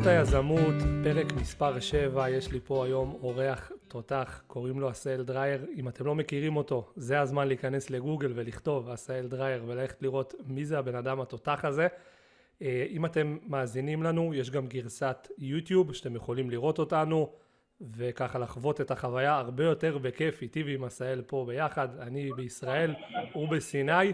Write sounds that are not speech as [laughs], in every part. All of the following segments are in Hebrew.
סודות היזמות, פרק מספר 7, יש לי פה היום אורח תותח, קוראים לו עשאל דרייר. אם אתם לא מכירים אותו, זה הזמן להיכנס לגוגל ולכתוב עשאל דרייר וללכת לראות מי זה הבן אדם התותח הזה. אה, אם אתם מאזינים לנו, יש גם גרסת יוטיוב שאתם יכולים לראות אותנו וככה לחוות את החוויה הרבה יותר בכיף איתי ועם עשאל פה ביחד. אני בישראל, הוא בסיני.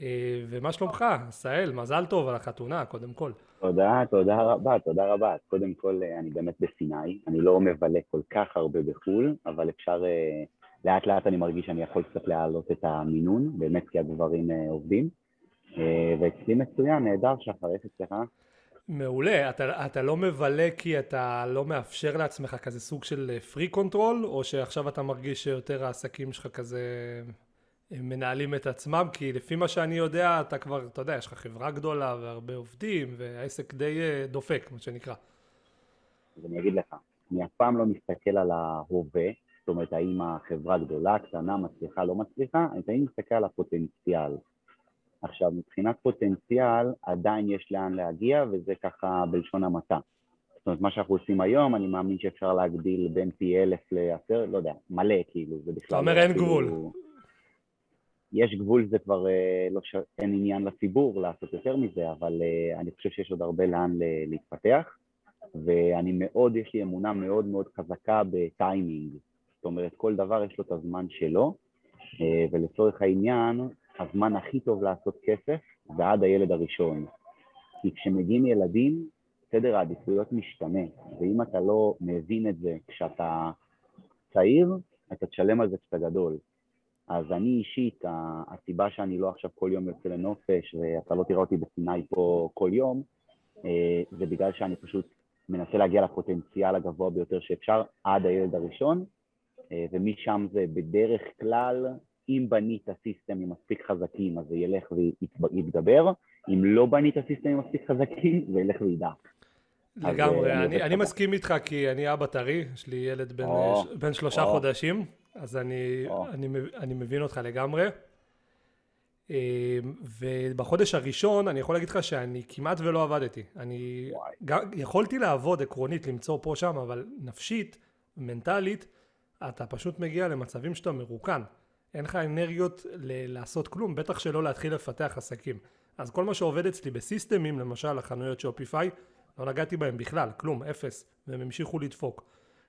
אה, ומה שלומך, עשאל? מזל טוב על החתונה, קודם כל. תודה, תודה רבה, תודה רבה. קודם כל, אה, אני באמת בסיני, אני לא מבלה כל כך הרבה בחו"ל, אבל אפשר, אה, לאט לאט אני מרגיש שאני יכול קצת להעלות את המינון, באמת כי הדברים עובדים. ואצלי מצוין, נהדר שחר, איך אצלך? מעולה. אתה, אתה לא מבלה כי אתה לא מאפשר לעצמך כזה סוג של freak control, או שעכשיו אתה מרגיש שיותר העסקים שלך כזה הם מנהלים את עצמם, כי לפי מה שאני יודע, אתה כבר, אתה יודע, יש לך חברה גדולה והרבה עובדים, והעסק די אה, דופק, מה שנקרא. אז אני אגיד לך, אני אף פעם לא מסתכל על ההווה, זאת אומרת, האם החברה גדולה, קטנה, מצליחה, לא מצליחה, אני תמיד מסתכל על הפוטנציאל. עכשיו, מבחינת פוטנציאל, עדיין יש לאן להגיע, וזה ככה בלשון המעטה. זאת אומרת, מה שאנחנו עושים היום, אני מאמין שאפשר להגדיל בין פי אלף לעשר, לא יודע, מלא, כאילו, זה בכלל... אתה אומר אין גבול. יש גבול, זה כבר אה, לא ש... אין עניין לציבור לעשות יותר מזה, אבל אה, אני חושב שיש עוד הרבה לאן להתפתח, ואני מאוד, יש לי אמונה מאוד מאוד חזקה בטיימינג, זאת אומרת, כל דבר יש לו את הזמן שלו, אה, ולצורך העניין, הזמן הכי טוב לעשות כסף זה עד הילד הראשון. כי כשמגיעים ילדים, סדר העדיפויות משתנה, ואם אתה לא מבין את זה כשאתה צעיר, אתה תשלם על זה קצת גדול. אז אני אישית, הסיבה שאני לא עכשיו כל יום יוצא לנופש ואתה לא תראה אותי בסיני פה כל יום, אה, זה בגלל שאני פשוט מנסה להגיע לפוטנציאל הגבוה ביותר שאפשר עד הילד הראשון, אה, ומשם זה בדרך כלל, אם בנית סיסטמים מספיק חזקים אז זה ילך ויתגבר, אם לא בנית סיסטמים מספיק חזקים זה ילך וידעק. לגמרי, אה, אני, אני מסכים איתך כי אני אבא טרי, יש לי ילד בן, או, בן שלושה או. חודשים, אז אני, אני, אני מבין אותך לגמרי. אמ, ובחודש הראשון אני יכול להגיד לך שאני כמעט ולא עבדתי. אני גם, יכולתי לעבוד עקרונית, למצוא פה שם, אבל נפשית, מנטלית, אתה פשוט מגיע למצבים שאתה מרוקן. אין לך אנרגיות ל- לעשות כלום, בטח שלא להתחיל לפתח עסקים. אז כל מה שעובד אצלי בסיסטמים, למשל החנויות שופיפיי, לא נגעתי בהם בכלל, כלום, אפס, והם המשיכו לדפוק.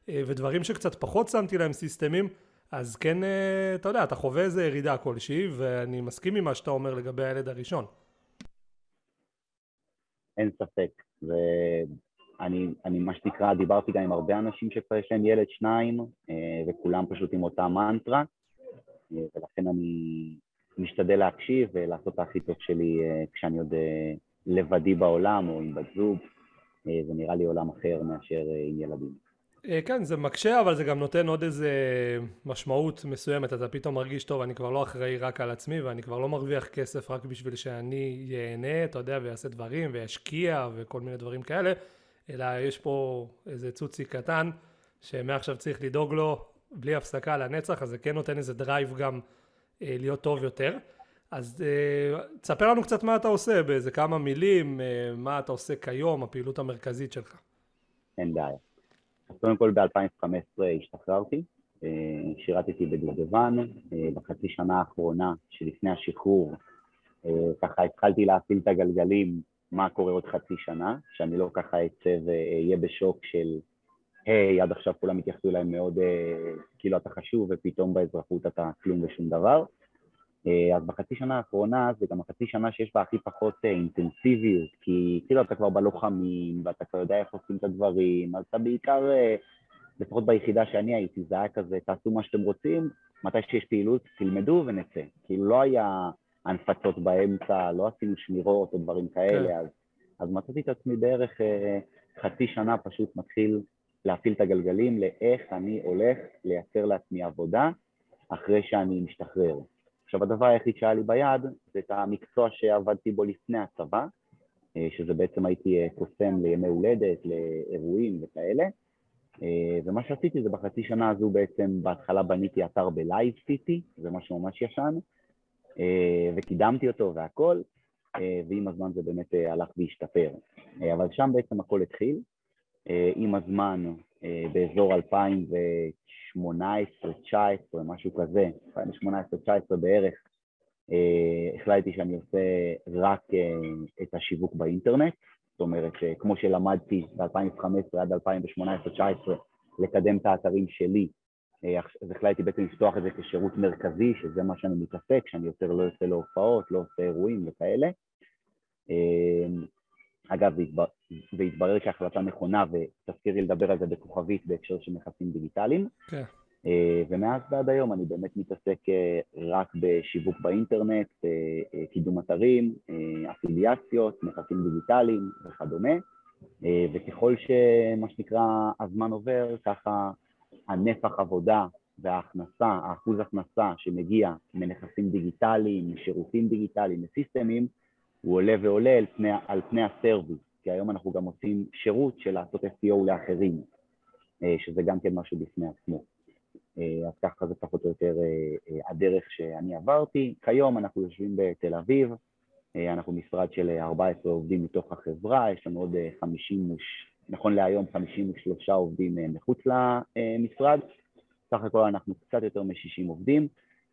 אה, ודברים שקצת פחות שמתי להם סיסטמים, אז כן, אה, אתה יודע, אתה חווה איזה ירידה כלשהי, ואני מסכים עם מה שאתה אומר לגבי הילד הראשון. אין ספק, ואני, אני מה שנקרא, דיברתי גם עם הרבה אנשים שכבר יש להם ילד שניים, אה, וכולם פשוט עם אותה מנטרה, אה, ולכן אני משתדל להקשיב ולעשות את הכי טוב שלי כשאני עוד לבדי בעולם או עם בת זוג, זה נראה לי עולם אחר מאשר עם ילדים. אה, כן, זה מקשה, אבל זה גם נותן עוד איזה משמעות מסוימת. אתה פתאום מרגיש, טוב, אני כבר לא אחראי רק על עצמי, ואני כבר לא מרוויח כסף רק בשביל שאני ייהנה, אתה יודע, ויעשה דברים, וישקיע, וכל מיני דברים כאלה, אלא יש פה איזה צוצי קטן, שמעכשיו צריך לדאוג לו בלי הפסקה לנצח, אז זה כן נותן איזה drive גם אה, להיות טוב יותר. אז אה, תספר לנו קצת מה אתה עושה, באיזה כמה מילים, אה, מה אתה עושה כיום, הפעילות המרכזית שלך. אין בעיה. קודם כל ב-2015 השתחררתי, אה, שירתתי בדובדבן, אה, בחצי שנה האחרונה שלפני השחרור אה, ככה התחלתי להפעיל את הגלגלים מה קורה עוד חצי שנה, שאני לא ככה אצא ואהיה בשוק של היי, עד עכשיו כולם התייחסו אליי מאוד כאילו אתה חשוב ופתאום באזרחות אתה כלום ושום דבר. אז בחצי שנה האחרונה זה גם החצי שנה שיש בה הכי פחות אינטנסיביות, כי כאילו אתה כבר בלוחמים ואתה כבר יודע איך עושים את הדברים, אז אתה בעיקר, לפחות ביחידה שאני הייתי, זה היה כזה, תעשו מה שאתם רוצים, מתי שיש פעילות תלמדו ונצא. כאילו לא היה הנפצות באמצע, לא עשינו שמירות או דברים כאלה, כן. אז, אז מצאתי את עצמי בערך חצי שנה פשוט מתחיל להפעיל את הגלגלים לאיך אני הולך לייצר לעצמי עבודה אחרי שאני משתחרר. עכשיו הדבר היחיד שהיה לי ביד זה את המקצוע שעבדתי בו לפני הצבא, אה, שזה בעצם הייתי אה, קוסם לימי הולדת, לאירועים וכאלה, אה, ומה שעשיתי זה בחצי שנה הזו בעצם בהתחלה בניתי אתר בלייב סיטי, זה משהו ממש ישן, וקידמתי אותו והכל, ועם הזמן זה באמת הלך והשתפר. אבל שם בעצם הכל התחיל, עם הזמן, באזור 2018-2019, משהו כזה, 2018-2019 בערך, החלטתי שאני עושה רק את השיווק באינטרנט, זאת אומרת, כמו שלמדתי ב-2015 עד 2018-2019 לקדם את האתרים שלי, אה, אז החלטתי בעצם לפתוח את זה כשירות מרכזי, שזה מה שאני מתעסק, שאני יותר לא יוצא להופעות, לא עושה אירועים וכאלה. אה, אגב, זה התברר כהחלטה נכונה, ותזכירי לדבר על זה בכוכבית בהקשר של נכסים דיגיטליים. כן. אה, ומאז ועד היום אני באמת מתעסק רק בשיווק באינטרנט, קידום אתרים, אפיליאציות, נכסים דיגיטליים וכדומה. וככל שמה שנקרא הזמן עובר, ככה הנפח עבודה וההכנסה, האחוז הכנסה שמגיע מנכסים דיגיטליים, משירותים דיגיטליים, מסיסטמים, הוא עולה ועולה על פני, על פני הסרוויס, כי היום אנחנו גם עושים שירות של לעשות SEO לאחרים, אה, שזה גם כן משהו בפני עצמו. אה, אז ככה זה פחות או יותר אה, הדרך שאני עברתי. כיום אנחנו יושבים בתל אביב, אנחנו משרד של 14 עובדים מתוך החברה, יש לנו עוד 50, נכון להיום 53 עובדים מחוץ למשרד, סך הכל אנחנו קצת יותר מ-60 עובדים,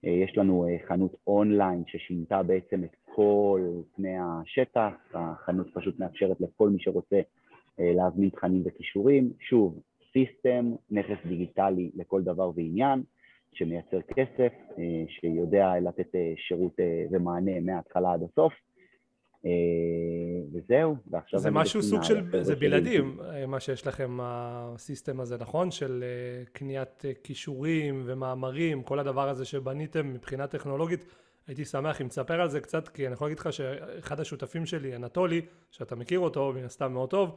יש לנו חנות אונליין ששינתה בעצם את כל פני השטח, החנות פשוט מאפשרת לכל מי שרוצה להזמין תכנים וקישורים, שוב, system, נכס דיגיטלי לכל דבר ועניין, שמייצר כסף, שיודע לתת שירות ומענה מההתחלה עד הסוף. וזהו, ועכשיו... זה משהו סוג של, זה בלעדים, מה שיש לכם, ה system הזה, נכון? של קניית כישורים ומאמרים, כל הדבר הזה שבניתם מבחינה טכנולוגית. הייתי שמח אם תספר על זה קצת, כי אני יכול להגיד לך שאחד השותפים שלי, אנטולי, שאתה מכיר אותו, מן הסתם מאוד טוב,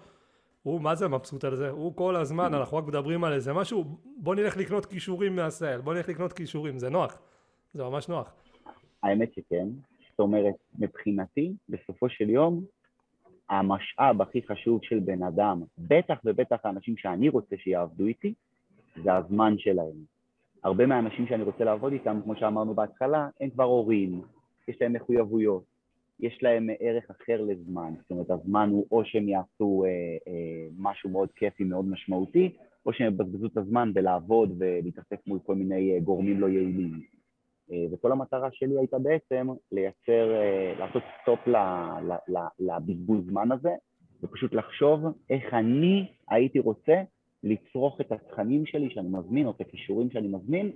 הוא מה זה מבסוט על זה, הוא כל הזמן, אנחנו רק מדברים על איזה משהו, בוא נלך לקנות כישורים מהסייל, בוא נלך לקנות כישורים, זה נוח, זה ממש נוח. האמת שכן, זאת אומרת, מבחינתי, בסופו של יום, המשאב הכי חשוב של בן אדם, בטח ובטח האנשים שאני רוצה שיעבדו איתי, זה הזמן שלהם. הרבה מהאנשים שאני רוצה לעבוד איתם, כמו שאמרנו בהתחלה, הם כבר הורים, יש להם מחויבויות, יש להם ערך אחר לזמן, זאת אומרת הזמן הוא או שהם יעשו אה, אה, משהו מאוד כיפי, מאוד משמעותי, או שהם יבזבזו את הזמן בלעבוד ולהתעסק מול כל מיני אה, גורמים לא יעילים. אה, וכל המטרה שלי הייתה בעצם לייצר, אה, לעשות סטופ לבזבוז זמן הזה, ופשוט לחשוב איך אני הייתי רוצה לצרוך את התכנים שלי שאני מזמין, או את הכישורים שאני מזמין,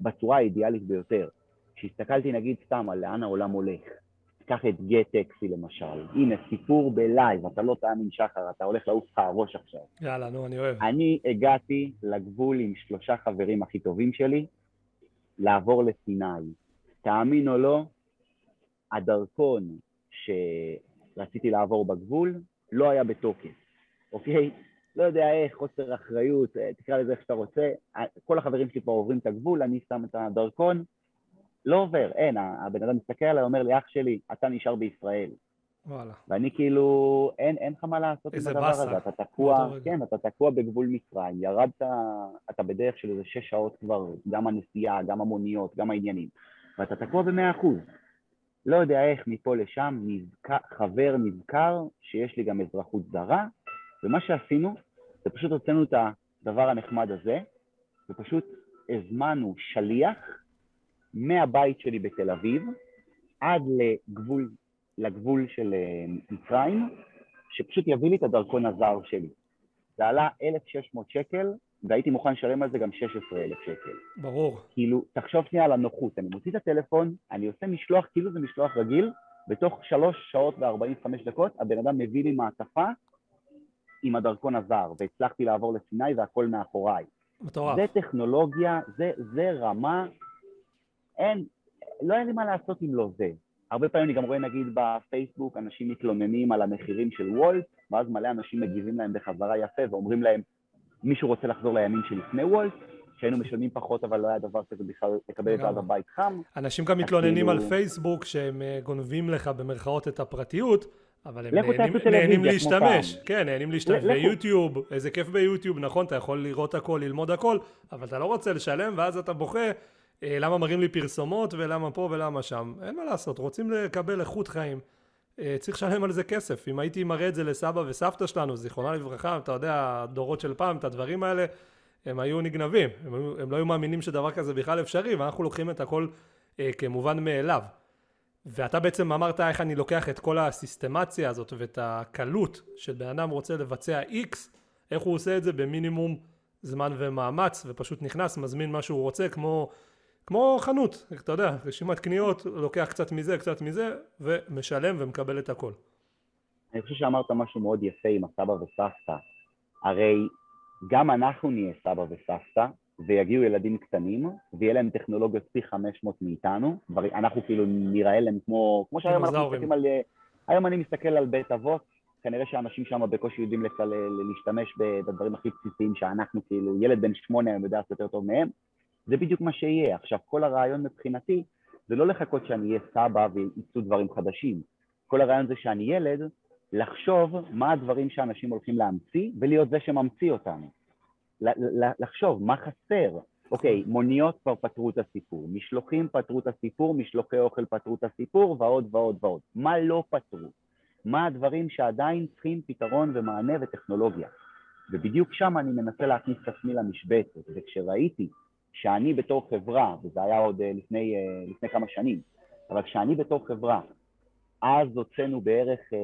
בצורה האידיאלית ביותר. כשהסתכלתי נגיד סתם על לאן העולם הולך, קח את גט טקסי למשל, הנה סיפור בלייב, אתה לא תאמין שחר, אתה הולך לעוף לך הראש עכשיו. יאללה, נו, אני אוהב. אני הגעתי לגבול עם שלושה חברים הכי טובים שלי, לעבור לסיני. תאמין או לא, הדרכון שרציתי לעבור בגבול לא היה בתוקף, אוקיי? לא יודע איך, חוסר אחריות, אה, תקרא לזה איך שאתה רוצה. כל החברים שלי פה עוברים את הגבול, אני שם את הדרכון, לא עובר, אין, הבן אדם מסתכל עליי, אומר לי, אח שלי, אתה נשאר בישראל. וואלה. ואני כאילו, אין, אין לך מה לעשות עם הדבר באסה. הזה, אתה תקוע, כן, אתה תקוע בגבול מצרים, ירדת, אתה בדרך של איזה שש שעות כבר, גם הנסיעה, גם המוניות, גם העניינים, ואתה תקוע במאה אחוז. לא יודע איך מפה לשם, נזכר, חבר נזכר שיש לי גם אזרחות זרה, ומה שעשינו, זה פשוט הוצאנו את הדבר הנחמד הזה, ופשוט הזמנו שליח מהבית שלי בתל אביב עד לגבול לגבול של אה, מצרים, שפשוט יביא לי את הדרכון הזר שלי. זה עלה 1,600 שקל, והייתי מוכן לשלם על זה גם 16,000 שקל. ברור. כאילו, תחשוב שנייה על הנוחות, אני מוציא את הטלפון, אני עושה משלוח, כאילו זה משלוח רגיל, בתוך 3 שעות ו-45 דקות הבן אדם מביא לי מעטפה עם הדרכון הזר, והצלחתי לעבור לסיני והכל מאחוריי. מטורף. זה טכנולוגיה, זה, זה רמה, אין, לא היה לי מה לעשות אם לא זה. הרבה פעמים אני גם רואה נגיד בפייסבוק אנשים מתלוננים על המחירים של וולט, ואז מלא אנשים מגיבים להם בחזרה יפה ואומרים להם מישהו רוצה לחזור לימים שלפני וולט, שהיינו משלמים פחות אבל לא היה דבר כזה בכלל לקבל את עד הבית חם. אנשים גם מתלוננים על פייסבוק שהם אה, גונבים לך במרכאות את הפרטיות, אבל הם נהנים, נהנים להשתמש, כן, נהנים להשתמש, ויוטיוב, איזה כיף ביוטיוב, נכון, אתה יכול לראות הכל, ללמוד הכל, אבל אתה לא רוצה לשלם, ואז אתה בוכה למה מראים לי פרסומות ולמה פה ולמה שם. אין מה לעשות, רוצים לקבל איכות חיים. אה, צריך לשלם על זה כסף. אם הייתי מראה את זה לסבא וסבתא שלנו, זיכרונה לברכה, אתה יודע, הדורות של פעם, את הדברים האלה, הם היו נגנבים. הם, הם לא היו מאמינים שדבר כזה בכלל אפשרי, ואנחנו לוקחים את הכל אה, כמובן מאליו. ואתה בעצם אמרת איך אני לוקח את כל הסיסטמציה הזאת ואת הקלות של בן אדם רוצה לבצע X, איך הוא עושה את זה במינימום זמן ומאמץ, ופשוט נכנס, מזמין מה שהוא רוצה, כמו, כמו חנות, אתה יודע, רשימת קניות, לוקח קצת מזה, קצת מזה, ומשלם ומקבל את הכל. אני חושב שאמרת משהו מאוד יפה עם הסבא וסבתא. הרי גם אנחנו נהיה סבא וסבתא, ויגיעו ילדים קטנים, ויהיה להם טכנולוגיות פי 500 מאיתנו, אנחנו כאילו נראה להם כמו, כמו שהיום אנחנו מסתכלים על, היום אני מסתכל על בית אבות, כנראה שאנשים שם בקושי יודעים לכל, להשתמש בדברים הכי בסיסיים שאנחנו כאילו, ילד בן שמונה היום יודע לעשות יותר טוב מהם, זה בדיוק מה שיהיה. עכשיו, כל הרעיון מבחינתי זה לא לחכות שאני אהיה סבא וייצאו דברים חדשים. כל הרעיון זה שאני ילד, לחשוב מה הדברים שאנשים הולכים להמציא ולהיות זה שממציא אותם. לחשוב מה חסר. אוקיי, מוניות כבר פתרו את הסיפור, משלוחים פתרו את הסיפור, משלוחי אוכל פתרו את הסיפור, ועוד ועוד ועוד. מה לא פתרו? מה הדברים שעדיין צריכים פתרון ומענה וטכנולוגיה? ובדיוק שם אני מנסה להכניס את עצמי למשבצת, וכשראיתי שאני בתור חברה, וזה היה עוד אה, לפני, אה, לפני כמה שנים, אבל כשאני בתור חברה אז הוצאנו בערך אה,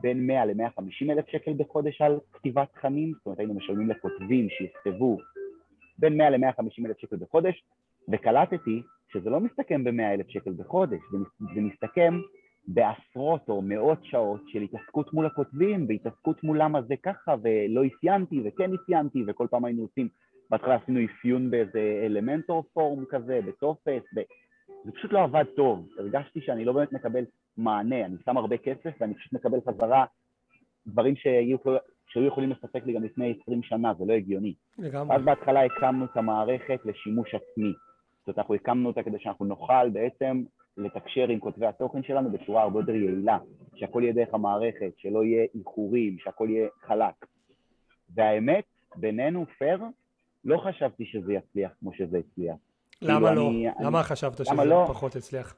בין 100 ל-150 אלף שקל בחודש על כתיבת תכנים, זאת אומרת היינו משלמים לכותבים שיכתבו בין 100 ל-150 אלף שקל בחודש, וקלטתי שזה לא מסתכם ב-100 אלף שקל בחודש, זה מסתכם בעשרות או מאות שעות של התעסקות מול הכותבים והתעסקות מול למה זה ככה ולא אפיינתי וכן אפיינתי וכל פעם היינו עושים, בהתחלה עשינו אפיון באיזה אלמנטור פורום כזה, בטופס, ב... זה פשוט לא עבד טוב, הרגשתי שאני לא באמת מקבל מענה, אני שם הרבה כסף ואני פשוט מקבל חזרה דברים שהיו, שהיו יכולים לספק לי גם לפני 20 שנה, זה לא הגיוני. לגמרי. אז בהתחלה הקמנו את המערכת לשימוש עצמי. זאת אומרת, אנחנו הקמנו אותה כדי שאנחנו נוכל בעצם לתקשר עם כותבי התוכן שלנו בצורה הרבה יותר יעילה, שהכל יהיה דרך המערכת, שלא יהיה איחורים, שהכל יהיה חלק. והאמת, בינינו, פייר, לא חשבתי שזה יצליח כמו שזה הצליח. למה כאילו, לא? אני, למה אני, חשבת למה שזה לא? פחות הצליח?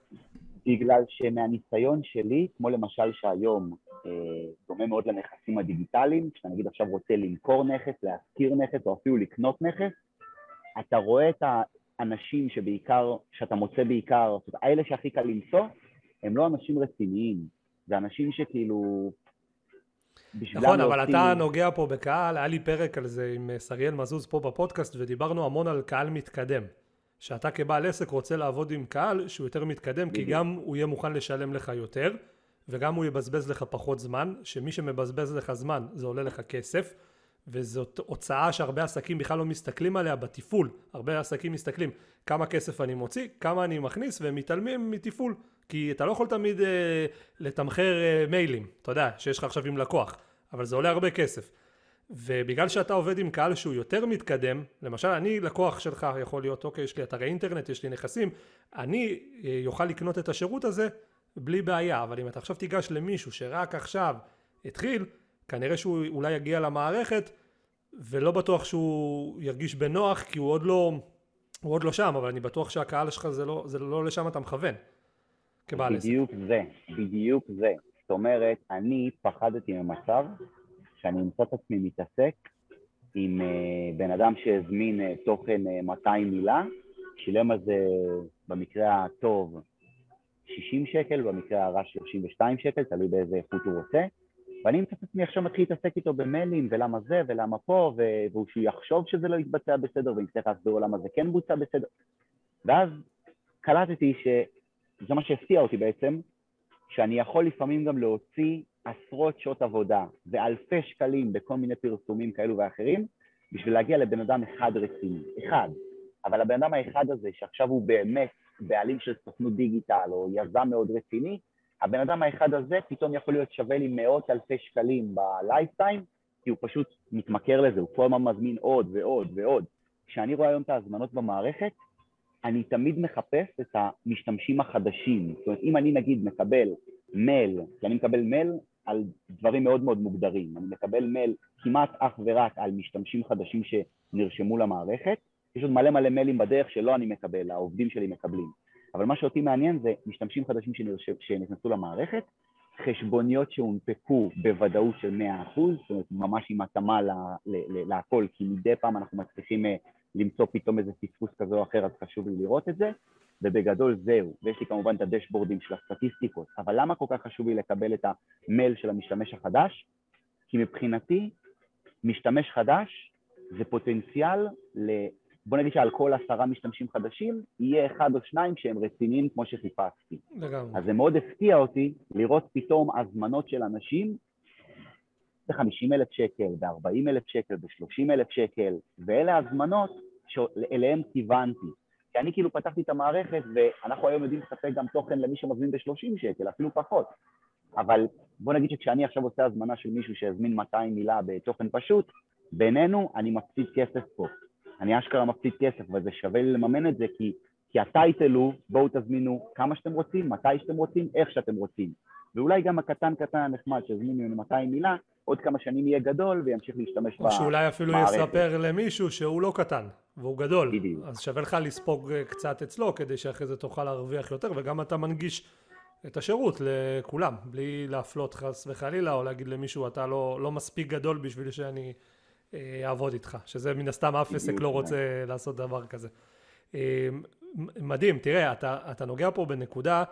בגלל שמהניסיון שלי, כמו למשל שהיום אה, דומה מאוד לנכסים הדיגיטליים, כשאתה נגיד עכשיו רוצה למכור נכס, להשכיר נכס או אפילו לקנות נכס, אתה רואה את האנשים שבעיקר, שאתה מוצא בעיקר, זאת אומרת, האלה שהכי קל למצוא, הם לא אנשים רציניים, זה אנשים שכאילו... נכון, אבל. אתה נוגע פה בקהל, היה לי פרק על זה עם שריאל מזוז פה בפודקאסט, ודיברנו המון על קהל מתקדם. שאתה כבעל עסק רוצה לעבוד עם קהל שהוא יותר מתקדם, כי גם הוא יהיה מוכן לשלם לך יותר, וגם הוא יבזבז לך פחות זמן, שמי שמבזבז לך זמן זה עולה לך כסף, וזאת הוצאה שהרבה עסקים בכלל לא מסתכלים עליה בתפעול, הרבה עסקים מסתכלים כמה כסף אני מוציא, כמה אני מכניס, והם מתעלמים מתפעול, כי אתה לא יכול תמיד אה, לתמחר אה, מיילים, אתה יודע, שיש לך עכשיו עם לקוח, אבל זה עולה הרבה כסף. ובגלל שאתה עובד עם קהל שהוא יותר מתקדם, למשל אני לקוח שלך יכול להיות אוקיי יש לי אתרי אינטרנט, יש לי נכסים, אני יוכל לקנות את השירות הזה בלי בעיה, אבל אם אתה עכשיו תיגש למישהו שרק עכשיו התחיל, כנראה שהוא אולי יגיע למערכת ולא בטוח שהוא ירגיש בנוח כי הוא עוד לא, הוא עוד לא שם, אבל אני בטוח שהקהל שלך זה לא, זה לא לשם אתה מכוון כבעל עסק. בדיוק זה, בדיוק זה. זאת אומרת, אני פחדתי ממצב שאני אמצא את עצמי מתעסק עם uh, בן אדם שהזמין uh, תוכן uh, אה, 200 מילה, שילם על זה במקרה הטוב 60 שקל, במקרה הרע 32 שקל, תלוי באיזה איכות הוא רוצה, ואני אמצא את עצמי עכשיו מתחיל להתעסק איתו במיילים, ולמה זה, ולמה פה, והוא שהוא יחשוב שזה לא יתבצע בסדר, ואני צריך להסביר למה זה כן בוצע בסדר. ואז קלטתי שזה מה שהפתיע אותי בעצם, שאני יכול לפעמים גם להוציא עשרות שעות עבודה ואלפי שקלים בכל מיני פרסומים כאלו ואחרים בשביל להגיע לבן אדם אחד רציני, אחד. אבל הבן אדם האחד הזה, שעכשיו הוא באמת בעלים של סוכנות דיגיטל או יזם מאוד רציני, הבן אדם האחד הזה פתאום יכול להיות שווה לי מאות אלפי שקלים בלייפטיים, כי הוא פשוט מתמכר לזה, הוא כל הזמן מזמין עוד ועוד ועוד. כשאני רואה היום את ההזמנות במערכת, אני תמיד מחפש את המשתמשים החדשים. זאת אומרת, אם אני נגיד מקבל מייל, כי אני מקבל מייל על דברים מאוד מאוד מוגדרים. אני מקבל מייל כמעט אך ורק על משתמשים חדשים שנרשמו למערכת. יש עוד מלא מלא מיילים בדרך שלא אני מקבל, העובדים שלי מקבלים. אבל מה שאותי מעניין זה משתמשים חדשים שנרש... שנכנסו למערכת, חשבוניות שהונפקו בוודאות של 100%, זאת אומרת ממש עם התאמה להכל, כי מדי פעם אנחנו מצליחים אה, למצוא פתאום איזה פספוס כזה או אחר, אז חשוב לי לראות את זה, ובגדול זהו. ויש לי כמובן את הדשבורדים של הסטטיסטיקות, אבל למה כל כך חשוב לי לקבל את המייל של המשתמש החדש? כי מבחינתי, משתמש חדש זה פוטנציאל ל... בוא נגיד שעל כל עשרה משתמשים חדשים, יהיה אחד או שניים שהם רציניים כמו שחיפשתי. לגמרי. אז זה מאוד הפתיע אותי לראות פתאום הזמנות של אנשים ב-50 אלף שקל, ב-40 אלף שקל, ב-30 אלף שקל, ואלה הזמנות שאליהן כיוונתי. כי אני כאילו פתחתי את המערכת, ואנחנו היום יודעים לספק גם תוכן למי שמזמין ב-30 שקל, אפילו פחות. אבל בוא נגיד שכשאני עכשיו עושה הזמנה של מישהו שהזמין 200 מילה בתוכן פשוט, בינינו אני מפסיד כסף פה. אני אשכרה מפסיד כסף, וזה שווה לי לממן את זה, כי, כי הטייטל הוא, בואו תזמינו כמה שאתם רוצים, מתי שאתם רוצים, איך שאתם רוצים. ואולי גם הקטן קטן הנחמד שהזמין ממנו 200 מילה, עוד כמה שנים יהיה גדול וימשיך להשתמש במערכת. או שאולי אפילו יספר למישהו שהוא לא קטן, והוא גדול. בדיוק. אז שווה לך לספוג קצת אצלו, כדי שאחרי זה תוכל להרוויח יותר, וגם אתה מנגיש את השירות לכולם, בלי להפלות חס וחלילה, או להגיד למישהו אתה לא, לא מספיק גדול בשביל שאני אה, אעבוד איתך, שזה מן הסתם אף עסק לא רוצה לעשות דבר כזה. אה, מדהים, תראה, אתה, אתה נוגע פה בנקודה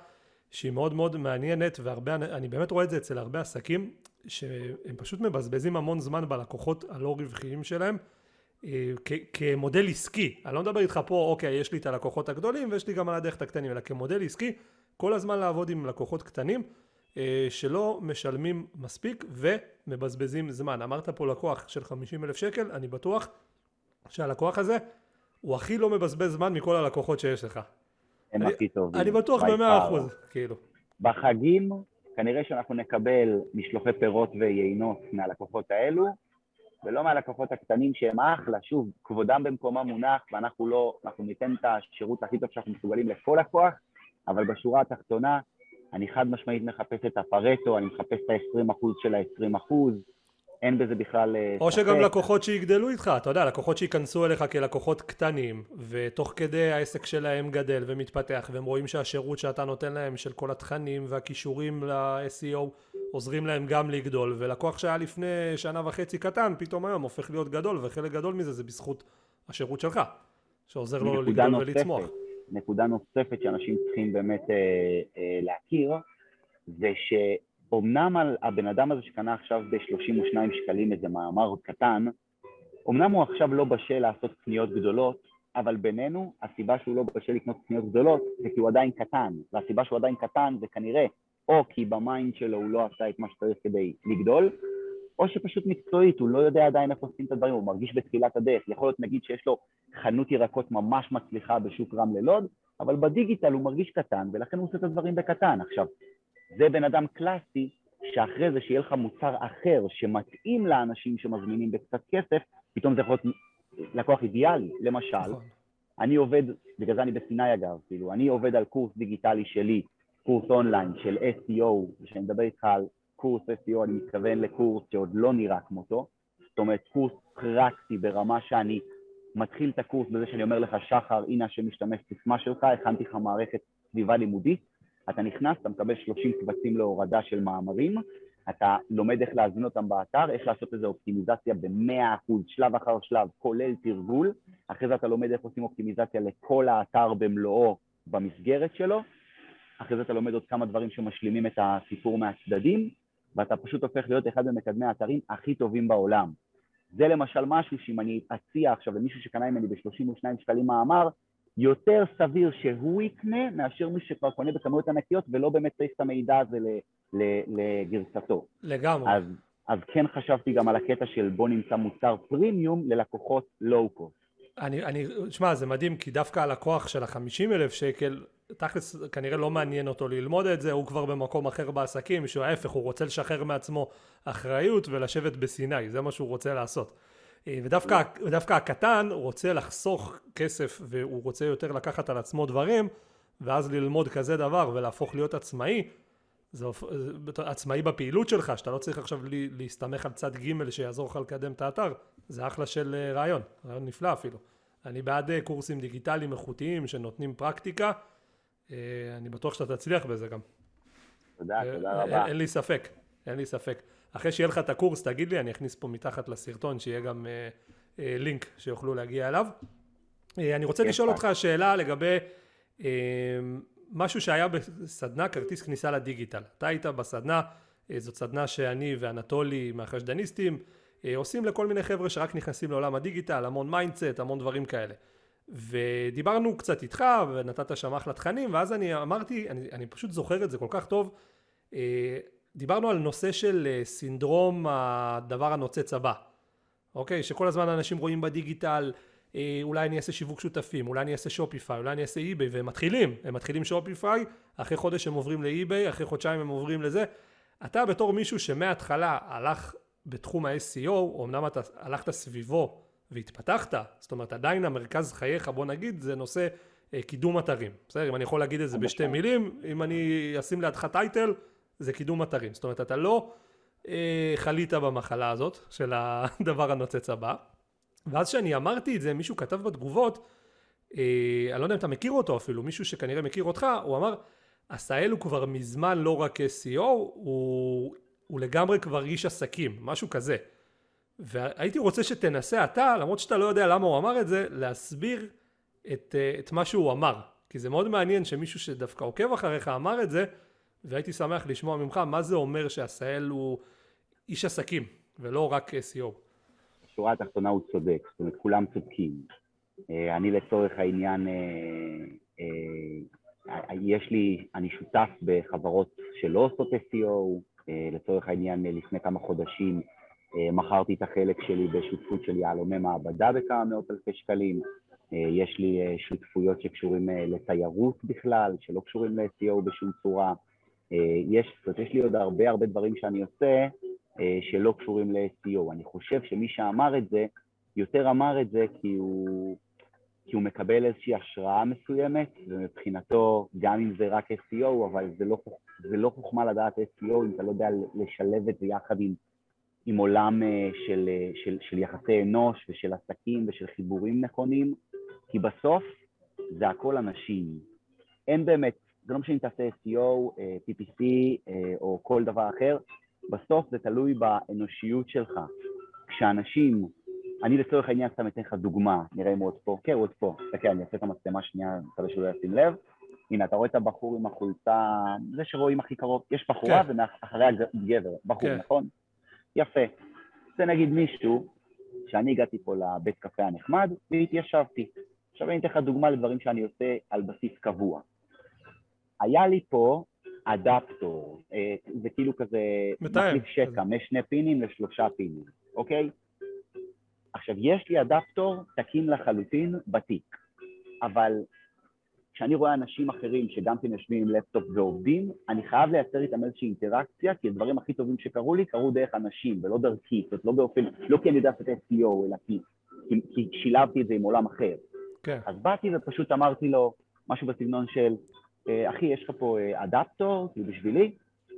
שהיא מאוד מאוד מעניינת, והרבה, אני באמת רואה את זה אצל הרבה עסקים, שהם פשוט מבזבזים המון זמן בלקוחות הלא רווחיים שלהם, אה, כמודל עסקי, אני לא מדבר איתך פה, אוקיי, יש לי את הלקוחות הגדולים ויש לי גם על הדרך את הקטנים, אלא כמודל עסקי, כל הזמן לעבוד עם לקוחות קטנים, אה, שלא משלמים מספיק ומבזבזים זמן. אמרת פה לקוח של 50 אלף שקל, אני בטוח שהלקוח הזה הוא הכי לא מבזבז זמן מכל הלקוחות שיש לך. הם הכי טובים. אני בטוח במאה אחוז, כאילו. בחגים כנראה שאנחנו נקבל משלוחי פירות ויינות מהלקוחות האלו, ולא מהלקוחות הקטנים שהם אחלה, שוב, כבודם במקומם מונח, ואנחנו לא, אנחנו ניתן את השירות הכי טוב שאנחנו מסוגלים לכל לקוח, אבל בשורה התחתונה, אני חד משמעית מחפש את הפרטו, אני מחפש את ה-20% של ה-20%, אין בזה בכלל... אה, או ספק. שגם לקוחות שיגדלו איתך, אתה יודע, לקוחות שייכנסו אליך כלקוחות קטנים, ותוך כדי העסק שלהם גדל ומתפתח, והם רואים שהשירות שאתה נותן להם של כל התכנים והכישורים ל-SEO עוזרים להם גם לגדול, ולקוח שהיה לפני שנה וחצי קטן, פתאום היום הופך להיות גדול, וחלק גדול מזה זה בזכות השירות שלך, שעוזר לו לגדול נוספת. ולצמוח. נקודה נוספת שאנשים צריכים באמת אה, אה, להכיר, זה שאומנם על הבן אדם הזה שקנה עכשיו ב-32 שקלים איזה מאמר קטן, אמנם הוא עכשיו לא בשל לעשות קניות גדולות, אבל בינינו, הסיבה שהוא לא בשל לקנות קניות גדולות זה כי הוא עדיין קטן, והסיבה שהוא עדיין קטן זה כנראה או כי ב mind שלו הוא לא עשה את מה שצריך כדי לגדול, או שפשוט מקצועית, הוא לא יודע עדיין איך עושים את הדברים, הוא מרגיש בתחילת הדרך. יכול להיות נגיד שיש לו חנות ירקות ממש מצליחה בשוק רמלה לוד, אבל בדיגיטל הוא מרגיש קטן, ולכן הוא עושה את הדברים בקטן. עכשיו, זה בן אדם קלאסי, שאחרי זה שיהיה לך מוצר אחר שמתאים לאנשים שמזמינים בקצת כסף, פתאום זה יכול להיות לקוח אידיאלי. למשל, נכון. אני עובד, בגלל זה אני בסיני אגב, כאילו, אני עובד על קורס דיגיטלי שלי, קורס אונליין של SEO, ושאני מדבר איתך על קורס SEO, אני מתכוון לקורס שעוד לא נראה כמותו, זאת אומרת קורס פרקטי ברמה שאני מתחיל את הקורס בזה שאני אומר לך, שחר, הנה השם משתמש סיסמה שלך, הכנתי לך מערכת סביבה לימודית, אתה נכנס, אתה מקבל 30 קבצים להורדה של מאמרים, אתה לומד איך להזמין אותם באתר, איך לעשות איזו אופטימיזציה ב-100%, שלב אחר שלב, כולל תרגול, אחרי זה אתה לומד איך עושים אופטימיזציה לכל האתר במלואו במסגרת שלו, אחרי זה אתה לומד עוד כמה דברים שמשלימים את הסיפור מהצדדים, ואתה פשוט הופך להיות אחד ממקדמי האתרים הכי טובים בעולם. זה למשל משהו שאם אני אציע עכשיו למישהו שקנה ממני ב-32 שקלים מאמר, יותר סביר שהוא יקנה מאשר מי שכבר קונה בכמויות ענקיות ולא באמת צריך את המידע הזה לגרסתו. לגמרי. אז, אז כן חשבתי גם על הקטע של בוא נמצא מוצר פרימיום ללקוחות לואו-קוסט. אני, אני, שמע, זה מדהים, כי דווקא הלקוח של החמישים אלף שקל, תכלס כנראה לא מעניין אותו ללמוד את זה, הוא כבר במקום אחר בעסקים, שהוא ההפך, הוא רוצה לשחרר מעצמו אחריות ולשבת בסיני, זה מה שהוא רוצה לעשות. אה, ודווקא, ודווקא הקטן רוצה לחסוך כסף והוא רוצה יותר לקחת על עצמו דברים ואז ללמוד כזה דבר ולהפוך להיות עצמאי זה עצמאי בפעילות שלך שאתה לא צריך עכשיו להסתמך על צד ג' שיעזור לך לקדם את האתר זה אחלה של אה, רעיון, רעיון נפלא אפילו אני בעד אה, קורסים דיגיטליים איכותיים שנותנים פרקטיקה אני בטוח שאתה תצליח בזה גם תודה, תודה רבה. אין לי ספק, אין לי ספק. אחרי שיהיה לך את הקורס, תגיד לי, אני אכניס פה מתחת לסרטון, שיהיה גם לינק שיוכלו להגיע אליו. אני רוצה לשאול אותך שאלה לגבי משהו שהיה בסדנה, כרטיס כניסה לדיגיטל. אתה היית בסדנה, זאת סדנה שאני ואנטולי מהחשדניסטים עושים לכל מיני חבר'ה שרק נכנסים לעולם הדיגיטל, המון mindset, המון דברים כאלה. ודיברנו קצת איתך ונתת שם אחלה תכנים ואז אני אמרתי, אני, אני פשוט זוכר את זה כל כך טוב, דיברנו על נושא של סינדרום הדבר הנוצץ הבא, אוקיי? שכל הזמן אנשים רואים בדיגיטל אולי אני אעשה שיווק שותפים, אולי אני אעשה שופיפיי, אולי אני אעשה אי-ביי והם מתחילים, הם מתחילים שופיפיי, אחרי חודש הם עוברים לאי-ביי, אחרי חודשיים הם עוברים לזה. אתה בתור מישהו שמההתחלה הלך בתחום ה-SEO, אמנם אתה הלכת סביבו והתפתחת, זאת אומרת עדיין המרכז חייך בוא נגיד זה נושא אה, קידום אתרים, בסדר? אם אני יכול להגיד את זה בשתי מילים, אם אני אשים לידך טייטל זה קידום אתרים, זאת אומרת אתה לא אה, חלית במחלה הזאת של הדבר הנוצץ הבא, ואז כשאני אמרתי את זה מישהו כתב בתגובות, אה, אני לא יודע אם אתה מכיר אותו אפילו, מישהו שכנראה מכיר אותך, הוא אמר עשהאל הוא כבר מזמן לא רק SEO, הוא, הוא לגמרי כבר איש עסקים, משהו כזה. והייתי רוצה שתנסה אתה, למרות שאתה לא יודע למה הוא אמר את זה, להסביר את, אה, את מה שהוא אמר. כי זה מאוד מעניין שמישהו שדווקא עוקב אחריך אמר את זה, והייתי שמח לשמוע ממך מה זה אומר שעשהאל הוא איש עסקים, ולא רק SEO. בשורה התחתונה הוא צודק, זאת אומרת כולם צודקים. אה, אני לצורך העניין, אה, יש לי, אני שותף בחברות שלא עושות SEO, לצורך העניין לפני כמה חודשים אה, מכרתי את החלק שלי בשותפות של יהלומי מעבדה בכמה מאות אלפי שקלים. אה, יש לי אה, שותפויות שקשורים לתיירות בכלל, שלא קשורים ל-SEO בשום צורה. יש, זאת יש לי עוד הרבה הרבה דברים שאני עושה שלא קשורים ל-SEO. אני חושב שמי שאמר את זה, יותר אמר את זה כי הוא, כי הוא מקבל איזושהי השראה מסוימת, ומבחינתו, גם אם זה רק SEO, אבל זה לא, זה לא חוכמה לדעת SEO אם אתה לא יודע לשלב את זה יחד עם עם עולם אה, של, אה, של, של יחסי אנוש ושל עסקים ושל חיבורים נכונים, כי בסוף זה הכל אנשים. אין באמת, זה לא משנה אם תעשה SEO, אה, PPC או כל דבר אחר, בסוף זה תלוי באנושיות שלך. כשאנשים, אני לצורך העניין סתם אתן לך דוגמה, נראה אם הוא עוד פה, כן הוא עוד פה, תסתכל, אני אעשה את המצלמה שנייה, מקווה שהוא לא ישים לב. הנה, אתה רואה את הבחור עם החולצה, זה שרואים הכי קרוב, יש בחורה כן. ומאחריה גבר, בחור, כן. נכון? יפה. זה נגיד מישהו, שאני הגעתי פה לבית קפה הנחמד והתיישבתי. עכשיו אני אתן לך דוגמה לדברים שאני עושה על בסיס קבוע. היה לי פה אדפטור, אה, זה כאילו כזה מחליף שקע משני פינים לשלושה פינים, אוקיי? עכשיו, יש לי אדפטור תקין לחלוטין בתיק, אבל כשאני רואה אנשים אחרים שגם כן יושבים עם לפטופ ועובדים, אני חייב לייצר איתם איזושהי אינטראקציה, כי הדברים הכי טובים שקרו לי קרו דרך אנשים, ולא דרכי, זאת לא באופן, לא כי אני יודע לעשות SEO, אלא כי, כי, כי שילבתי את זה עם עולם אחר. כן. אז באתי ופשוט אמרתי לו משהו בסגנון של, אחי, יש לך פה אה, אדפטור, כאילו בשבילי,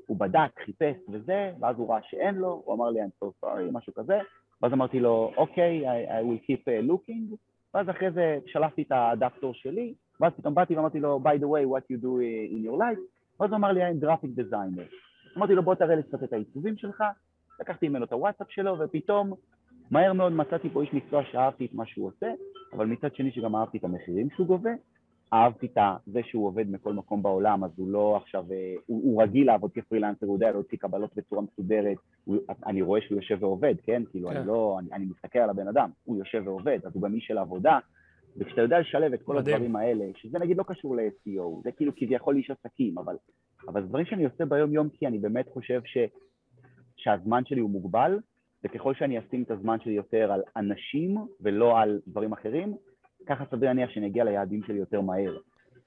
הוא בדק, חיפש וזה, ואז הוא ראה שאין לו, הוא אמר לי, I'm so sorry, משהו כזה, ואז אמרתי לו, אוקיי, okay, I, will keep uh, looking, ואז אחרי זה שלפתי את האדפטור שלי, ואז פתאום באתי ואמרתי לו, by the way, what you do in your life, ואז הוא אמר לי, I'm graphic designer. אמרתי לו, בוא תראה לי קצת את העיצובים שלך, לקחתי ממנו את הוואטסאפ שלו, ופתאום מהר מאוד מצאתי פה איש מקצוע שאהבתי את מה שהוא עושה, אבל מצד שני שגם אהבתי את המחירים שהוא גובה, אהבתי את זה שהוא עובד מכל מקום בעולם, אז הוא לא עכשיו, אה, הוא, הוא רגיל לעבוד כפרילנסר, הוא יודע להוציא קבלות בצורה מסודרת, הוא, אני רואה שהוא יושב ועובד, כן? כאילו, כן. אני לא, אני, אני מסתכל על הבן אדם, הוא יושב ועובד, אז הוא גם איש של עבודה, וכשאתה יודע לשלב את כל מדהים. הדברים האלה, שזה נגיד לא קשור ל-SEO, זה כאילו כביכול איש עסקים, אבל, אבל דברים שאני עושה ביום יום כי אני באמת חושב ש, שהזמן שלי הוא מוגבל, וככל שאני אשים את הזמן שלי יותר על אנשים ולא על דברים אחרים, ככה סביר להניח שאני אגיע ליעדים שלי יותר מהר.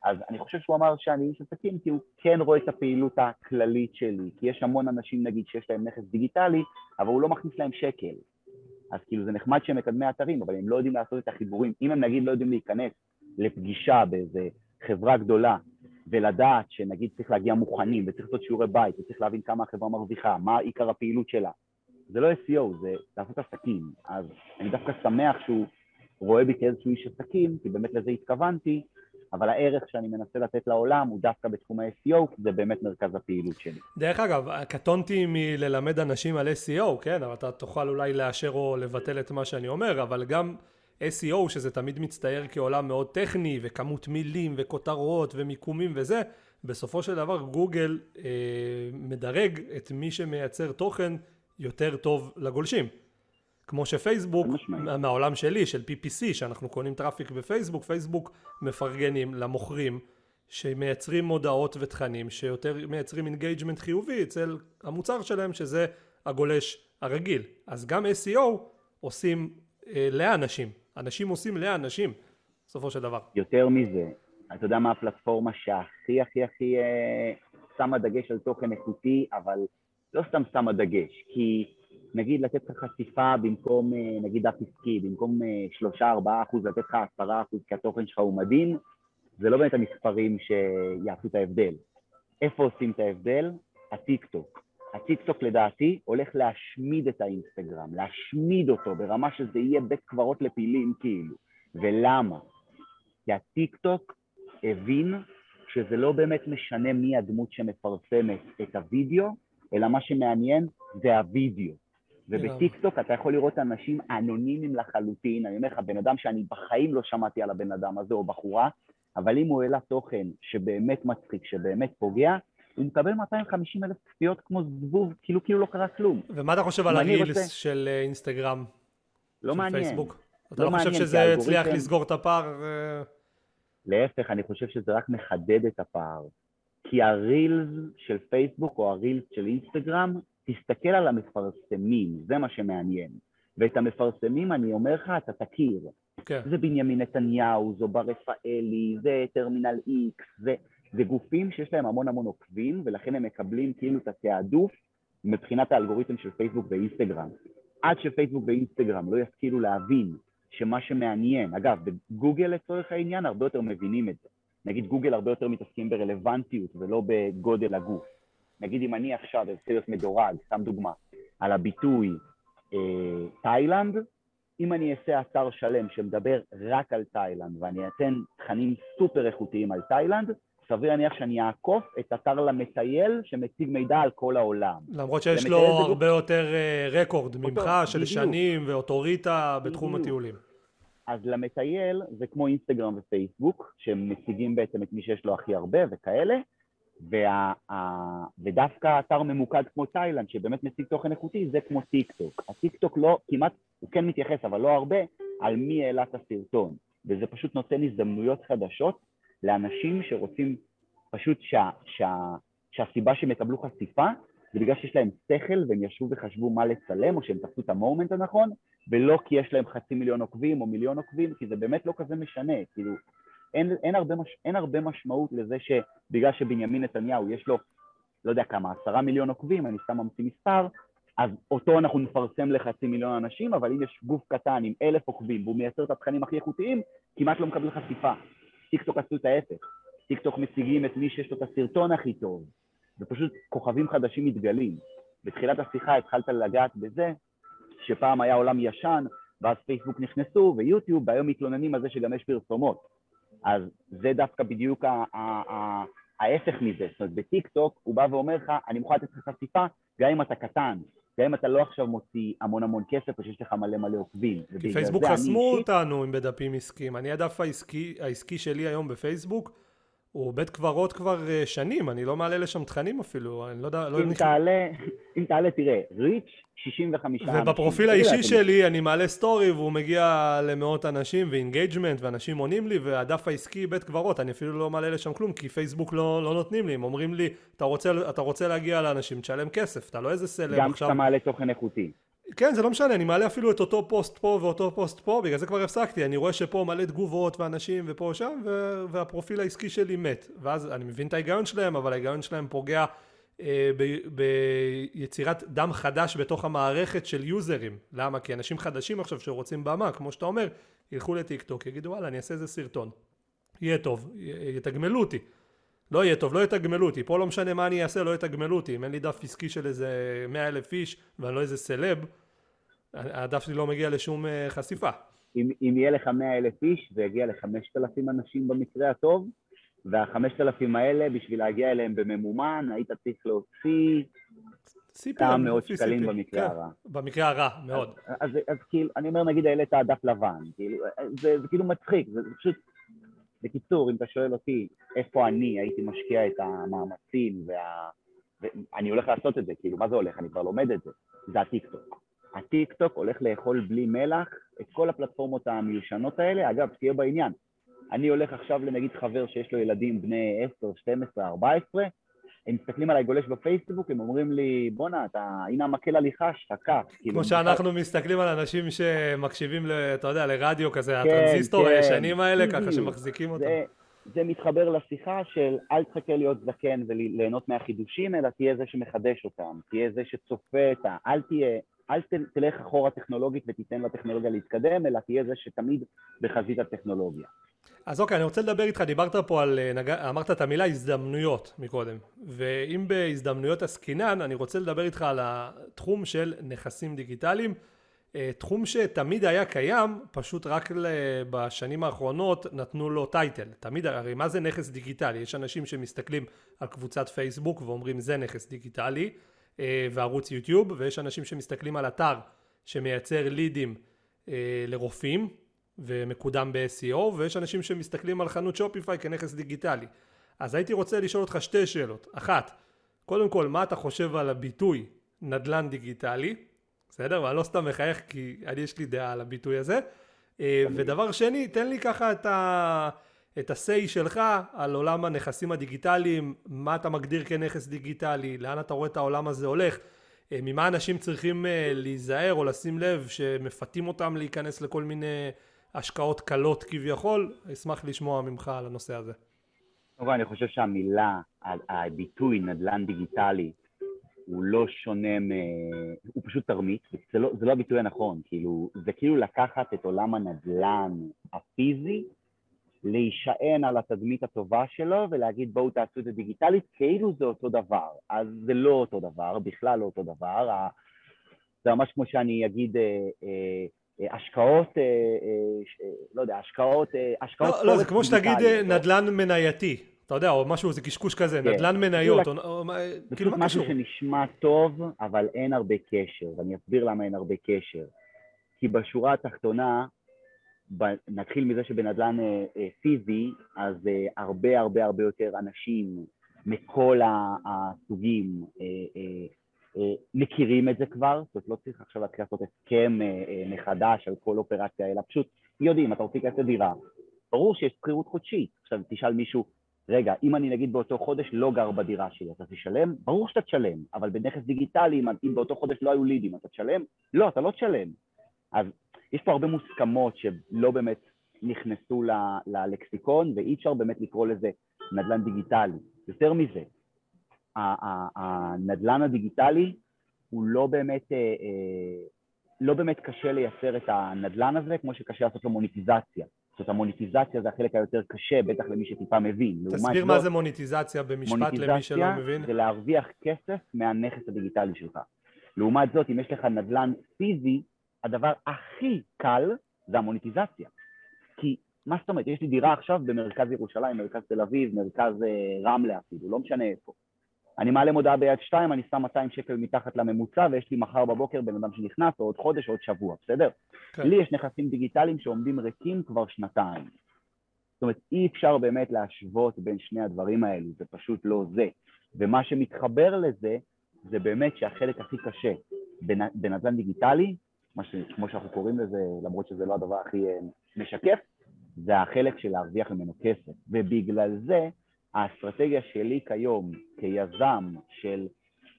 אז אני חושב שהוא אמר שאני איש עסקים כי הוא כן רואה את הפעילות הכללית שלי, כי יש המון אנשים נגיד שיש להם נכס דיגיטלי, אבל הוא לא מכניס להם שקל. אז כאילו זה נחמד שהם מקדמי אתרים, אבל הם לא יודעים לעשות את החיבורים. אם הם נגיד לא יודעים להיכנס לפגישה באיזה חברה גדולה ולדעת שנגיד צריך להגיע מוכנים וצריך לעשות שיעורי בית וצריך להבין כמה החברה מרוויחה, מה עיקר הפעילות שלה, זה לא SEO, זה לעשות עסקים. אז אני דווקא שמח שהוא רואה בי כאיזשהו איש עסקים, כי באמת לזה התכוונתי, אבל הערך שאני מנסה לתת לעולם הוא דווקא בתחום ה-SEO, כי זה באמת מרכז הפעילות שלי. דרך אגב, קטונתי מללמד אנשים על SEO, כן, אבל אתה תוכל אולי לאשר או לבטל את מה שאני אומר, אבל גם SEO, שזה תמיד מצטייר כעולם מאוד טכני, וכמות מילים, וכותרות, ומיקומים וזה, בסופו של דבר גוגל אה, מדרג את מי שמייצר תוכן יותר טוב לגולשים. כמו שפייסבוק, מהעולם שלי, של PPC, שאנחנו קונים traffic בפייסבוק, פייסבוק מפרגנים למוכרים שמייצרים מודעות ותכנים שיותר מייצרים engagement חיובי אצל המוצר שלהם שזה הגולש הרגיל. אז גם SEO עושים אה, לאנשים, אנשים עושים לאנשים בסופו של דבר. יותר מזה, אתה יודע מה הפלטפורמה שהכי הכי הכי אה, שמה דגש על תוכן איכותי, אבל לא סתם שמה דגש, כי נגיד לתת לך חשיפה במקום, אה, נגיד דף עסקי, במקום אה, שלושה ארבעה אחוז, לתת לך עשרה אחוז כי התוכן שלך הוא מדהים, זה לא באמת המספרים שיעשו את ההבדל. איפה עושים את ההבדל? הטיק טוק. הטיק טוק לדעתי הולך להשמיד את האינסטגרם, להשמיד אותו ברמה שזה יהיה בית קברות לפעילים כאילו. ולמה? כי הטיק טוק הבין שזה לא באמת משנה מי הדמות שמפרסמת את הוידאו, אלא מה שמעניין זה הוידאו. ובטיקטוק אתה יכול לראות אנשים אנונימיים לחלוטין, אני אומר לך, בן אדם שאני בחיים לא שמעתי על הבן אדם הזה או בחורה, אבל אם הוא העלה תוכן שבאמת מצחיק, שבאמת פוגע, הוא מקבל 250 אלף צפיות כמו זבוב, כאילו כאילו לא קרה כלום. ומה אתה חושב על הרילס רוצה... של אה, אינסטגרם? לא של מעניין. פייסבוק? אתה לא, לא חושב שזה הצליח לסגור את הפער? אה? להפך, אני חושב שזה רק מחדד את הפער. כי הרילס של פייסבוק או הרילס של אינסטגרם תסתכל על המפרסמים, זה מה שמעניין. ואת המפרסמים, אני אומר לך, אתה תכיר. כן. זה בנימין נתניהו, זו בר רפאלי, זה טרמינל איקס, זה, זה גופים שיש להם המון המון עוקבים, ולכן הם מקבלים כאילו את התעדוף מבחינת האלגוריתם של פייסבוק ואינסטגרם. עד שפייסבוק ואינסטגרם לא ישכילו להבין שמה שמעניין, אגב, בגוגל לצורך העניין הרבה יותר מבינים את זה. נגיד גוגל הרבה יותר מתעסקים ברלוונטיות ולא בגודל הגוף. נגיד אם אני עכשיו ארצה להיות מדורג, סתם דוגמה, על הביטוי אה, תאילנד, אם אני אעשה אתר שלם שמדבר רק על תאילנד ואני אתן תכנים סופר איכותיים על תאילנד, סביר להניח שאני אעקוף את אתר למטייל שמציג מידע על כל העולם. למרות שיש לו הרבה גוף... יותר uh, record ממך אותו, של בדיוק. שנים ואוטוריטה בתחום בדיוק. הטיולים. אז למטייל זה כמו אינסטגרם ופייסבוק, שמציגים בעצם את מי שיש לו הכי הרבה וכאלה, וה, ה, ודווקא אתר ממוקד כמו תאילנד, שבאמת מציג תוכן איכותי, זה כמו טיק טוק. הטיק טוק לא, כמעט, הוא כן מתייחס, אבל לא הרבה, על מי העלה את הסרטון. וזה פשוט נותן הזדמנויות חדשות לאנשים שרוצים פשוט שה, שה, שהסיבה שהם יקבלו חשיפה זה בגלל שיש להם שכל והם ישבו וחשבו מה לצלם, או שהם תפסו את המומנט הנכון, ולא כי יש להם חצי מיליון עוקבים או מיליון עוקבים, כי זה באמת לא כזה משנה. כאילו, אין, אין, הרבה, מש, אין הרבה משמעות לזה שבגלל שבנימין נתניהו יש לו, לא יודע כמה, עשרה מיליון עוקבים, אני סתם ממציא מספר, אז אותו אנחנו נפרסם לחצי מיליון אנשים, אבל אם יש גוף קטן עם אלף עוקבים והוא מייצר את התכנים הכי איכותיים, כמעט לא מקבל חשיפה. טיקטוק עשו את ההפך. טיקטוק מציגים את מי שיש לו את הסרטון הכי טוב, ופשוט כוכבים חדשים מתגלים. בתחילת השיחה התחלת לגעת בזה שפעם היה עולם ישן, ואז פייסבוק נכנסו ויוטיוב, והיום מתלוננים על זה שגם יש פרסומות. אז זה דווקא בדיוק ההפך מזה. זאת אומרת, בטיק טוק הוא בא ואומר לך, אני מוכן לתת לך חשיפה גם אם אתה קטן, גם אם אתה לא עכשיו מוציא המון המון כסף או שיש לך מלא מלא עוקבים. כי פייסבוק חסמו אותנו גם בדפים עסקיים. אני הדף העסקי, העסקי שלי היום בפייסבוק, הוא בית קברות כבר אה, שנים, אני לא מעלה לשם תכנים אפילו, אני לא יודע... לא אם, לא תעלה, אם תעלה, תראה, reach 65 אנשים. ובפרופיל האישי שלי אני מעלה סטורי והוא מגיע למאות אנשים ו engagement ואנשים עונים לי והדף העסקי בית קברות, אני אפילו לא מעלה לשם כלום כי פייסבוק לא, לא נותנים לי, הם אומרים לי, אתה רוצה, אתה רוצה להגיע לאנשים, תשלם כסף, אתה לא איזה סלב עכשיו... גם כשאתה מעלה תוכן איכותי. כן, זה לא משנה, אני מעלה אפילו את אותו פוסט פה ואותו פוסט פה, בגלל זה כבר הפסקתי, אני רואה שפה מלא תגובות ואנשים ופה ושם, ו- והפרופיל העסקי שלי מת. ואז אני מבין את ההיגיון שלהם, אבל ההיגיון שלהם פוגע אה, ב- ביצירת דם חדש בתוך המערכת של יוזרים. למה? כי אנשים חדשים עכשיו שרוצים במה, כמו שאתה אומר, ילכו לטיק טוק, יגידו וואלה, אני אעשה איזה סרטון. יהיה טוב, יתגמלו אותי. לא יהיה טוב, לא יתגמלו אותי, פה לא משנה מה אני אעשה, לא יתגמלו אותי, אם אין לי דף עסקי של איזה מאה אלף איש ואני לא איזה סלב, הדף שלי לא מגיע לשום אה, חשיפה. אם, אם יהיה לך 100 אלף איש, זה יגיע ל-5,000 אנשים במקרה הטוב, וה-5,000 האלה, בשביל להגיע אליהם בממומן, היית צריך להוציא כמה מאות שקלים CP. במקרה כן, הרע. במקרה הרע, מאוד. אז, אז, אז כאילו, אני אומר, נגיד, העלית דף לבן, כאילו, זה, זה כאילו מצחיק, זה, זה פשוט... בקיצור, אם אתה שואל אותי איפה אני הייתי משקיע את המאמצים וה... ואני הולך לעשות את זה, כאילו, מה זה הולך? אני כבר לומד את זה. זה הטיקטוק. הטיקטוק הולך לאכול בלי מלח את כל הפלטפורמות המיושנות האלה. אגב, תהיה בעניין. אני הולך עכשיו לנגיד חבר שיש לו ילדים בני 10, 12, 14, הם מסתכלים עליי גולש בפייסבוק, הם אומרים לי, בואנה, אתה, הנה המקל הליכה קח. כאילו, כמו שאנחנו מסתכלים על אנשים שמקשיבים, אתה יודע, לרדיו כזה, כן, הטרנזיסטור כן. הישנים האלה, ככה שמחזיקים אותם. זה מתחבר לשיחה של אל תחכה להיות זקן וליהנות מהחידושים, אלא תהיה זה שמחדש אותם, תהיה זה שצופה את ה... אל תהיה, אל תלך אחורה טכנולוגית ותיתן לטכנולוגיה להתקדם, אלא תהיה זה שתמיד בחזית הטכנולוגיה. אז אוקיי, אני רוצה לדבר איתך, דיברת פה על, נג... אמרת את המילה הזדמנויות מקודם, ואם בהזדמנויות עסקינן, אני רוצה לדבר איתך על התחום של נכסים דיגיטליים. אה, תחום שתמיד היה קיים, פשוט רק בשנים האחרונות נתנו לו טייטל. תמיד, הרי מה זה נכס דיגיטלי? יש אנשים שמסתכלים על קבוצת פייסבוק ואומרים זה נכס דיגיטלי, אה, וערוץ יוטיוב, ויש אנשים שמסתכלים על אתר שמייצר לידים אה, לרופאים ומקודם ב-SEO, ויש אנשים שמסתכלים על חנות שופיפיי כנכס דיגיטלי. אז הייתי רוצה לשאול אותך שתי שאלות. אחת, קודם כל, מה אתה חושב על הביטוי נדל"ן דיגיטלי? בסדר? ואני לא סתם מחייך כי אני יש לי דעה על הביטוי הזה. אה, ודבר שני, תן לי ככה את ה... את ה-say שלך על עולם הנכסים הדיגיטליים, מה אתה מגדיר כנכס דיגיטלי, לאן אתה רואה את העולם הזה הולך, אה, ממה אנשים צריכים אה, להיזהר או לשים לב שמפתים אותם להיכנס לכל מיני השקעות קלות כביכול, אשמח לשמוע ממך על הנושא הזה. קודם אני חושב שהמילה, הביטוי נדל"ן דיגיטלי, הוא לא שונה מ... הוא פשוט תרמית, זה לא, זה לא הביטוי הנכון, כאילו, זה כאילו לקחת את עולם הנדל"ן הפיזי, להישען על התדמית הטובה שלו ולהגיד בואו תעשו את זה דיגיטלית, כאילו זה אותו דבר. אז זה לא אותו דבר, בכלל לא אותו דבר. זה ממש כמו שאני אגיד אה, אה, השקעות, אה, לא יודע, השקעות... השקעות לא, לא, זה כמו שתגיד נדל"ן מנייתי. אתה יודע, או משהו, זה קשקוש כזה, כן. נדל"ן מניות, או, או, או כאילו מה קשור? משהו שנשמע טוב, אבל אין הרבה קשר, ואני אסביר למה אין הרבה קשר. כי בשורה התחתונה, נתחיל מזה שבנדל"ן אה, אה, פיזי, אז אה, הרבה הרבה הרבה יותר אנשים מכל הסוגים מכירים את זה כבר, זאת אומרת לא צריך עכשיו להתחיל לעשות הסכם מחדש על כל אופרציה, אלא פשוט יודעים, אתה רוצה לקחת דירה, ברור שיש שכירות חודשית, עכשיו תשאל מישהו רגע, אם אני נגיד באותו חודש לא גר בדירה שלי, אתה תשלם? ברור שאתה תשלם, אבל בנכס דיגיטלי, אם באותו חודש לא היו לידים, אתה תשלם? לא, אתה לא תשלם. אז יש פה הרבה מוסכמות שלא באמת נכנסו ל- ללקסיקון, ואי אפשר באמת לקרוא לזה נדל"ן דיגיטלי. יותר מזה, הנדל"ן הדיגיטלי הוא לא באמת, אה, אה, לא באמת קשה לייצר את הנדל"ן הזה כמו שקשה לעשות לו מוניטיזציה. זאת המוניטיזציה זה החלק היותר קשה, בטח למי שטיפה מבין. תסביר מה זה מוניטיזציה במשפט למי שלא מבין. מוניטיזציה זה להרוויח כסף מהנכס הדיגיטלי שלך. לעומת זאת, אם יש לך נדל"ן פיזי, הדבר הכי קל זה המוניטיזציה. כי מה זאת אומרת, יש לי דירה עכשיו במרכז ירושלים, מרכז תל אביב, מרכז אה, רמלה אפילו, לא משנה איפה. אני מעלה מודעה ביד שתיים, אני שם 200 שקל מתחת לממוצע, ויש לי מחר בבוקר בן אדם שנכנס, או עוד חודש, או עוד שבוע, בסדר? כן. לי יש נכסים דיגיטליים שעומדים ריקים כבר שנתיים. זאת אומרת, אי אפשר באמת להשוות בין שני הדברים האלו, זה פשוט לא זה. ומה שמתחבר לזה, זה באמת שהחלק הכי קשה בנדל"ן דיגיטלי, ש, כמו שאנחנו קוראים לזה, למרות שזה לא הדבר הכי אה, משקף, זה החלק של להרוויח ממנו כסף. ובגלל זה, האסטרטגיה שלי כיום כיזם של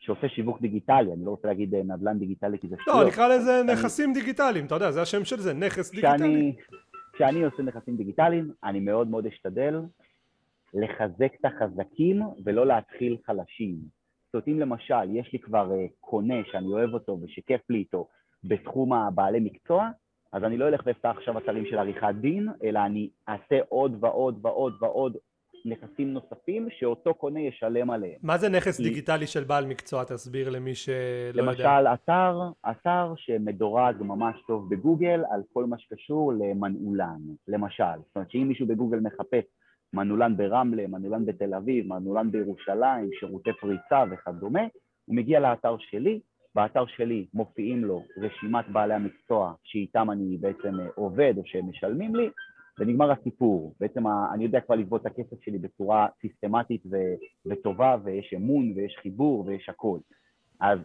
שעושה שיווק דיגיטלי, אני לא רוצה להגיד אה, נדל"ן דיגיטלי כי זה שטויות. לא, נקרא לזה נכסים דיגיטליים, אתה יודע, זה השם של זה, נכס דיגיטלי. כשאני עושה נכסים דיגיטליים, אני מאוד מאוד אשתדל לחזק את החזקים ולא להתחיל חלשים. זאת אומרת, אם למשל יש לי כבר אה, קונה שאני אוהב אותו ושכיף לי איתו בתחום הבעלי מקצוע, אז אני לא אלך ואפתח עכשיו אתרים של עריכת דין, אלא אני אעשה עוד ועוד ועוד ועוד נכסים נוספים שאותו קונה ישלם עליהם. מה זה נכס דיגיטלי של בעל מקצוע? תסביר למי שלא למשל, יודע. למשל, אתר, אתר שמדורג ממש טוב בגוגל על כל מה שקשור למנעולן, למשל. זאת אומרת שאם מישהו בגוגל מחפש מנעולן ברמלה, מנעולן בתל אביב, מנעולן בירושלים, שירותי פריצה וכדומה, הוא מגיע לאתר שלי, באתר שלי מופיעים לו רשימת בעלי המקצוע שאיתם אני בעצם אה, עובד או שהם משלמים לי, ונגמר הסיפור. בעצם אני יודע כבר לגבות את הכסף שלי בצורה סיסטמטית ו- וטובה, ויש אמון ויש חיבור ויש הכל. אז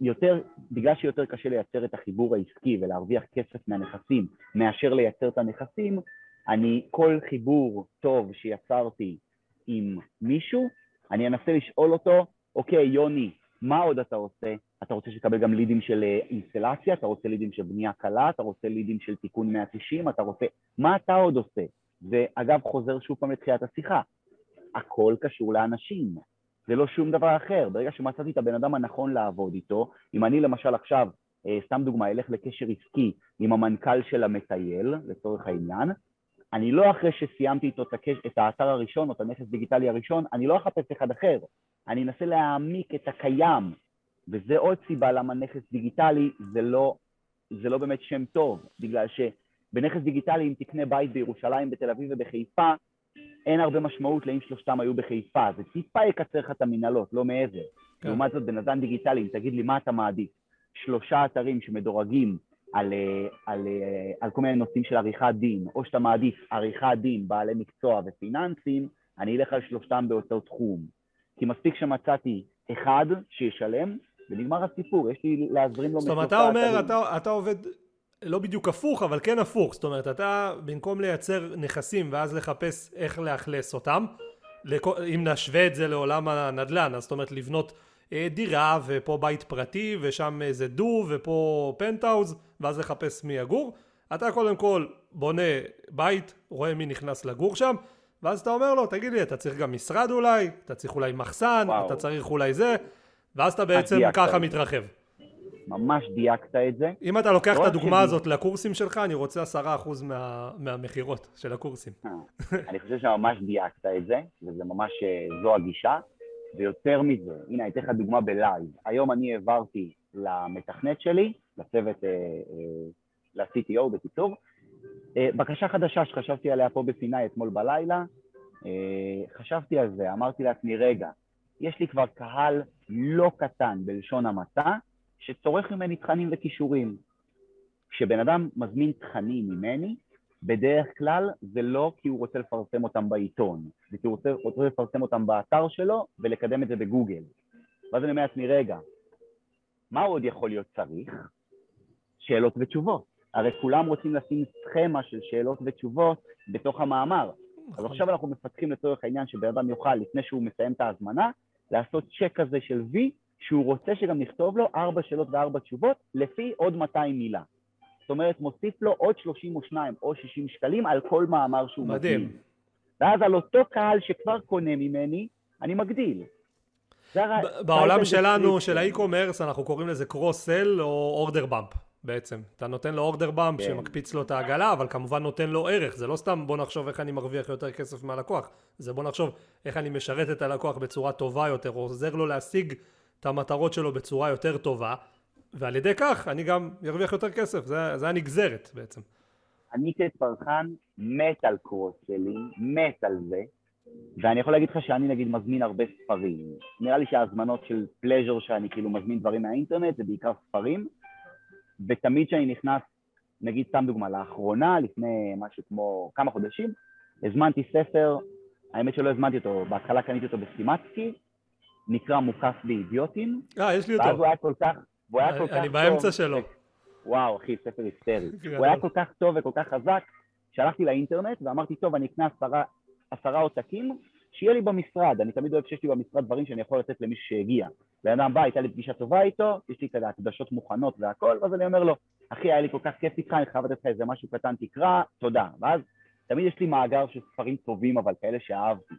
יותר, בגלל שיותר קשה לייצר את החיבור העסקי ולהרוויח כסף מהנכסים מאשר לייצר את הנכסים, אני, כל חיבור טוב שיצרתי עם מישהו, אני אנסה לשאול אותו, אוקיי, יוני, מה עוד אתה עושה? אתה רוצה שתקבל גם לידים של אה, אינסטלציה, אתה רוצה לידים של בנייה קלה, אתה רוצה לידים של תיקון 190, אתה רוצה... מה אתה עוד עושה? ואגב, חוזר שוב פעם לתחילת השיחה, הכל קשור לאנשים, זה לא שום דבר אחר. ברגע שמצאתי את הבן אדם הנכון לעבוד איתו, אם אני למשל עכשיו, אה, סתם דוגמה, אלך לקשר עסקי עם המנכ"ל של המטייל, לצורך העניין, אני לא אחרי שסיימתי איתו את האתר הראשון או את הנכס דיגיטלי הראשון, אני לא אחפש אחד אחר, אני אנסה להעמיק את הקיים, וזה עוד סיבה למה נכס דיגיטלי זה לא, זה לא באמת שם טוב, בגלל שבנכס דיגיטלי אם תקנה בית בירושלים, בתל אביב ובחיפה, אין הרבה משמעות לאם שלושתם היו בחיפה, זה טיפה יקצר לך את המנהלות, לא מעבר. כן. לעומת זאת בנדל"ן דיגיטלי, אם תגיד לי מה אתה מעדיף, שלושה אתרים שמדורגים על, אה, על, אה, על כל מיני נושאים של עריכת דין, או שאתה מעדיף עריכת דין, בעלי מקצוע ופיננסים, אני אלך על שלושתם באותו תחום. כי מספיק שמצאתי אחד שישלם, ונגמר הסיפור, יש לי להזרים לו... זאת אומרת, אתה אומר, אתה, אתה עובד לא בדיוק הפוך, אבל כן הפוך. זאת אומרת, אתה במקום לייצר נכסים ואז לחפש איך לאכלס אותם, אם נשווה את זה לעולם הנדל"ן, אז זאת אומרת לבנות אה, דירה ופה בית פרטי ושם איזה דו ופה פנטהאוז ואז לחפש מי יגור, אתה קודם כל בונה בית, רואה מי נכנס לגור שם ואז אתה אומר לו, תגיד לי, אתה צריך גם משרד אולי, אתה צריך אולי מחסן, וואו. אתה צריך אולי זה, ואז אתה בעצם ככה מתרחב. ממש דייקת את זה. אם אתה לוקח את הדוגמה שלי. הזאת לקורסים שלך, אני רוצה עשרה אחוז מה, מהמכירות של הקורסים. אה, אני חושב שממש דייקת את זה, וזה ממש, אה, זו הגישה. ויותר מזה, הנה, אני אתן לך דוגמה בלייב. היום אני העברתי למתכנת שלי, לצוות, אה, אה, ל-CTO בקיצור, אה, בקשה חדשה שחשבתי עליה פה בסיני אתמול בלילה, חשבתי על זה, אמרתי לעצמי, רגע, יש לי כבר קהל לא קטן בלשון המעטה, שצורך ממני תכנים וכישורים. כשבן אדם מזמין תכנים ממני, בדרך כלל זה לא כי הוא רוצה לפרסם אותם בעיתון, זה כי הוא רוצה, רוצה לפרסם אותם באתר שלו ולקדם את זה בגוגל. ואז אני אומר לעצמי, רגע, מה עוד יכול להיות צריך? שאלות ותשובות. הרי כולם רוצים לשים סכמה של שאלות ותשובות בתוך המאמר. אז נכון. עכשיו אנחנו מפתחים לצורך העניין שבן אדם יוכל, לפני שהוא מסיים את ההזמנה, לעשות צ'ק כזה של וי, שהוא רוצה שגם נכתוב לו ארבע שאלות וארבע תשובות, לפי עוד 200 מילה. זאת אומרת, מוסיף לו עוד 32 או 60 שקלים על כל מאמר שהוא מדהים. מדהים. ואז על אותו קהל שכבר קונה ממני, אני מגדיל. בעולם שלנו, של האי-קומרס, אנחנו קוראים לזה קרוס-סל או אורדר באמפ בעצם. אתה נותן לו אורדר באמפ כן. שמקפיץ לו את העגלה, אבל כמובן נותן לו ערך. זה לא סתם בוא נחשוב איך אני מרוויח יותר כסף מהלקוח, זה בוא נחשוב איך אני משרת את הלקוח בצורה טובה יותר, עוזר לו להשיג את המטרות שלו בצורה יותר טובה, ועל ידי כך אני גם ארוויח יותר כסף, זה, זה הנגזרת בעצם. אני כצרכן מת על קרוסלים, מת על זה, ואני יכול להגיד לך שאני נגיד מזמין הרבה ספרים. נראה לי שההזמנות של פלז'ר שאני כאילו מזמין דברים מהאינטרנט זה בעיקר ספרים, ותמיד כשאני נכנס, נגיד סתם דוגמה, לאחרונה, לפני משהו כמו כמה חודשים, הזמנתי ספר, האמת שלא הזמנתי אותו, בהתחלה קניתי אותו בסטימצקי, נקרא מוקף באידיוטים. אה, יש לי אותו. ואז הוא היה כל כך, והוא היה כל כך טוב. אני באמצע שלו. וואו, אחי, ספר היסטרי. [laughs] הוא היה כל כך טוב וכל כך חזק, שהלכתי לאינטרנט ואמרתי, טוב, אני אקנה עשרה, עשרה עותקים, שיהיה לי במשרד. אני תמיד אוהב שיש לי במשרד דברים שאני יכול לתת למישהו שהגיע. בן אדם בא, הייתה לי פגישה טובה איתו, יש לי כזה הקדשות מוכנות והכל, ואז אני אומר לו, אחי, היה לי כל כך כיף איתך, אני חייב לתת לך איזה משהו קטן, תקרא, תודה. ואז תמיד יש לי מאגר של ספרים טובים, אבל כאלה שאהבתי.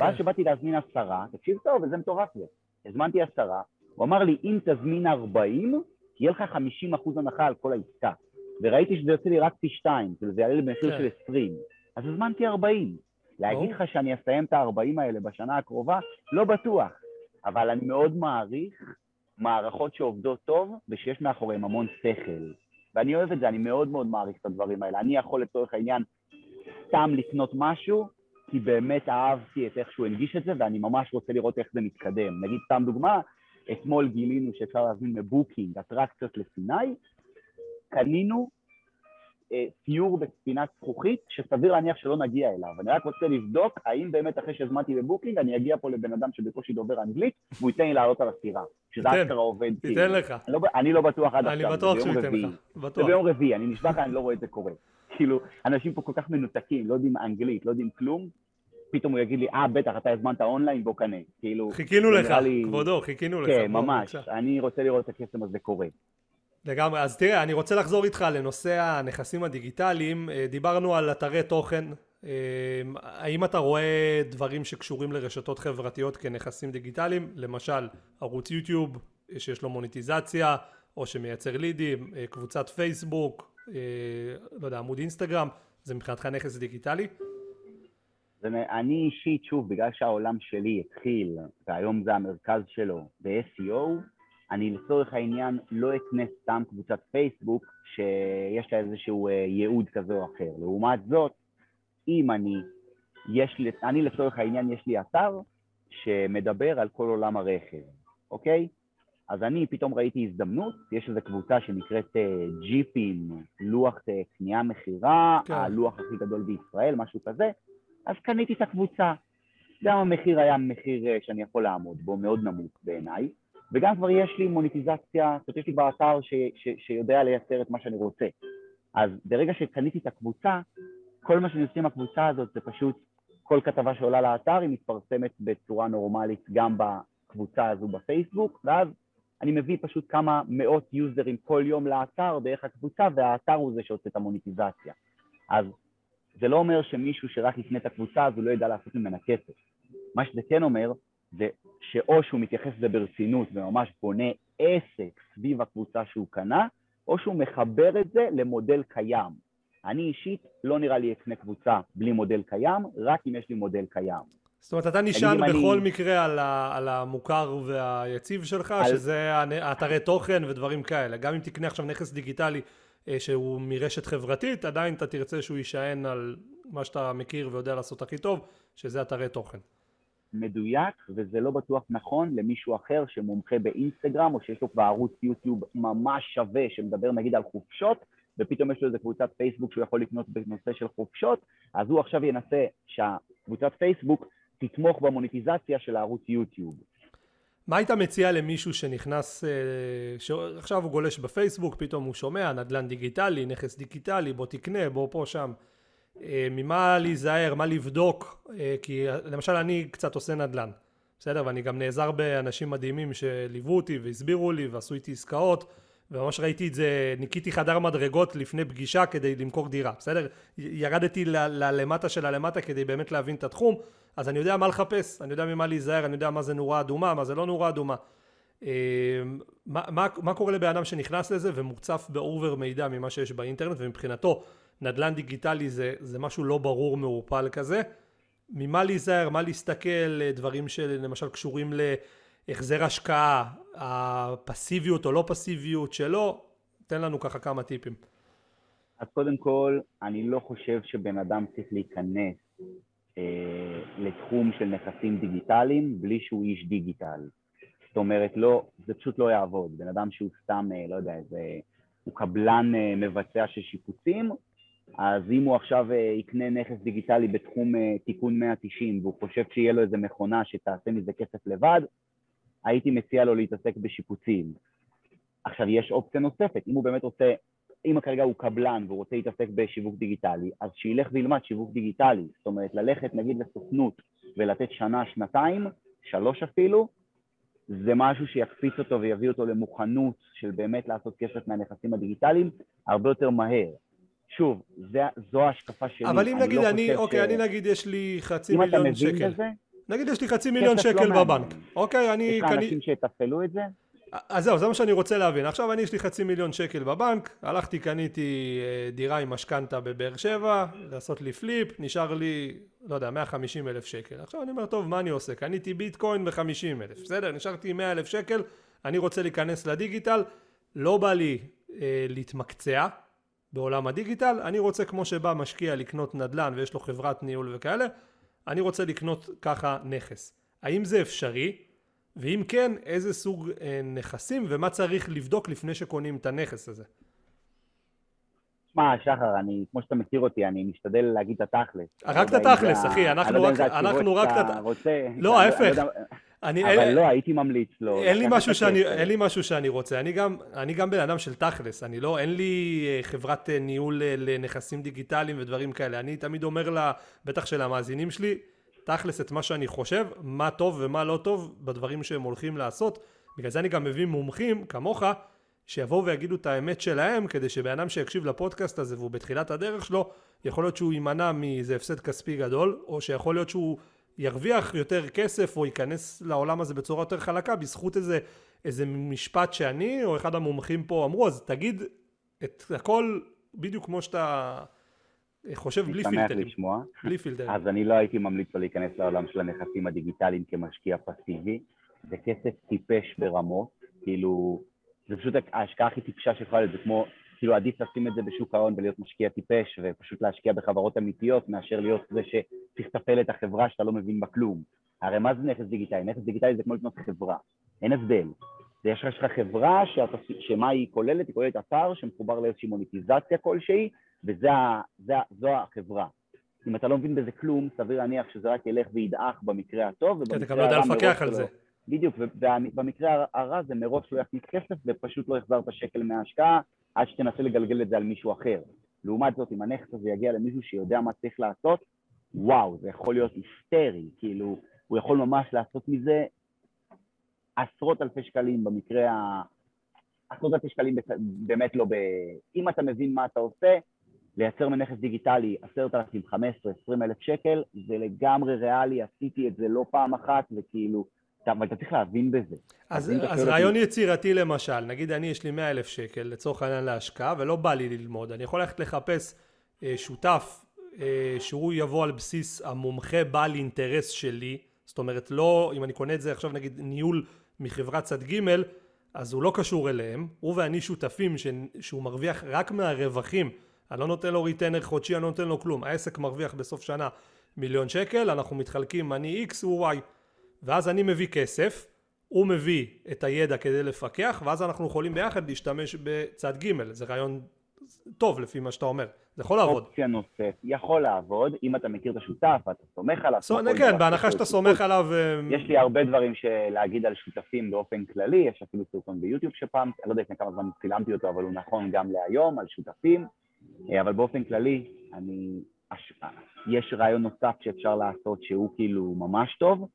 ואז כשבאתי כן. להזמין עשרה, תקשיב טוב, וזה מטורף לי. הזמנתי עשרה, הוא אמר לי, אם תזמין 40, יהיה לך 50 אחוז הנחה על כל העסקה. וראיתי שזה יוצא לי רק פי שתיים, כאילו זה יעלה לי במחיר כן. של 20. אז הזמנתי 40. להגיד לך שאני אסיים את ה-40 האלה בשנה הקרובה? לא בטוח. אבל אני מאוד מעריך מערכות שעובדות טוב ושיש מאחוריהן המון שכל. ואני אוהב את זה, אני מאוד מאוד מעריך את הדברים האלה. אני יכול לצורך העניין סתם לקנות משהו, כי באמת אהבתי את איך שהוא הנגיש את זה, ואני ממש רוצה לראות איך זה מתקדם. נגיד, סתם דוגמה, אתמול גילינו שאפשר להזמין מבוקינג אטרקציות לסיני, קנינו סיור בספינת זכוכית שסביר להניח שלא נגיע אליו. אני רק רוצה לבדוק האם באמת אחרי שהזמנתי בבוקינג אני אגיע פה לבן אדם שבקושי דובר אנגלית והוא ייתן לי לעלות על הסירה. שזה אשכרה עובד. תיתן כאילו. לך. אני לא, אני לא בטוח עד עכשיו. אני בטוח שהוא ייתן לך. בטוח. זה ביום רביעי, אני נשבע לך, אני לא רואה את זה קורה. כאילו, אנשים פה כל כך מנותקים, לא יודעים אנגלית, לא יודעים כלום, פתאום הוא יגיד לי, אה, בטח, אתה הזמנת אונליין, בוא קנה. כאילו... חיכינו לך, לי... כבודו, חיכינו לך. כן, ממש. אני רוצה לראות את הקסם הזה קורה. לגמרי, אז תראה, אני רוצה לחזור איתך לנושא הנכסים הדיגיטליים. אה, דיברנו על אתרי תוכן. אה, האם אתה רואה דברים שקשורים לרשתות חברתיות כנכסים דיגיטליים? למשל, ערוץ יוטיוב אה, שיש לו מוניטיזציה, או שמייצר לידים, קבוצת פייסבוק, לא יודע, עמוד אינסטגרם, זה מבחינתך נכס דיגיטלי? אני אישית, שוב, בגלל שהעולם שלי התחיל, והיום זה המרכז שלו, ב-SEO, אני לצורך העניין לא אקנה סתם קבוצת פייסבוק שיש לה איזשהו אה, ייעוד כזה או אחר. לעומת זאת, אם אני, יש לי, אני לצורך העניין יש לי אתר שמדבר על כל עולם הרכב, אוקיי? אז אני פתאום ראיתי הזדמנות, יש איזו קבוצה שנקראת uh, ג'יפים, לוח uh, קנייה מכירה, כן. הלוח הכי גדול בישראל, משהו כזה, אז קניתי את הקבוצה. גם המחיר היה מחיר שאני יכול לעמוד בו, מאוד נמוך בעיניי, וגם כבר יש לי מוניטיזציה, זאת אומרת יש לי באתר ש, ש, שיודע לייצר את מה שאני רוצה. אז ברגע שקניתי את הקבוצה, כל מה שאני עושה עם הקבוצה הזאת זה פשוט כל כתבה שעולה לאתר היא מתפרסמת בצורה נורמלית גם בקבוצה הזו בפייסבוק, ואז אני מביא פשוט כמה מאות יוזרים כל יום לאתר דרך הקבוצה, והאתר הוא זה שעושה את המוניטיזציה. אז זה לא אומר שמישהו שרק יקנה את הקבוצה הוא לא ידע לעשות ממנה כסף. מה שזה כן אומר, זה שאו שהוא מתייחס לזה ברצינות וממש בונה עסק סביב הקבוצה שהוא קנה, או שהוא מחבר את זה למודל קיים. אני אישית לא נראה לי אקנה קבוצה בלי מודל קיים, רק אם יש לי מודל קיים. זאת אומרת, אתה נשען בכל אני... מקרה על, ה, על המוכר והיציב שלך, על... שזה אתרי תוכן ודברים כאלה. גם אם תקנה עכשיו נכס דיגיטלי אה, שהוא מרשת חברתית, עדיין אתה תרצה שהוא יישען על מה שאתה מכיר ויודע לעשות הכי טוב, שזה אתרי תוכן. מדויק, וזה לא בטוח נכון למישהו אחר שמומחה באינסטגרם, או שיש לו כבר ערוץ יוטיוב ממש שווה, שמדבר נגיד על חופשות, ופתאום יש לו איזה קבוצת פייסבוק שהוא יכול לקנות בנושא של חופשות, אז הוא עכשיו ינסה שהקבוצת פייסבוק תתמוך במוניטיזציה של הערוץ יוטיוב. מה היית מציע למישהו שנכנס, אה, שעכשיו הוא גולש בפייסבוק, פתאום הוא שומע נדל"ן דיגיטלי, נכס דיגיטלי, בוא תקנה, בוא פה שם. אה, ממה להיזהר, מה לבדוק, אה, כי למשל אני קצת עושה נדל"ן, בסדר? ואני גם נעזר באנשים מדהימים שליוו אותי והסבירו לי ועשו איתי עסקאות וממש ראיתי את זה, ניקיתי חדר מדרגות לפני פגישה כדי למכור דירה, בסדר? ירדתי ללמטה של הלמטה כדי באמת להבין את התחום, אז אני יודע מה לחפש, אני יודע ממה להיזהר, אני יודע מה זה נורה אדומה, מה זה לא נורה אדומה. אה, מה, מה, מה קורה לבן אדם שנכנס לזה ומוצף באובר מידע ממה שיש באינטרנט ומבחינתו נדל"ן דיגיטלי זה, זה משהו לא ברור מעורפל כזה. ממה להיזהר, מה להסתכל, דברים שלמשל קשורים להחזר השקעה, הפסיביות או לא פסיביות שלו, תן לנו ככה כמה טיפים. אז קודם כל, אני לא חושב שבן אדם צריך להיכנס אה, לתחום של נכסים דיגיטליים בלי שהוא איש דיגיטל. זאת אומרת, לא, זה פשוט לא יעבוד. בן אדם שהוא סתם, אה, לא יודע, איזה, הוא קבלן אה, מבצע של שיפוצים, אז אם הוא עכשיו אה, יקנה נכס דיגיטלי בתחום אה, תיקון 190 והוא חושב שיהיה לו איזה מכונה שתעשה מזה כסף לבד, הייתי מציע לו להתעסק בשיפוצים. עכשיו, יש אופציה נוספת, אם הוא באמת רוצה, אם כרגע הוא קבלן והוא רוצה להתעסק בשיווק דיגיטלי, אז שילך וילמד שיווק דיגיטלי. זאת אומרת, ללכת נגיד לסוכנות ולתת שנה, שנתיים, שלוש אפילו, זה משהו שיקפיץ אותו ויביא אותו למוכנות של באמת לעשות כסף מהנכסים הדיגיטליים הרבה יותר מהר. שוב, זה, זו ההשקפה שלי. אבל אם נגיד לא אני, אוקיי, ש... אני נגיד יש לי חצי מיליון שקל. בזה, נגיד יש לי חצי מיליון שקל לא בבנק. אוקיי, אני... יש לך אנשים שיתפעלו את זה? אז זהו, זה מה שאני רוצה להבין. עכשיו אני יש לי חצי מיליון שקל בבנק, הלכתי, קניתי אה, דירה עם משכנתה בבאר שבע, לעשות לי פליפ, נשאר לי, לא יודע, 150 אלף שקל. עכשיו אני אומר, טוב, מה אני עושה? קניתי ביטקוין ב-50 אלף, בסדר? נשארתי עם 100 אלף שקל, אני רוצה להיכנס לדיגיטל, לא בא לי אה, להתמקצע בעולם הדיגיטל, אני רוצה כמו שבא משקיע לקנות נדל"ן ויש לו חברת ניהול וכאלה, אני רוצה לקנות ככה נכס. האם זה אפשרי? ואם כן, איזה סוג אה, נכסים ומה צריך לבדוק לפני שקונים את הנכס הזה? שמע, שחר, אני, כמו שאתה מכיר אותי, אני משתדל להגיד את התכלס. רק את התכלס, אחי, אנחנו רק, אנחנו רק את התכלס. לא, ההפך. אני, אבל אין, לא, הייתי ממליץ לו. אין לי, משהו שאני, אין לי משהו שאני רוצה. אני גם, אני גם בן אדם של תכלס. אני לא, אין לי אה, חברת אה, ניהול לנכסים דיגיטליים ודברים כאלה. אני תמיד אומר לה, בטח של המאזינים שלי, תכלס את מה שאני חושב, מה טוב ומה לא טוב בדברים שהם הולכים לעשות. בגלל זה אני גם מביא מומחים כמוך, שיבואו ויגידו את האמת שלהם, כדי שבן אדם שיקשיב לפודקאסט הזה והוא בתחילת הדרך שלו, יכול להיות שהוא יימנע מאיזה הפסד כספי גדול, או שיכול להיות שהוא ירוויח יותר כסף או ייכנס לעולם הזה בצורה יותר חלקה בזכות איזה, איזה משפט שאני או אחד המומחים פה אמרו, אז תגיד את הכל בדיוק כמו שאתה חושב בלי פילטרים. אני שמח לשמוע. בלי פילטרים. אז אני לא הייתי ממליץ לו להיכנס לעולם של הנכסים הדיגיטליים כמשקיע פסיבי. זה כסף טיפש ברמות, כאילו, זה פשוט ההשקעה הכי טיפשה שיכולה להיות, זה כמו, כאילו עדיף לשים את זה בשוק ההון ולהיות משקיע טיפש ופשוט להשקיע בחברות אמיתיות מאשר להיות זה שצריך לטפל את החברה שאתה לא מבין בה כלום. הרי מה זה נכס דיגיטלי? נכס דיגיטלי זה כמו לקנות חברה, אין הבדל. יש לך חברה שאתה, שמה היא כוללת? היא כוללת אתר שמחובר לאיזושהי מוניטיזציה כלשהי וזו החברה. אם אתה לא מבין בזה כלום, סביר להניח שזה רק ילך וידעך במקרה הטוב. אתה גם לא יודע לפקח על זה. בדיוק, ובמקרה הרע זה מראש לא יכניס כסף ופשוט לא יחזר את השקל מההשקעה עד שתנסה לגלגל את זה על מישהו אחר. לעומת זאת, אם הנכס הזה יגיע למישהו שיודע מה צריך לעשות, וואו, זה יכול להיות היסטרי, כאילו, הוא יכול ממש לעשות מזה עשרות אלפי שקלים במקרה ה... עשרות אלפי שקלים באמת לא ב... אם אתה מבין מה אתה עושה, לייצר מנכס דיגיטלי עשרת אלפים, חמש עשרה, עשרים אלף שקל, זה לגמרי ריאלי, עשיתי את זה לא פעם אחת, וכאילו, אבל אתה צריך להבין בזה. אז, אז רעיון אותי... יצירתי למשל, נגיד אני יש לי מאה אלף שקל לצורך העניין להשקעה ולא בא לי ללמוד, אני יכול ללכת לחפש אה, שותף אה, שהוא יבוא על בסיס המומחה בעל אינטרס שלי, זאת אומרת לא, אם אני קונה את זה עכשיו נגיד ניהול מחברת צד ג' אז הוא לא קשור אליהם, הוא ואני שותפים ש... שהוא מרוויח רק מהרווחים אני לא נותן לו ריטנר חודשי, אני לא נותן לו כלום. העסק מרוויח בסוף שנה מיליון שקל, אנחנו מתחלקים, אני X, הוא Y. ואז אני מביא כסף, הוא מביא את הידע כדי לפקח, ואז אנחנו יכולים ביחד להשתמש בצד ג', זה רעיון טוב לפי מה שאתה אומר, זה יכול לעבוד. אופציה נוספת, יכול לעבוד, אם אתה מכיר את השותף, אתה סומך עליו. סו, כן, בהנחה שאתה סומך עליו... אה, יש לי הרבה דברים להגיד על שותפים באופן כללי, יש אפילו סרטון ביוטיוב שפעם, אני לא יודע לפני כמה זמן צילמתי אותו, אבל הוא נכון גם להיום, על שותפים. אה, אבל באופן כללי, אני, יש רעיון נוסף שאפשר לעשות שהוא כאילו ממש טוב,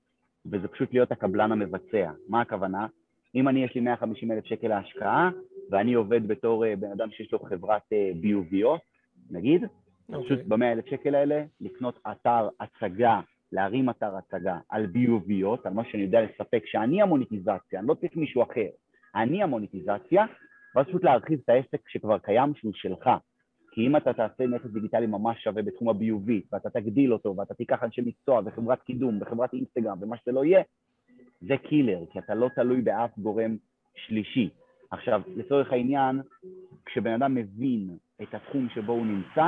וזה פשוט להיות הקבלן המבצע. מה הכוונה? אם אני יש לי 150 אלף שקל להשקעה, ואני עובד בתור אה, בן אדם שיש לו חברת אה, ביוביות, נגיד, okay. פשוט אוקיי. ב-100 אלף שקל האלה, לקנות אתר הצגה, להרים אתר הצגה על ביוביות, על מה שאני יודע לספק, שאני המוניטיזציה, אני לא צריך מישהו אחר, אני המוניטיזציה, ואז פשוט להרחיב את העסק שכבר קיים שהוא שלך. כי אם אתה תעשה נכס דיגיטלי ממש שווה בתחום ה-BUV ואתה תגדיל אותו ואתה תיקח אנשי מקצוע וחברת קידום וחברת אינסטגרם ומה שזה לא יהיה, זה קילר, כי אתה לא תלוי באף גורם שלישי. עכשיו, לצורך העניין, כשבן אדם מבין את התחום שבו הוא נמצא,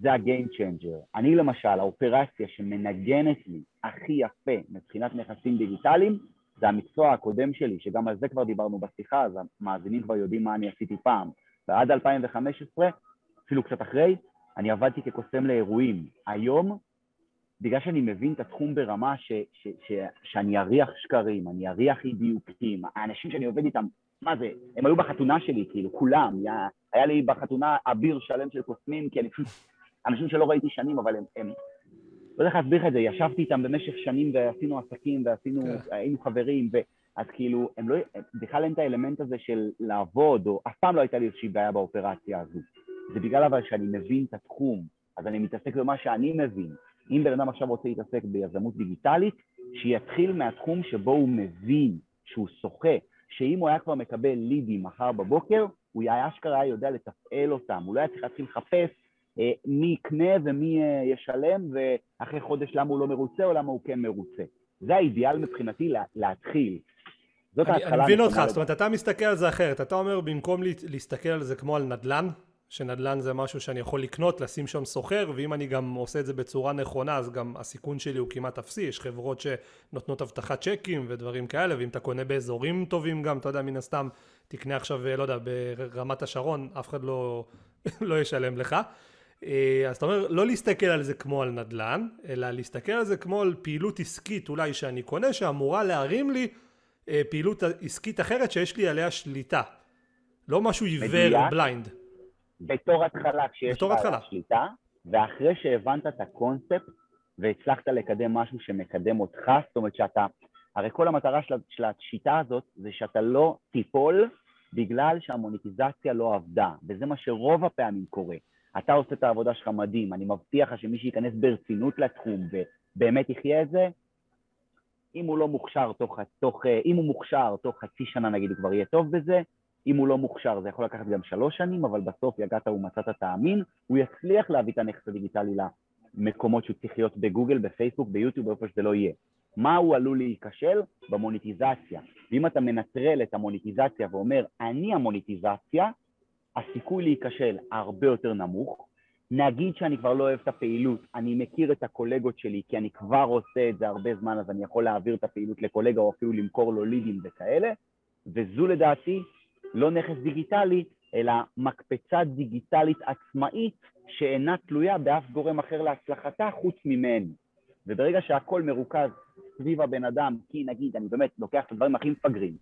זה ה-game changer. אני למשל, האופרציה שמנגנת לי הכי יפה מבחינת נכסים דיגיטליים, זה המקצוע הקודם שלי, שגם על זה כבר דיברנו בשיחה, אז המאזינים כבר יודעים מה אני עשיתי פעם. ועד 2015, אפילו קצת אחרי, אני עבדתי כקוסם לאירועים. היום, בגלל שאני מבין את התחום ברמה ש, ש, ש, שאני אריח שקרים, אני אריח אי דיוקים, האנשים שאני עובד איתם, מה זה, הם היו בחתונה שלי, כאילו, כולם, היה, היה לי בחתונה אביר שלם של קוסמים, כי אני פשוט, אנשים שלא ראיתי שנים, אבל הם, הם לא יודע איך להסביר לך את זה, ישבתי איתם במשך שנים ועשינו עסקים ועשינו, כן. היינו חברים, ו... אז כאילו, הם לא, בכלל אין את האלמנט הזה של לעבוד, או אף פעם לא הייתה לי איזושהי בעיה באופרציה הזו. זה בגלל אבל שאני מבין את התחום, אז אני מתעסק במה שאני מבין. אם בן אדם עכשיו רוצה להתעסק ביזמות דיגיטלית, שיתחיל מהתחום שבו הוא מבין, שהוא שוחה. שאם הוא היה כבר מקבל לידים מחר בבוקר, הוא היה אשכרה יודע לתפעל אותם, הוא לא היה צריך להתחיל לחפש אה, מי יקנה ומי אה, ישלם, ואחרי חודש למה הוא לא מרוצה או למה הוא כן מרוצה. זה האידיאל מבחינתי לה, להתחיל. זאת ההתחלה. אני מבין אותך, זאת אומרת, אתה מסתכל על זה אחרת. אתה אומר, במקום להסתכל על זה כמו על נדל"ן, שנדל"ן זה משהו שאני יכול לקנות, לשים שם סוחר, ואם אני גם עושה את זה בצורה נכונה, אז גם הסיכון שלי הוא כמעט אפסי. יש חברות שנותנות אבטחת צ'קים ודברים כאלה, ואם אתה קונה באזורים טובים גם, אתה יודע, מן הסתם, תקנה עכשיו, לא יודע, ברמת השרון, אף אחד לא, [laughs] לא ישלם לך. אה, אז אתה אומר, לא להסתכל על זה כמו על נדל"ן, אלא להסתכל על זה כמו על פעילות עסקית אולי שאני קונה, שאמורה להרים לי אה, פעילות עסקית אחרת שיש לי עליה שליטה. לא משהו עיוור, בליינד. בתור התחלה, כשיש לך שליטה, ואחרי שהבנת את הקונספט והצלחת לקדם משהו שמקדם אותך, זאת אומרת שאתה, הרי כל המטרה של, של השיטה הזאת זה שאתה לא תיפול בגלל שהמוניטיזציה לא עבדה, וזה מה שרוב הפעמים קורה. אתה עושה את העבודה שלך מדהים, אני מבטיח לך שמי שייכנס ברצינות לתחום ובאמת יחיה את זה, אם הוא לא מוכשר תוך, תוך, אם הוא מוכשר תוך חצי שנה נגיד הוא כבר יהיה טוב בזה, אם הוא לא מוכשר זה יכול לקחת גם שלוש שנים, אבל בסוף יגעת ומצאת תאמין, הוא יצליח להביא את הנכס הדיגיטלי למקומות שהוא צריך להיות בגוגל, בפייסבוק, ביוטיוב, איפה שזה לא יהיה. מה הוא עלול להיכשל? במוניטיזציה. ואם אתה מנטרל את המוניטיזציה ואומר, אני המוניטיזציה, הסיכוי להיכשל הרבה יותר נמוך. נגיד שאני כבר לא אוהב את הפעילות, אני מכיר את הקולגות שלי כי אני כבר עושה את זה הרבה זמן אז אני יכול להעביר את הפעילות לקולגה או אפילו למכור לו לידים וכאלה, וזו לדעתי לא נכס דיגיטלי, אלא מקפצה דיגיטלית עצמאית שאינה תלויה באף גורם אחר להצלחתה חוץ ממני. וברגע שהכל מרוכז סביב הבן אדם, כי נגיד, אני באמת לוקח את הדברים הכי מפגרים,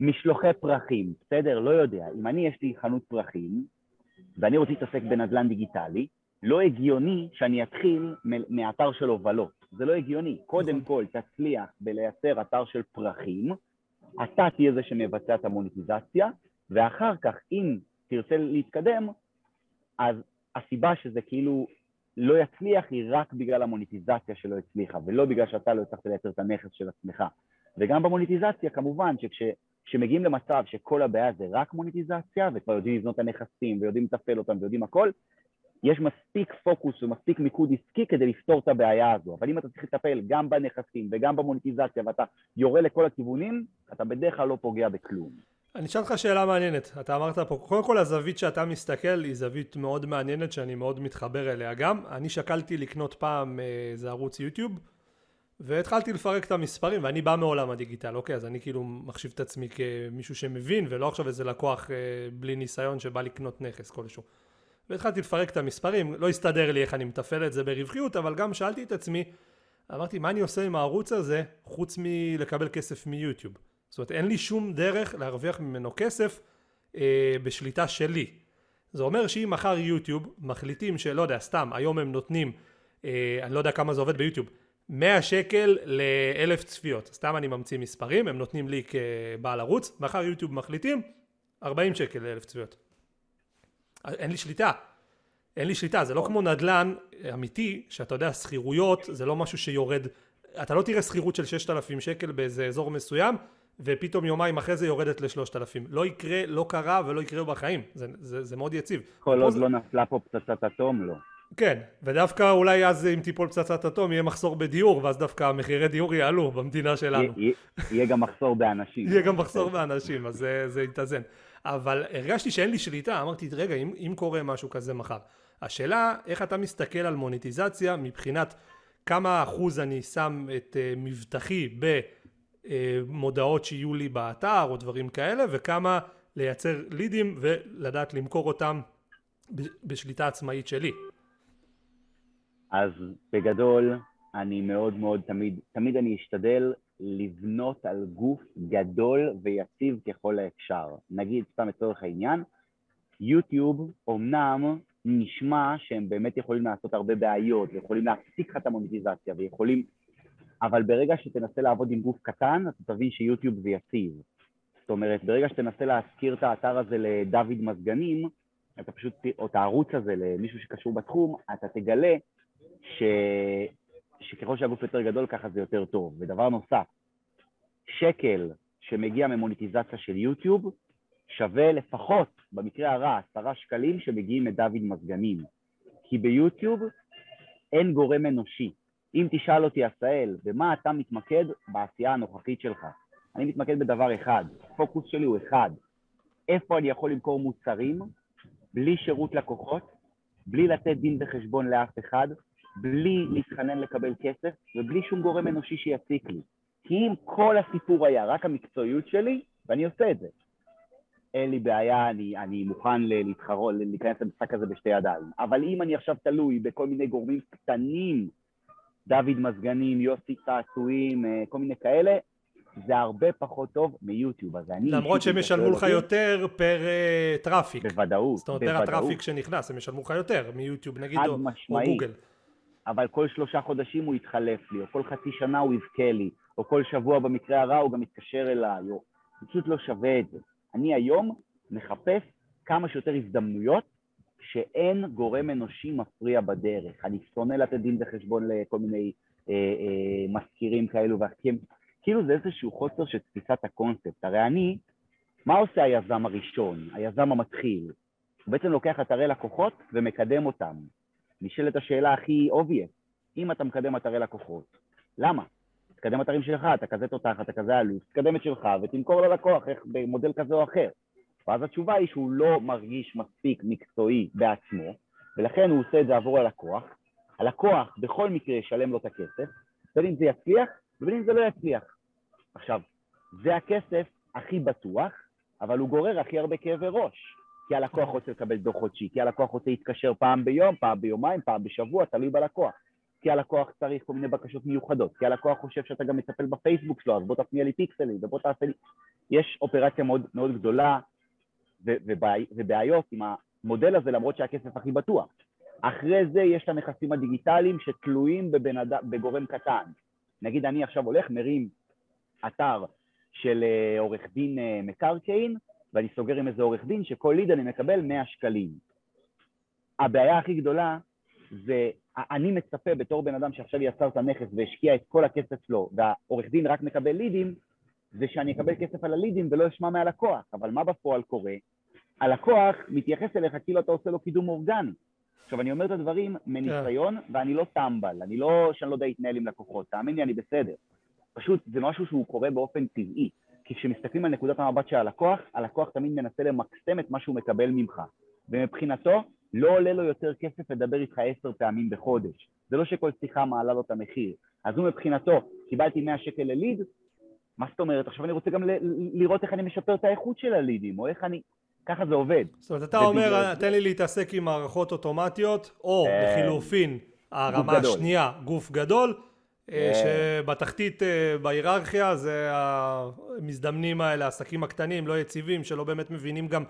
משלוחי פרחים, בסדר? לא יודע. אם אני, יש לי חנות פרחים, ואני רוצה להתעסק בנדל"ן דיגיטלי, לא הגיוני שאני אתחיל מאתר של הובלות. זה לא הגיוני. קודם נכון. כל, תצליח בלייצר אתר של פרחים, אתה תהיה זה שמבצע את המוניטיזציה, ואחר כך, אם תרצה להתקדם, אז הסיבה שזה כאילו לא יצליח היא רק בגלל המוניטיזציה שלא הצליחה, ולא בגלל שאתה לא הצלחת לייצר את הנכס של עצמך. וגם במוניטיזציה, כמובן, שכשמגיעים למצב שכל הבעיה זה רק מוניטיזציה, וכבר יודעים לבנות את הנכסים, ויודעים לתפעל אותם, ויודעים הכל, יש מספיק פוקוס ומספיק מיקוד עסקי כדי לפתור את הבעיה הזו. אבל אם אתה צריך לטפל גם בנכסים וגם במוניטיזציה ואתה יורה לכל הכיוונים, אתה בדרך כלל לא פוגע בכלום. אני אשאל אותך שאלה מעניינת. אתה אמרת פה, קודם כל הזווית שאתה מסתכל היא זווית מאוד מעניינת שאני מאוד מתחבר אליה גם. אני שקלתי לקנות פעם אה, איזה ערוץ יוטיוב והתחלתי לפרק את המספרים ואני בא מעולם הדיגיטל אוקיי אז אני כאילו מחשיב את עצמי כמישהו שמבין ולא עכשיו איזה לקוח אה, בלי ניסיון שבא לקנות נכס כלשהו והתחלתי לפרק את המספרים, לא הסתדר לי איך אני מתפעל את זה ברווחיות, אבל גם שאלתי את עצמי, אמרתי, מה אני עושה עם הערוץ הזה, חוץ מלקבל כסף מיוטיוב? זאת אומרת, אין לי שום דרך להרוויח ממנו כסף אה, בשליטה שלי. זה אומר שאם מחר יוטיוב מחליטים שלא יודע, סתם, היום הם נותנים, אה, אני לא יודע כמה זה עובד ביוטיוב, 100 שקל לאלף צפיות, סתם אני ממציא מספרים, הם נותנים לי כבעל ערוץ, מחר יוטיוב מחליטים 40 שקל לאלף צפיות. אין לי שליטה. אין לי שליטה, זה לא כמו נדל"ן אמיתי, שאתה יודע, שכירויות זה לא משהו שיורד, אתה לא תראה שכירות של 6,000 שקל באיזה אזור מסוים, ופתאום יומיים אחרי זה יורדת ל-3,000. לא יקרה, לא קרה ולא יקרה בחיים, זה, זה, זה מאוד יציב. כל עוד זה... לא נפלה פה פצצת אטום, לא. כן, ודווקא אולי אז אם תיפול פצצת אטום יהיה מחסור בדיור, ואז דווקא המחירי דיור יעלו במדינה שלנו. יהיה גם מחסור באנשים. יהיה גם מחסור באנשים, אז זה, זה יתאזן. אבל הרגשתי שאין לי שליטה, אמרתי, רגע, אם, אם קורה משהו כזה מחר. השאלה, איך אתה מסתכל על מוניטיזציה מבחינת כמה אחוז אני שם את uh, מבטחי במודעות שיהיו לי באתר או דברים כאלה, וכמה לייצר לידים ולדעת למכור אותם בשליטה עצמאית שלי. אז בגדול, אני מאוד מאוד תמיד, תמיד אני אשתדל לבנות על גוף גדול ויציב ככל האפשר. נגיד, סתם לצורך העניין, יוטיוב אומנם נשמע שהם באמת יכולים לעשות הרבה בעיות, ויכולים להפסיק לך את המוניטיזציה, ויכולים... אבל ברגע שתנסה לעבוד עם גוף קטן, אתה תבין שיוטיוב זה יציב. זאת אומרת, ברגע שתנסה להזכיר את האתר הזה לדוד מזגנים, אתה פשוט, או את הערוץ הזה למישהו שקשור בתחום, אתה תגלה ש... שככל שהגוף יותר גדול ככה זה יותר טוב. ודבר נוסף, שקל שמגיע ממוניטיזציה של יוטיוב שווה לפחות, במקרה הרע, עשרה שקלים שמגיעים מדוד מזגנים. כי ביוטיוב אין גורם אנושי. אם תשאל אותי, עשאל, במה אתה מתמקד בעשייה הנוכחית שלך? אני מתמקד בדבר אחד, הפוקוס שלי הוא אחד, איפה אני יכול למכור מוצרים בלי שירות לקוחות, בלי לתת דין וחשבון לאף אחד, בלי להתחנן לקבל כסף ובלי שום גורם אנושי שיציק לי. כי אם כל הסיפור היה רק המקצועיות שלי, ואני עושה את זה, אין לי בעיה, אני, אני מוכן להתחרות, להיכנס למשחק הזה בשתי ידיים. אבל אם אני עכשיו תלוי בכל מיני גורמים קטנים, דוד מזגנים, יוסי צעצועים, אה, כל מיני כאלה, זה הרבה פחות טוב מיוטיוב. אז אני... למרות שהם ישלמו לך יותר פר uh, traffic. בוודאות, זאת אומרת, פר ה traffic שנכנס, הם ישלמו לך יותר מיוטיוב נגיד, או, או גוגל. אבל כל שלושה חודשים הוא יתחלף לי, או כל חצי שנה הוא יבכה לי, או כל שבוע במקרה הרע הוא גם יתקשר אליי, או... פשוט לא שווה את זה. אני היום מחפש כמה שיותר הזדמנויות שאין גורם אנושי מפריע בדרך. אני שונא לתת דין וחשבון לכל מיני אה, אה, מזכירים כאלו ואחרים. כאילו זה איזשהו חוסר של תפיסת הקונספט. הרי אני, מה עושה היזם הראשון, היזם המתחיל? הוא בעצם לוקח אתרי לקוחות ומקדם אותם. נשאלת השאלה הכי obvious, אם אתה מקדם אתרי לקוחות, למה? תקדם אתרים שלך, אתה כזה תותח, אתה כזה אלוף, תקדם את שלך ותמכור ללקוח איך במודל כזה או אחר. ואז התשובה היא שהוא לא מרגיש מספיק מקצועי בעצמו, ולכן הוא עושה את זה עבור הלקוח. הלקוח בכל מקרה ישלם לו את הכסף, בין אם זה יצליח ובין אם זה לא יצליח. עכשיו, זה הכסף הכי בטוח, אבל הוא גורר הכי הרבה כאבי ראש. כי הלקוח רוצה לקבל דוח חודשי, כי הלקוח רוצה להתקשר פעם ביום, פעם ביומיים, פעם בשבוע, תלוי בלקוח. כי הלקוח צריך כל מיני בקשות מיוחדות, כי הלקוח חושב שאתה גם מטפל בפייסבוק שלו, אז בוא תפניע לי פיקסלים ובוא תעשה לי... יש אופרציה מאוד, מאוד גדולה ובעיות עם המודל הזה, למרות שהכסף הכי בטוח. אחרי זה יש את הנכסים הדיגיטליים שתלויים בבן אד... בגורם קטן. נגיד אני עכשיו הולך, מרים אתר של אה, עורך דין אה, מקרקעין, ואני סוגר עם איזה עורך דין שכל ליד אני מקבל 100 שקלים. הבעיה הכי גדולה זה, אני מצפה בתור בן אדם שעכשיו יצר את הנכס והשקיע את כל הכסף שלו, והעורך דין רק מקבל לידים, זה שאני אקבל כסף על הלידים ולא אשמע מהלקוח. אבל מה בפועל קורה? הלקוח מתייחס אליך כאילו אתה עושה לו קידום אורגני. עכשיו, אני אומר את הדברים מניסיון, yeah. ואני לא טמבל, אני לא שאני לא יודע להתנהל עם לקוחות, תאמין לי, אני בסדר. פשוט זה משהו שהוא קורה באופן טבעי. כי כשמסתכלים על נקודת המבט של הלקוח, הלקוח תמיד מנסה למקסם את מה שהוא מקבל ממך. ומבחינתו, לא עולה לו יותר כסף לדבר איתך עשר פעמים בחודש. זה לא שכל שיחה מעלה לו את המחיר. אז הוא מבחינתו, קיבלתי 100 שקל לליד, מה זאת אומרת? עכשיו אני רוצה גם לראות איך אני משפר את האיכות של הלידים, או איך אני... ככה זה עובד. זאת אומרת, אתה אומר, תן לי להתעסק עם מערכות אוטומטיות, או אה, לחילופין, הרמה השנייה, גוף גדול. שבתחתית בהיררכיה זה המזדמנים האלה, העסקים הקטנים, לא יציבים, שלא באמת מבינים גם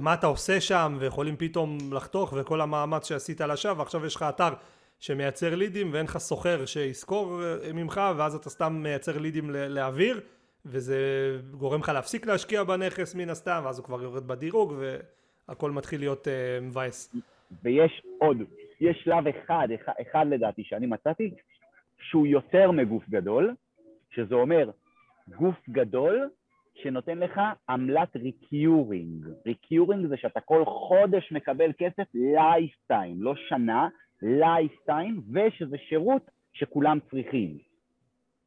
מה אתה עושה שם, ויכולים פתאום לחתוך, וכל המאמץ שעשית לשווא, ועכשיו יש לך אתר שמייצר לידים, ואין לך סוחר שישכור ממך, ואז אתה סתם מייצר לידים לאוויר. וזה גורם לך להפסיק להשקיע בנכס מן הסתם, ואז הוא כבר יורד בדירוג, והכל מתחיל להיות מבאס. ויש עוד, יש שלב אחד, אחד, אחד לדעתי שאני מצאתי, שהוא יותר מגוף גדול, שזה אומר גוף גדול שנותן לך עמלת recurring. Recurring זה שאתה כל חודש מקבל כסף lifetime, לא שנה, lifetime, ושזה שירות שכולם צריכים.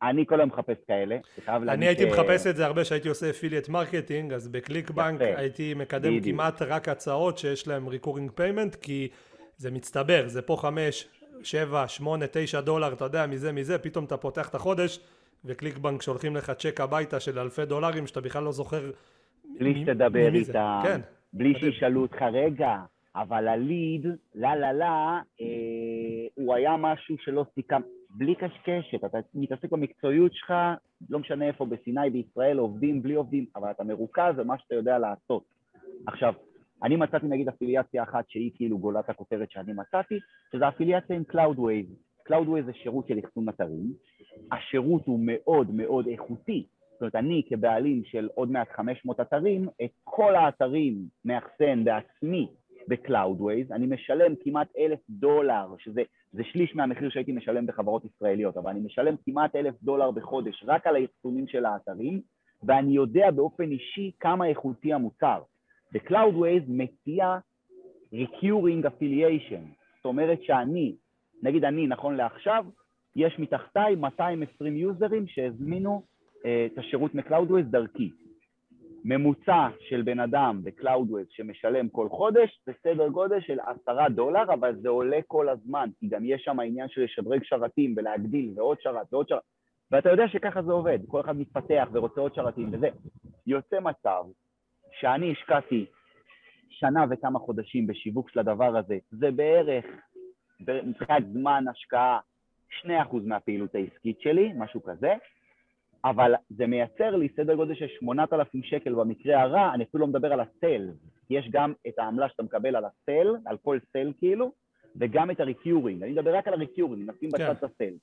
אני כל היום מחפש כאלה, אני הייתי מחפש את זה הרבה כשהייתי עושה affiliate marketing, אז ב Click Bank הייתי מקדם כמעט רק הצעות שיש להם recurring payment, כי זה מצטבר, זה פה חמש, שבע, שמונה, תשע דולר, אתה יודע, מזה מזה, פתאום אתה פותח את החודש, ו Click Bank שולחים לך צ'ק הביתה של אלפי דולרים שאתה בכלל לא זוכר בלי שתדבר איתם, כן, בלי שישאלו אותך, רגע, אבל הליד, לה לה לה, אה, הוא היה משהו שלא סיכם, בלי קשקשת, אתה מתעסק במקצועיות שלך, לא משנה איפה, בסיני, בישראל, עובדים, בלי עובדים, אבל אתה מרוכז במה שאתה יודע לעשות. עכשיו, אני מצאתי נגיד אפיליאציה אחת שהיא כאילו גולת הכותרת שאני מצאתי, שזה אפיליאציה עם Cloudways. Cloudways זה שירות של אחסון אתרים, השירות הוא מאוד מאוד איכותי, זאת אומרת, אני כבעלים של עוד מעט 500 אתרים, את כל האתרים מאחסן בעצמי ב-Cloudways, אני משלם כמעט אלף דולר, שזה זה שליש מהמחיר שהייתי משלם בחברות ישראליות, אבל אני משלם כמעט אלף דולר בחודש רק על האחסונים של האתרים, ואני יודע באופן אישי כמה איכותי המוצר. ו-Cloudways מציע Recurring Affiliation, זאת אומרת שאני, נגיד אני, נכון לעכשיו, יש מתחתיי 220 יוזרים שהזמינו uh, את השירות מ-Cloudways דרכי. ממוצע של בן אדם ב-Cloudways שמשלם כל חודש זה סדר גודל של עשרה דולר, אבל זה עולה כל הזמן, כי גם יש שם העניין של לשדרג שרתים ולהגדיל ועוד שרת ועוד שרת, ואתה יודע שככה זה עובד, כל אחד מתפתח ורוצה עוד שרתים וזה. יוצא מצב שאני השקעתי שנה וכמה חודשים בשיווק של הדבר הזה, זה בערך, מבחינת זמן השקעה, 2% מהפעילות העסקית שלי, משהו כזה, אבל זה מייצר לי סדר גודל של 8,000 שקל במקרה הרע, אני אפילו לא מדבר על ה sale, יש גם את העמלה שאתה מקבל על ה sale, על כל sale כאילו, וגם את ה recurring, אני מדבר רק על ה recurring, נשים בצד כן. את ה sale.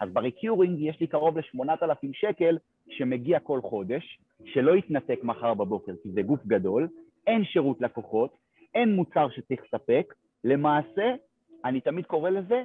אז ב recurring יש לי קרוב ל-8,000 שקל שמגיע כל חודש, שלא יתנתק מחר בבוקר, כי זה גוף גדול, אין שירות לקוחות, אין מוצר שצריך לספק, למעשה, אני תמיד קורא לזה,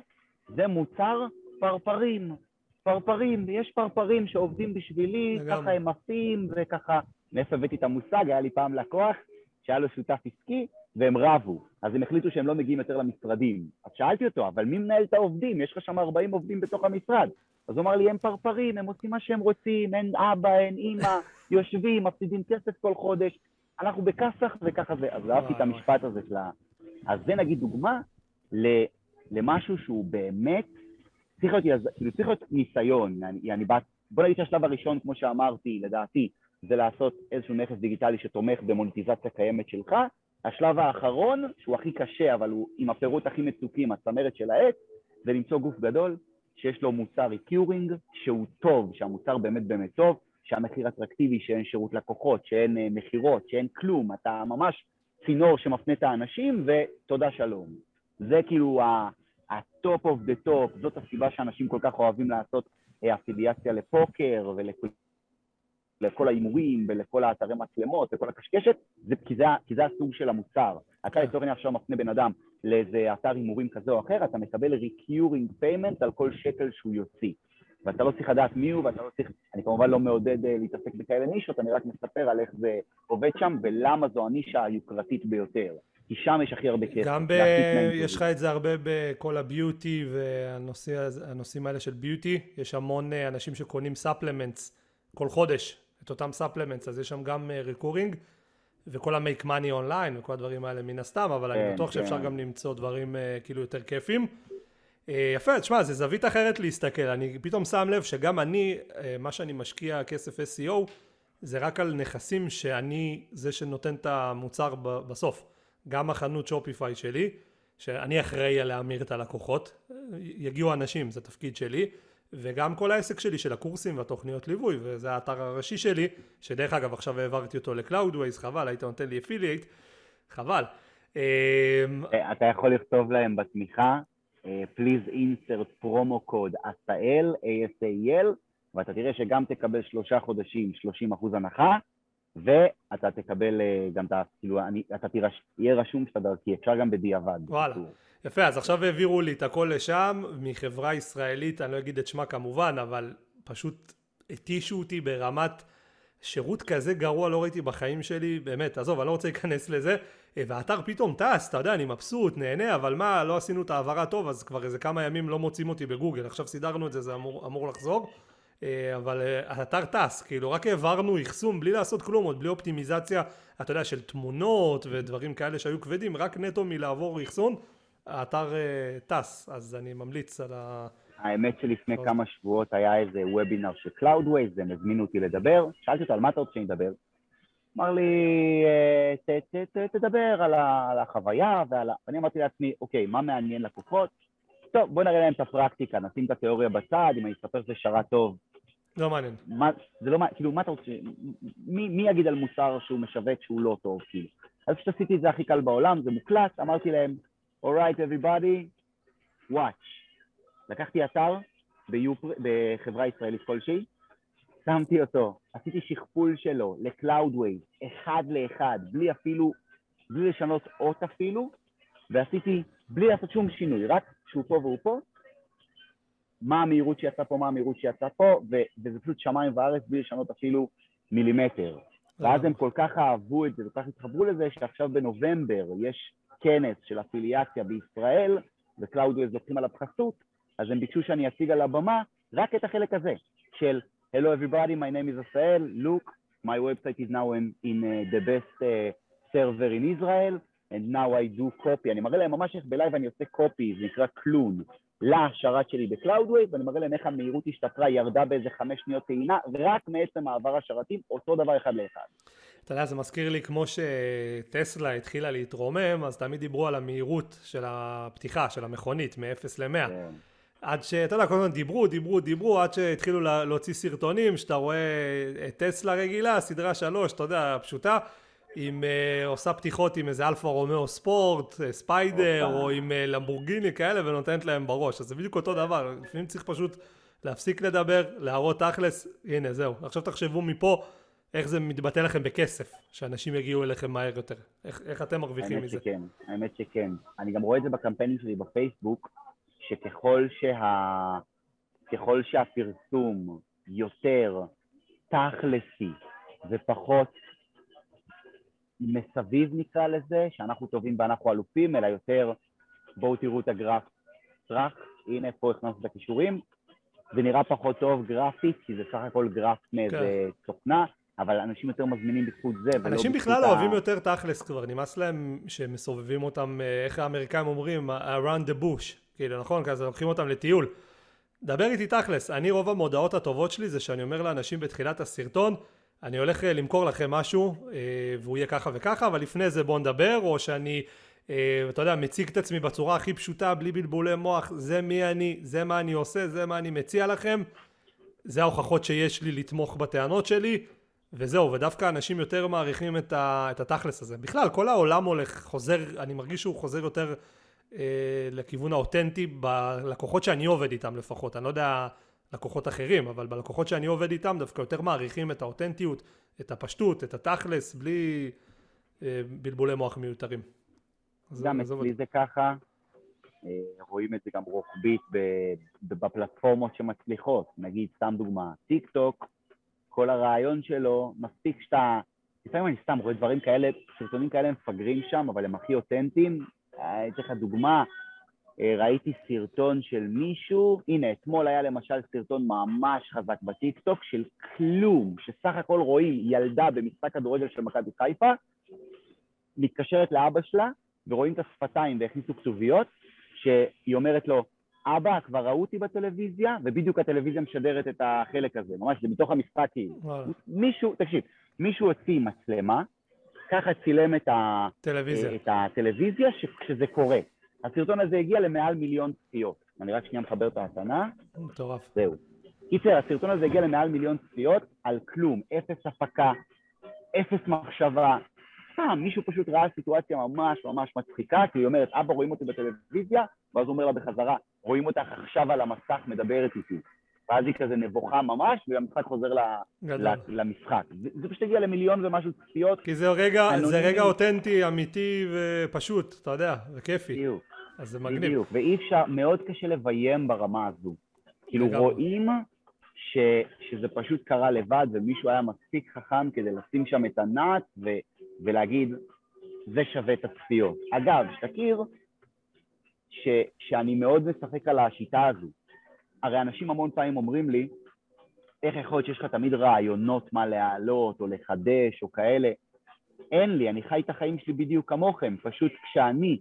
זה מוצר פרפרים. פרפרים, יש פרפרים שעובדים בשבילי. ככה הם עפים וככה, מאיפה הבאתי את המושג, היה לי פעם לקוח שהיה לו שותף עסקי והם רבו, אז הם החליטו שהם לא מגיעים יותר למשרדים. אז שאלתי אותו, אבל מי מנהל את העובדים? יש לך שם 40 עובדים בתוך המשרד. אז הוא אמר לי, הם פרפרים, הם עושים מה שהם רוצים, אין אבא, אין אימא, [laughs] יושבים, מפסידים כסף כל חודש, אנחנו בכסח וככה זה. אז אהבתי את המשפט הזה של ה... אז זה נגיד דוגמה למשהו שהוא באמת צריך להיות, כאילו צריך להיות ניסיון, אני, אני בא, בוא נגיד שהשלב הראשון, כמו שאמרתי, לדעתי, זה לעשות איזשהו נכס דיגיטלי שתומך במוניטיזציה קיימת שלך. השלב האחרון, שהוא הכי קשה, אבל הוא עם הפירות הכי מתוקים, הצמרת של העץ, זה למצוא גוף גדול שיש לו מוצר recurring, שהוא טוב, שהמוצר באמת באמת טוב, שהמחיר אטרקטיבי, שאין שירות לקוחות, שאין אה, מכירות, שאין כלום, אתה ממש צינור שמפנה את האנשים, ותודה שלום. זה כאילו ה top of the top, זאת הסיבה שאנשים כל כך אוהבים לעשות אה, אפיליאציה לפוקר ולכל ההימורים ולכל האתרי מצלמות וכל הקשקשת, זה כי, זה, כי זה הסוג של המוצר. אתה לצורך העניין עכשיו מפנה בן אדם לאיזה אתר הימורים כזה או אחר, אתה מקבל recurring payment על כל שקל שהוא יוציא. ואתה לא צריך לדעת מי הוא, ואתה לא צריך, אני כמובן לא מעודד אה, להתעסק בכאלה נישות, אני רק מספר על איך זה עובד שם ולמה זו הנישה היוקרתית ביותר. כי שם יש הכי הרבה כסף. גם ב... יש לך את זה הרבה בכל ה beauty והנושאים האלה של beauty, יש המון אה, אנשים שקונים supplements כל חודש, את אותם supplements, אז יש שם גם recurring, אה, וכל ה make money online וכל הדברים האלה מן הסתם, אבל כן, אני בטוח כן. שאפשר גם למצוא דברים אה, כאילו יותר כיפים. אה, יפה, תשמע, זה זווית אחרת להסתכל, אני פתאום שם לב שגם אני, מה שאני משקיע כסף SEO, זה רק על נכסים שאני זה שנותן את המוצר בסוף. גם החנות Shopify שלי, שאני אחראי על להמיר את הלקוחות, יגיעו אנשים, זה תפקיד שלי, וגם כל העסק שלי של הקורסים והתוכניות ליווי, וזה האתר הראשי שלי, שדרך אגב עכשיו העברתי אותו ל Cloudways, חבל, היית נותן לי affiliate, חבל. אמ, אתה יכול לכתוב להם בתמיכה, אה, please insert promo code עשאל, ASAL, ואתה תראה שגם תקבל שלושה חודשים 30% הנחה, ואתה תקבל אה, גם את ה... כאילו, אני, אתה תירש... יהיה רשום שאתה דרכי, אפשר גם בדיעבד. וואלה. יפה, אז עכשיו העבירו לי את הכל לשם, מחברה ישראלית, אני לא אגיד את שמה כמובן, אבל פשוט התישו אותי ברמת שירות כזה גרוע לא ראיתי בחיים שלי, באמת, עזוב, אני לא רוצה להיכנס לזה, אה, והאתר פתאום טס, אתה יודע, אני מבסוט, נהנה, אבל מה, לא עשינו את ההעברה טוב, אז כבר איזה כמה ימים לא מוצאים אותי בגוגל, עכשיו סידרנו את זה, זה אמור, אמור לחזור. אה, אבל אה, האתר טס, כאילו רק העברנו אחסון בלי לעשות כלום, עוד בלי אופטימיזציה, אתה יודע, של תמונות ודברים כאלה שהיו כבדים, רק נטו מלעבור אחסון, האתר אה, טס, אז אני ממליץ על ה... האמת שלפני כמה שבועות היה איזה וובינר של Cloudways, הם הזמינו אותי לדבר, שאלתי אותו על מה אתה רוצה שאני אדבר? אמר לי, ת, ת, ת, תדבר על, ה, על החוויה ועל ה... ואני אמרתי לעצמי, אוקיי, מה מעניין לקוחות? טוב, בוא נראה להם את הפרקטיקה, נשים את התיאוריה בצד, אם אני אספר שזה שרת טוב. לא מעניין. מה, זה לא מעניין, כאילו, מה אתה רוצה, מי, מי יגיד על מוצר שהוא משווק שהוא לא טוב, כאילו? אז כשעשיתי את זה הכי קל בעולם, זה מוקלט, אמרתי להם, alright everybody, watch. לקחתי אתר ביופר, בחברה ישראלית כלשהי, שמתי אותו, עשיתי שכפול שלו ל-Cloudways, אחד לאחד, בלי אפילו, בלי לשנות אות אפילו, ועשיתי, בלי לעשות שום שינוי, רק שהוא פה והוא פה, מה המהירות שיצאה פה, מה המהירות שיצאה פה, ו- וזה פשוט שמיים וארץ בלי לשנות אפילו מילימטר. ואז הם כל כך אהבו את זה, כל כך התחברו לזה, שעכשיו בנובמבר יש כנס של אפיליאציה בישראל, וקלאודיו לוקחים עליו חסות, אז הם ביקשו שאני אציג על הבמה רק את החלק הזה, של Hello everybody, my name is Asael, look, my website is now in, in uh, the best uh, server in Israel, and now I do copy, אני מראה להם ממש איך בלייב אני עושה copy, זה נקרא clone, לשרת שלי ב Cloudways, ואני מראה להם איך המהירות השתפרה, ירדה באיזה חמש שניות טעינה, רק מעצם מעבר השרתים, אותו דבר אחד לאחד. אתה יודע, זה מזכיר לי כמו שטסלה התחילה להתרומם, אז תמיד דיברו על המהירות של הפתיחה, של המכונית, מ-0 ל-100. כן. עד שאתה יודע, כל הזמן דיברו, דיברו, דיברו, עד שהתחילו להוציא סרטונים, שאתה רואה את טסלה רגילה, סדרה שלוש, אתה יודע, פשוטה, עם, אה, עושה פתיחות עם איזה אלפה רומאו ספורט, אה, ספיידר, או עם אה, למבורגיני כאלה, ונותנת להם בראש. אז זה בדיוק אותו דבר, לפעמים צריך פשוט להפסיק לדבר, להראות תכלס, הנה זהו. עכשיו תחשבו מפה, איך זה מתבטא לכם בכסף, שאנשים יגיעו אליכם מהר יותר. איך, איך אתם מרוויחים האמת מזה? שכן, האמת שכן. אני גם רואה את זה בקמפיינים שלי בפייסבוק, שככל שה... ככל שהפרסום יותר תכלסי ופחות מסביב נקרא לזה, שאנחנו טובים ואנחנו אלופים, אלא יותר בואו תראו את הגרף טראח, הנה פה הכנסנו את הכישורים, זה נראה פחות טוב גרפית, כי זה סך הכל גרף מאיזה כן. תוכנה, אבל אנשים יותר מזמינים בזכות זה. אנשים בכלל ה... אוהבים יותר תכלס כבר, נמאס להם שמסובבים אותם, אה, איך האמריקאים אומרים, around the bush, כאילו נכון, כזה לוקחים אותם לטיול. דבר איתי תכלס, אני רוב המודעות הטובות שלי זה שאני אומר לאנשים בתחילת הסרטון, אני הולך אה, למכור לכם משהו אה, והוא יהיה ככה וככה, אבל לפני זה בואו נדבר, או שאני, אתה יודע, מציג את עצמי בצורה הכי פשוטה, בלי בלבולי מוח, זה מי אני, זה מה אני עושה, זה מה אני מציע לכם, זה ההוכחות שיש לי לתמוך בטענות שלי, וזהו, ודווקא אנשים יותר מעריכים את, ה, את התכלס הזה. בכלל, כל העולם הולך, חוזר, אני מרגיש שהוא חוזר יותר אה, לכיוון האותנטי בלקוחות שאני עובד איתם לפחות. אני לא יודע לקוחות אחרים, אבל בלקוחות שאני עובד איתם דווקא יותר מעריכים את האותנטיות, את הפשטות, את התכלס, בלי אה, בלבולי מוח מיותרים. גם אצלי זה ככה, אה, רואים את זה גם רוחבית בפלטפורמות שמצליחות, נגיד סתם דוגמה, טיק טוק, כל הרעיון שלו, מספיק שאתה... לפעמים אני סתם רואה דברים כאלה, סרטונים כאלה מפגרים שם, אבל הם הכי אותנטיים. אני אתן לך דוגמה, אה, ראיתי סרטון של מישהו, הנה, אתמול היה למשל סרטון ממש חזק בטיקטוק של כלום, שסך הכל רואים ילדה במשחק כדורגל של מכבי חיפה, מתקשרת לאבא שלה, ורואים את השפתיים והכניסו כתוביות, שהיא אומרת לו, אבא, כבר ראו אותי בטלוויזיה, ובדיוק הטלוויזיה משדרת את החלק הזה, ממש, זה מתוך המשחק כאילו. מישהו, תקשיב, מישהו הוציא מצלמה, ככה צילם את, ה, את הטלוויזיה כשזה קורה. הסרטון הזה הגיע למעל מיליון צפיות. אני רק שנייה מחבר את ההתנה. מטורף. זהו. קיצר, הסרטון הזה הגיע למעל מיליון צפיות על כלום, אפס הפקה, אפס מחשבה. סתם, מישהו פשוט ראה סיטואציה ממש ממש מצחיקה, כי היא אומרת, אבא רואים אותי בטלוויזיה, ואז הוא אומר לה בחזרה, רואים אותך עכשיו על המסך מדברת איתי. ואז היא כזה נבוכה ממש, והמשחק חוזר ל, ל, למשחק. זה, זה פשוט הגיע למיליון ומשהו צפיות. כי זה רגע, זה רגע אותנטי, אמיתי ופשוט, אתה יודע, וכיפי. בדיוק. אז זה מגניב. בדיוק, ואי אפשר, מאוד קשה לביים ברמה הזו. כאילו רואים ש, שזה פשוט קרה לבד, ומישהו היה מספיק חכם כדי לשים שם את הנעץ ו, ולהגיד, זה שווה את הצפיות. אגב, שתכיר, ש, שאני מאוד משחק על השיטה הזו. הרי אנשים המון פעמים אומרים לי, איך יכול להיות שיש לך תמיד רעיונות מה להעלות או לחדש או כאלה? אין לי, אני חי את החיים שלי בדיוק כמוכם, פשוט כשאני,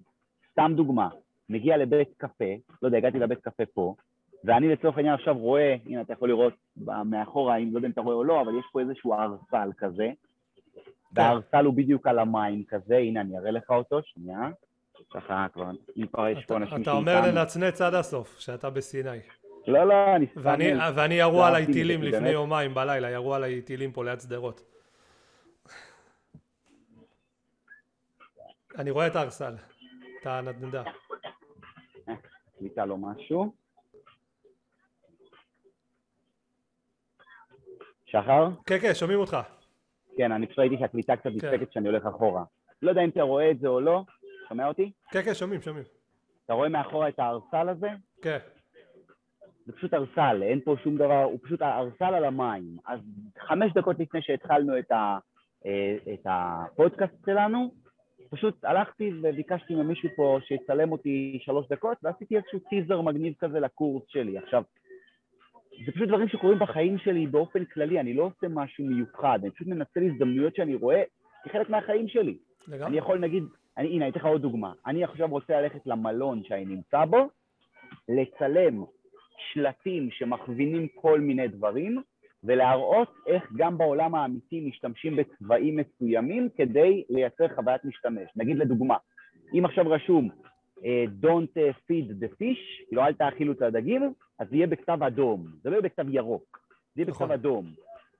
סתם דוגמה, מגיע לבית קפה, לא יודע, הגעתי לבית קפה פה, ואני לצורך העניין עכשיו רואה, הנה אתה יכול לראות מאחורה, אם לא יודע אם אתה רואה או לא, אבל יש פה איזשהו ארסל כזה, והארסל הוא בדיוק על המים כזה, הנה אני אראה לך אותו, שנייה. ככה כבר, אם כבר יש פה אנשים אתה אומר לנצנץ עד הסוף, שאתה בסיני. לא, לא, אני סתם... ואני ירו עליי טילים לפני יומיים בלילה, ירו עליי טילים פה ליד שדרות. אני רואה את הארסל, את הנדנדה. קליטה לו משהו. שחר? כן, כן, שומעים אותך. כן, אני פשוט ראיתי שהקליטה קצת נדפקת כן. כשאני הולך אחורה. לא יודע אם אתה רואה את זה או לא, שומע אותי? כן, כן, שומעים, שומעים. אתה רואה מאחורה את הארסל הזה? כן. זה פשוט ארסל, אין פה שום דבר, הוא פשוט ארסל על המים. אז חמש דקות לפני שהתחלנו את, ה, אה, את הפודקאסט שלנו, פשוט הלכתי וביקשתי ממישהו פה שיצלם אותי שלוש דקות, ועשיתי איזשהו טיזר מגניב כזה לקורס שלי. עכשיו, זה פשוט דברים שקורים בחיים שלי באופן כללי, אני לא עושה משהו מיוחד, אני פשוט מנצל הזדמנויות שאני רואה כחלק מהחיים שלי. לגמרי. אני יכול נגיד, אני, הנה, אני אתן לך עוד דוגמה. אני עכשיו רוצה ללכת למלון שאני נמצא בו, לצלם שלטים שמכווינים כל מיני דברים, ולהראות איך גם בעולם האמיתי משתמשים בצבעים מסוימים כדי לייצר חוויית משתמש. נגיד לדוגמה, אם עכשיו רשום אה, Don't feed the fish, כאילו אל תאכילו את הדגים, אז זה יהיה בכתב אדום, זה לא יהיה בכתב ירוק, זה יהיה בכתב נכון. אדום.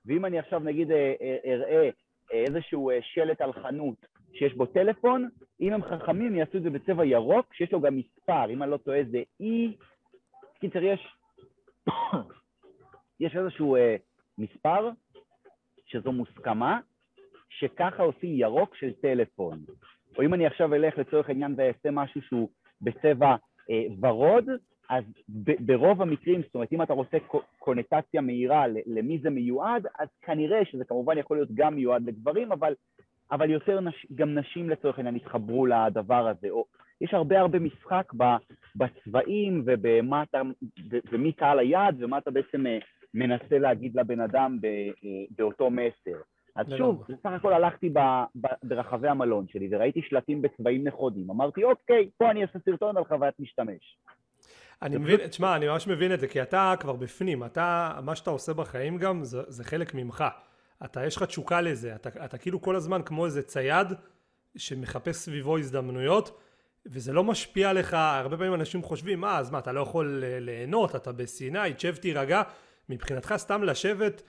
ואם אני עכשיו נגיד אה, אה, אראה איזשהו שלט על חנות שיש בו טלפון, אם הם חכמים יעשו את זה בצבע ירוק, שיש לו גם מספר, אם אני לא טועה זה E, קיצר יש, [coughs] יש איזשהו אה, מספר שזו מוסכמה, שככה עושים ירוק של טלפון. או אם אני עכשיו אלך לצורך העניין ואעשה משהו שהוא בצבע אה, ורוד, אז ב- ברוב המקרים, זאת אומרת, אם אתה רוצה קונטציה מהירה למי זה מיועד, אז כנראה שזה כמובן יכול להיות גם מיועד לגברים, אבל, אבל יותר נש, גם נשים לצורך העניין יתחברו לדבר הזה. או, יש הרבה הרבה משחק בצבעים ובמה אתה, ומי קהל היעד ומה אתה בעצם אה, מנסה להגיד לבן אדם אה, באותו מסר. אז שוב, בסך הכל הלכתי ב, ב, ברחבי המלון שלי וראיתי שלטים בצבעים נכונים. אמרתי, אוקיי, פה אני אעשה סרטון על חוויית משתמש. אני מבין, תשמע, אני ממש מבין את זה, כי אתה כבר בפנים, אתה, מה שאתה עושה בחיים גם, זה, זה חלק ממך. אתה, יש לך תשוקה לזה, אתה, אתה כאילו כל הזמן כמו איזה צייד שמחפש סביבו הזדמנויות, וזה לא משפיע עליך, הרבה פעמים אנשים חושבים, מה, אז מה, אתה לא יכול ליהנות, אתה בסיני, תשב תירגע, מבחינתך סתם לשבת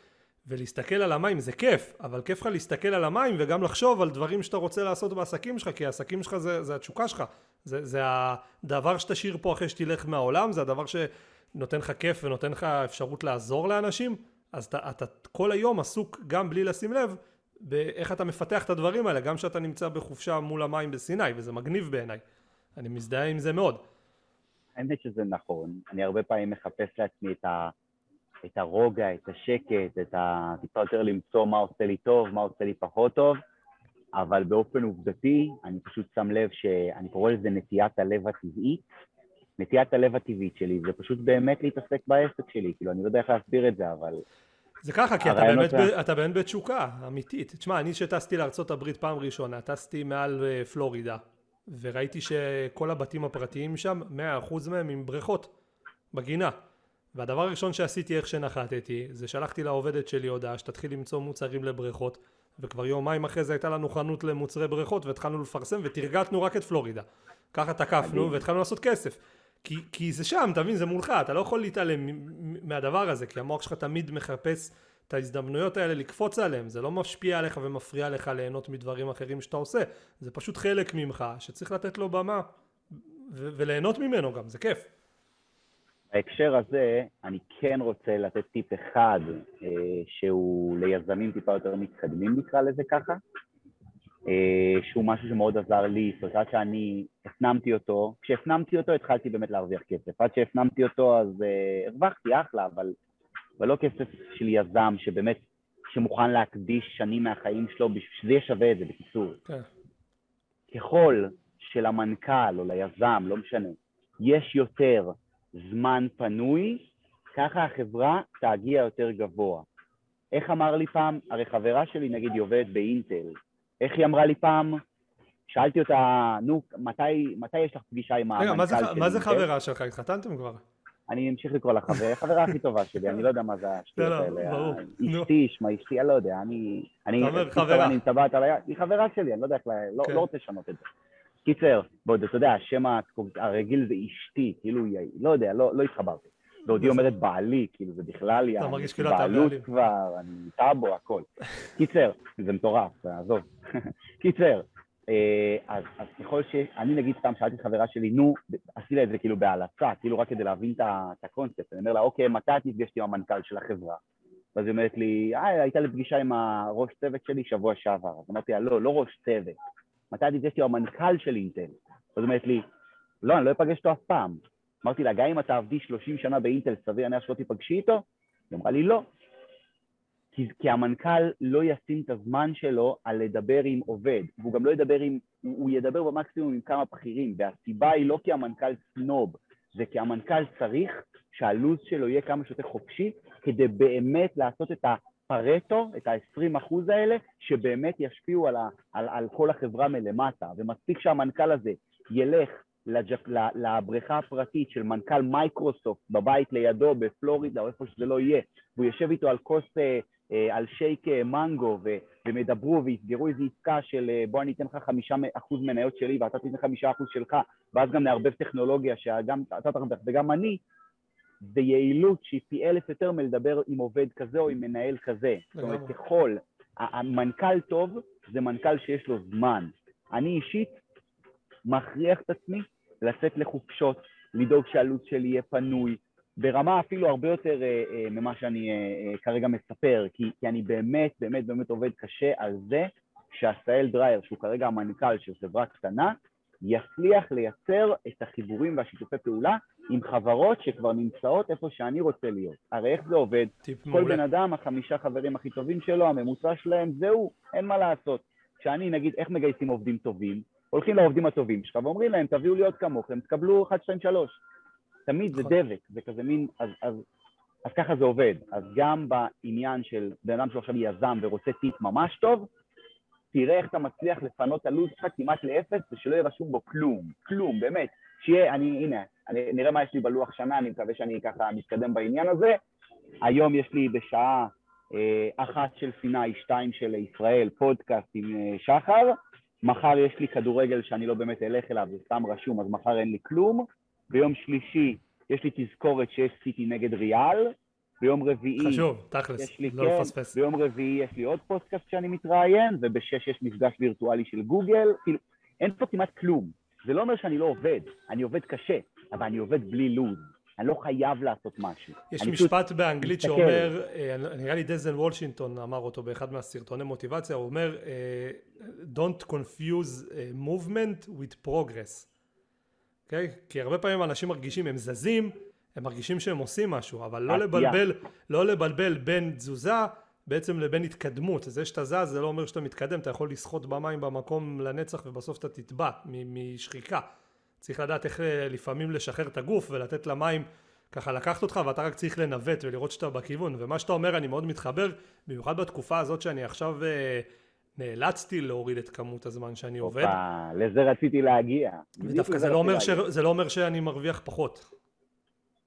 ולהסתכל על המים זה כיף, אבל כיף לך להסתכל על המים וגם לחשוב על דברים שאתה רוצה לעשות בעסקים שלך, כי העסקים שלך זה, זה התשוקה שלך, זה, זה הדבר שתשאיר פה אחרי שתלך מהעולם, זה הדבר שנותן לך כיף ונותן לך אפשרות לעזור לאנשים, אז אתה, אתה כל היום עסוק גם בלי לשים לב באיך אתה מפתח את הדברים האלה, גם כשאתה נמצא בחופשה מול המים בסיני, וזה מגניב בעיניי. אני מזדהה עם זה מאוד. האמת שזה נכון, אני הרבה פעמים מחפש לעצמי את, ה, את הרוגע, את השקט, את ה... טיפה יותר למצוא מה עושה לי טוב, מה עושה לי פחות טוב, אבל באופן עובדתי, אני פשוט שם לב שאני קורא לזה נטיית הלב הטבעית. נטיית הלב הטבעית שלי זה פשוט באמת להתעסק בעסק שלי, כאילו, אני לא יודע איך להסביר את זה, אבל... זה ככה, כי אתה באמת, ב, אתה באמת בתשוקה אמיתית. תשמע, אני שטסתי לארה"ב פעם ראשונה, טסתי מעל אה, פלורידה, וראיתי שכל הבתים הפרטיים שם, 100% מהם עם בריכות בגינה. והדבר הראשון שעשיתי איך שנחתתי, זה שלחתי לעובדת שלי הודעה שתתחיל למצוא מוצרים לבריכות, וכבר יומיים אחרי זה הייתה לנו חנות למוצרי בריכות והתחלנו לפרסם ותרגטנו רק את פלורידה. ככה תקפנו והתחלנו לעשות כסף. כי, כי זה שם, אתה מבין, זה מולך, אתה לא יכול להתעלם מהדבר הזה, כי המוח שלך תמיד מחפש את ההזדמנויות האלה לקפוץ עליהם, זה לא משפיע עליך ומפריע לך ליהנות מדברים אחרים שאתה עושה, זה פשוט חלק ממך שצריך לתת לו במה ו- וליהנות ממנו גם, זה כיף. בהקשר הזה, אני כן רוצה לתת טיפ אחד אה, שהוא ליזמים טיפה יותר מתקדמים, נקרא לזה ככה, אה, שהוא משהו שמאוד עזר לי, זאת אומרת, שאני הפנמתי אותו, כשהפנמתי אותו התחלתי באמת להרוויח כסף, עד שהפנמתי אותו אז אה, הרווחתי אחלה, אבל אבל לא כסף של יזם שבאמת, שמוכן להקדיש שנים מהחיים שלו בשביל שזה יהיה שווה את זה, בקיצור. כן. ככל שלמנכ"ל או ליזם, לא משנה, יש יותר זמן פנוי, ככה החברה תגיע יותר גבוה. איך אמר לי פעם, הרי חברה שלי נגיד היא עובדת באינטל, איך היא אמרה לי פעם? שאלתי אותה, נו, מתי, מתי יש לך פגישה עם המנכ"ל שלי? מה זה חברה שלך? התחתנתם כבר? אני אמשיך לקרוא לה חבר, החברה הכי טובה שלי, אני לא יודע מה זה השטויות לא, לא, האלה. אשתי, שמע אשתי, אני לא יודע, אני... אני חברה. אני מטבעת על היד, היא חברה שלי, אני לא יודע איך, לא, כן. לא רוצה לשנות את זה. קיצר, בוא, אתה יודע, השם הרגיל זה אשתי, כאילו, לא יודע, לא התחברתי. ועוד היא אומרת בעלי, כאילו זה בכלל, אתה מרגיש כאילו אתה בעלים. בעלות כבר, אני טאבו, הכל. קיצר, זה מטורף, עזוב. [laughs] קיצר, אה, אז, אז ככל ש... אני נגיד סתם שאלתי חברה שלי, נו, עשי לה את זה כאילו בהלצה, כאילו רק כדי להבין את הקונספט. אני אומר לה, אוקיי, מתי את נפגשת עם המנכ"ל של החברה? ואז היא אומרת לי, אה, הייתה לי פגישה עם הראש צוות שלי שבוע שעבר. אז אמרתי לה, לא, לא ראש צוות. מתי נפגשת עם המנכ"ל של אינטל? אז אומרת לי, לא, אני לא אפגש אותו אף פעם. אמרתי לה, גם אם את תעבדי 30 שנה באינטל, סביר להניח שלא תיפגשי איתו? היא אמרה לי, לא. כי, כי המנכ"ל לא ישים את הזמן שלו על לדבר עם עובד, והוא גם לא ידבר עם, הוא, הוא ידבר במקסימום עם כמה בכירים, והסיבה היא לא כי המנכ"ל סנוב, זה כי המנכ"ל צריך שהלו"ז שלו יהיה כמה שיותר חופשי, כדי באמת לעשות את הפרטו, את ה-20% האלה, שבאמת ישפיעו על, ה, על, על כל החברה מלמטה, ומספיק שהמנכ"ל הזה ילך לג'ק, לבריכה הפרטית של מנכ"ל מייקרוסופט בבית לידו בפלורידה או איפה שזה לא יהיה, והוא יושב איתו על כוס, אה, אה, על שייק אה, מנגו ו, והם ויסגרו איזו עסקה של בוא אני אתן לך חמישה אחוז מניות שלי ואתה תיתן חמישה אחוז שלך ואז גם נערבב טכנולוגיה שגם אתה תרוויח וגם אני, זה יעילות שהיא פי אלף יותר מלדבר עם עובד כזה או עם מנהל כזה. זאת אומרת, ככל, המנכ"ל טוב זה מנכ"ל שיש לו זמן. אני אישית מכריח את עצמי לצאת לחופשות, לדאוג שהלו"ז שלי יהיה פנוי, ברמה אפילו הרבה יותר אה, אה, ממה שאני אה, אה, כרגע מספר, כי, כי אני באמת באמת באמת עובד קשה על זה שעשאל דרייר, שהוא כרגע המנכ"ל של חברה קטנה, יצליח לייצר את החיבורים והשיתופי פעולה עם חברות שכבר נמצאות איפה שאני רוצה להיות. הרי איך זה עובד? כל מעולה. בן אדם, החמישה חברים הכי טובים שלו, הממוצע שלהם, זהו, אין מה לעשות. כשאני, נגיד, איך מגייסים עובדים טובים? הולכים לעובדים הטובים שלך ואומרים להם, תביאו לי עוד כמוכם, תקבלו 1, 2, 3. תמיד זה נכון. דבק, זה כזה מין, אז, אז, אז ככה זה עובד. אז גם בעניין של בן אדם שעכשיו יזם ורוצה טיפ ממש טוב, תראה איך אתה מצליח לפנות את הלו"ז שלך כמעט לאפס ושלא יהיה רשום בו כלום, כלום, באמת. שיהיה, אני, הנה, אני, נראה מה יש לי בלוח שנה, אני מקווה שאני ככה מתקדם בעניין הזה. היום יש לי בשעה אה, אחת של סיני, שתיים של ישראל, פודקאסט עם אה, שחר. מחר יש לי כדורגל שאני לא באמת אלך אליו, זה סתם רשום, אז מחר אין לי כלום. ביום שלישי יש לי תזכורת שיש סיטי נגד ריאל. ביום רביעי... חשוב, תכלס, יש לי, לא כן, לפספס. ביום רביעי יש לי עוד פודקאסט שאני מתראיין, ובשש יש מפגש וירטואלי של גוגל. כאילו, אין פה כמעט כלום. זה לא אומר שאני לא עובד, אני עובד קשה, אבל אני עובד בלי לו"ז. אני לא חייב לעשות משהו. יש משפט באנגלית מסתכל. שאומר, אה, נראה לי דזן וולשינגטון אמר אותו באחד מהסרטוני מוטיבציה, הוא אומר, אה, Don't confuse אה, movement with progress. Okay? אוקיי? כי הרבה פעמים אנשים מרגישים, הם זזים, הם מרגישים שהם עושים משהו, אבל לא לבלבל, לא לבלבל בין תזוזה בעצם לבין התקדמות. זה שאתה זז זה לא אומר שאתה מתקדם, אתה יכול לשחות במים במקום לנצח ובסוף אתה תטבע משחיקה. צריך לדעת איך אה, לפעמים לשחרר את הגוף ולתת למים ככה לקחת אותך ואתה רק צריך לנווט ולראות שאתה בכיוון ומה שאתה אומר אני מאוד מתחבר במיוחד בתקופה הזאת שאני עכשיו אה, נאלצתי להוריד את כמות הזמן שאני עובד. אופה, לזה רציתי להגיע. ודווקא זה, לא אומר ש... זה לא אומר שאני מרוויח פחות.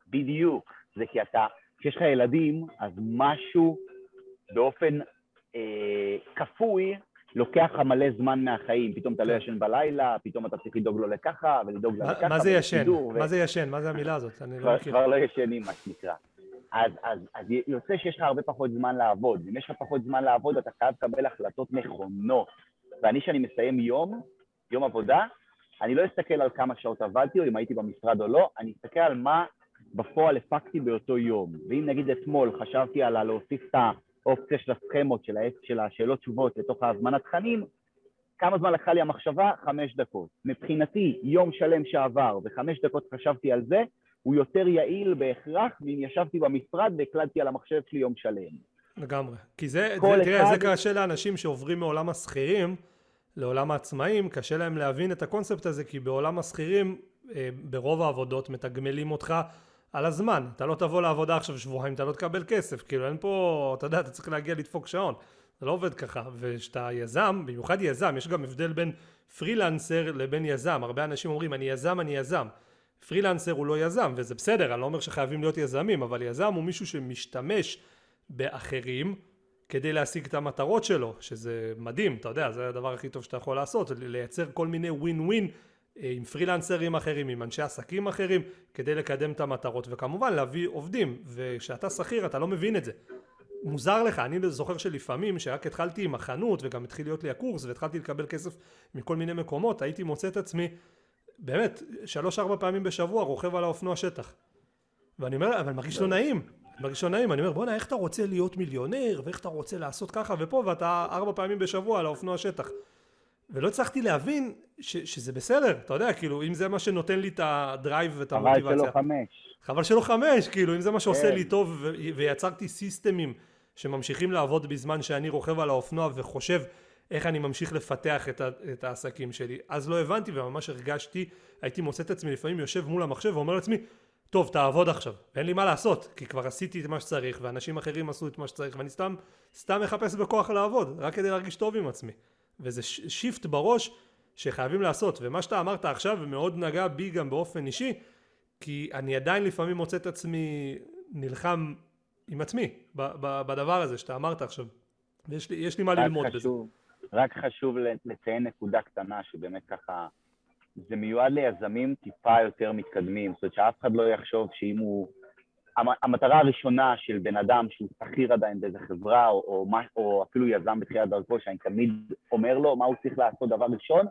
בדיוק, זה כי אתה, כשיש לך ילדים אז משהו באופן אה, כפוי לוקח לך מלא זמן מהחיים, פתאום אתה לא כן. ישן בלילה, פתאום אתה צריך לדאוג לו לככה ולדאוג לו לככה. מה זה ישן? מה זה ישן? מה זה המילה הזאת? אני לא מכיר. כבר לא ישנים, מה שנקרא. אז, אז, אז יוצא שיש לך הרבה פחות זמן לעבוד. אם יש לך פחות זמן לעבוד, אתה חייב לקבל החלטות נכונות. ואני, כשאני מסיים יום, יום עבודה, אני לא אסתכל על כמה שעות עבדתי, או אם הייתי במשרד או לא, אני אסתכל על מה בפועל הפקתי באותו יום. ואם נגיד אתמול חשבתי על להוסיף את האופציה של הסכמות, של, של השאלות תשובות לתוך ההזמנת תכנים, כמה זמן לקחה לי המחשבה? חמש דקות. מבחינתי, יום שלם שעבר וחמש דקות חשבתי על זה, הוא יותר יעיל בהכרח מאם ישבתי במשרד והקלדתי על המחשב שלי יום שלם. לגמרי. כי זה, זה תראה, אחד... זה קשה לאנשים שעוברים מעולם השכירים לעולם העצמאים, קשה להם להבין את הקונספט הזה, כי בעולם השכירים, אה, ברוב העבודות מתגמלים אותך על הזמן. אתה לא תבוא לעבודה עכשיו שבועיים, אתה לא תקבל כסף. כאילו, אין פה, אתה יודע, אתה צריך להגיע לדפוק שעון. זה לא עובד ככה. וכשאתה יזם, במיוחד יזם, יש גם הבדל בין פרילנסר לבין יזם. הרבה אנשים אומרים, אני יזם, אני יזם. פרילנסר הוא לא יזם, וזה בסדר, אני לא אומר שחייבים להיות יזמים, אבל יזם הוא מישהו שמשתמש באחרים כדי להשיג את המטרות שלו, שזה מדהים, אתה יודע, זה הדבר הכי טוב שאתה יכול לעשות, לייצר כל מיני ווין ווין עם פרילנסרים אחרים, עם אנשי עסקים אחרים, כדי לקדם את המטרות, וכמובן להביא עובדים, וכשאתה שכיר אתה לא מבין את זה. מוזר לך, אני זוכר שלפעמים, שרק התחלתי עם החנות וגם התחיל להיות לי הקורס והתחלתי לקבל כסף מכל מיני מקומות, הייתי מוצא את עצמי באמת, שלוש ארבע פעמים בשבוע רוכב על האופנוע שטח. ואני אומר, אבל מרגיש לא נעים, מרגיש לא נעים, אני אומר, בואנה, איך אתה רוצה להיות מיליונר, ואיך אתה רוצה לעשות ככה ופה, ואתה ארבע פעמים בשבוע על האופנוע שטח. ולא הצלחתי להבין ש, שזה בסדר, אתה יודע, כאילו, אם זה מה שנותן לי את הדרייב ואת המוטיבציה. חבל שלא חמש. חבל שלא חמש, כאילו, אם זה מה שעושה כן. לי טוב, ו- ויצרתי סיסטמים שממשיכים לעבוד בזמן שאני רוכב על האופנוע וחושב איך אני ממשיך לפתח את, ה- את העסקים שלי. אז לא הבנתי וממש הרגשתי, הייתי מוצא את עצמי לפעמים יושב מול המחשב ואומר לעצמי, טוב, תעבוד עכשיו, ואין לי מה לעשות, כי כבר עשיתי את מה שצריך, ואנשים אחרים עשו את מה שצריך, ואני סתם, סתם מחפש בכוח לעבוד, רק כדי להרגיש טוב עם עצמי. וזה שיפט בראש שחייבים לעשות, ומה שאתה אמרת עכשיו מאוד נגע בי גם באופן אישי, כי אני עדיין לפעמים מוצא את עצמי נלחם עם עצמי בדבר הזה שאתה אמרת עכשיו, ויש לי, לי מה ללמוד חשוב, בזה. רק חשוב לציין נקודה קטנה שבאמת ככה זה מיועד ליזמים טיפה יותר מתקדמים, זאת אומרת שאף אחד לא יחשוב שאם הוא... המטרה הראשונה של בן אדם שהוא שכיר עדיין באיזה חברה, או, או, או אפילו יזם בתחילת דרכו, שאני תמיד אומר לו מה הוא צריך לעשות דבר ראשון,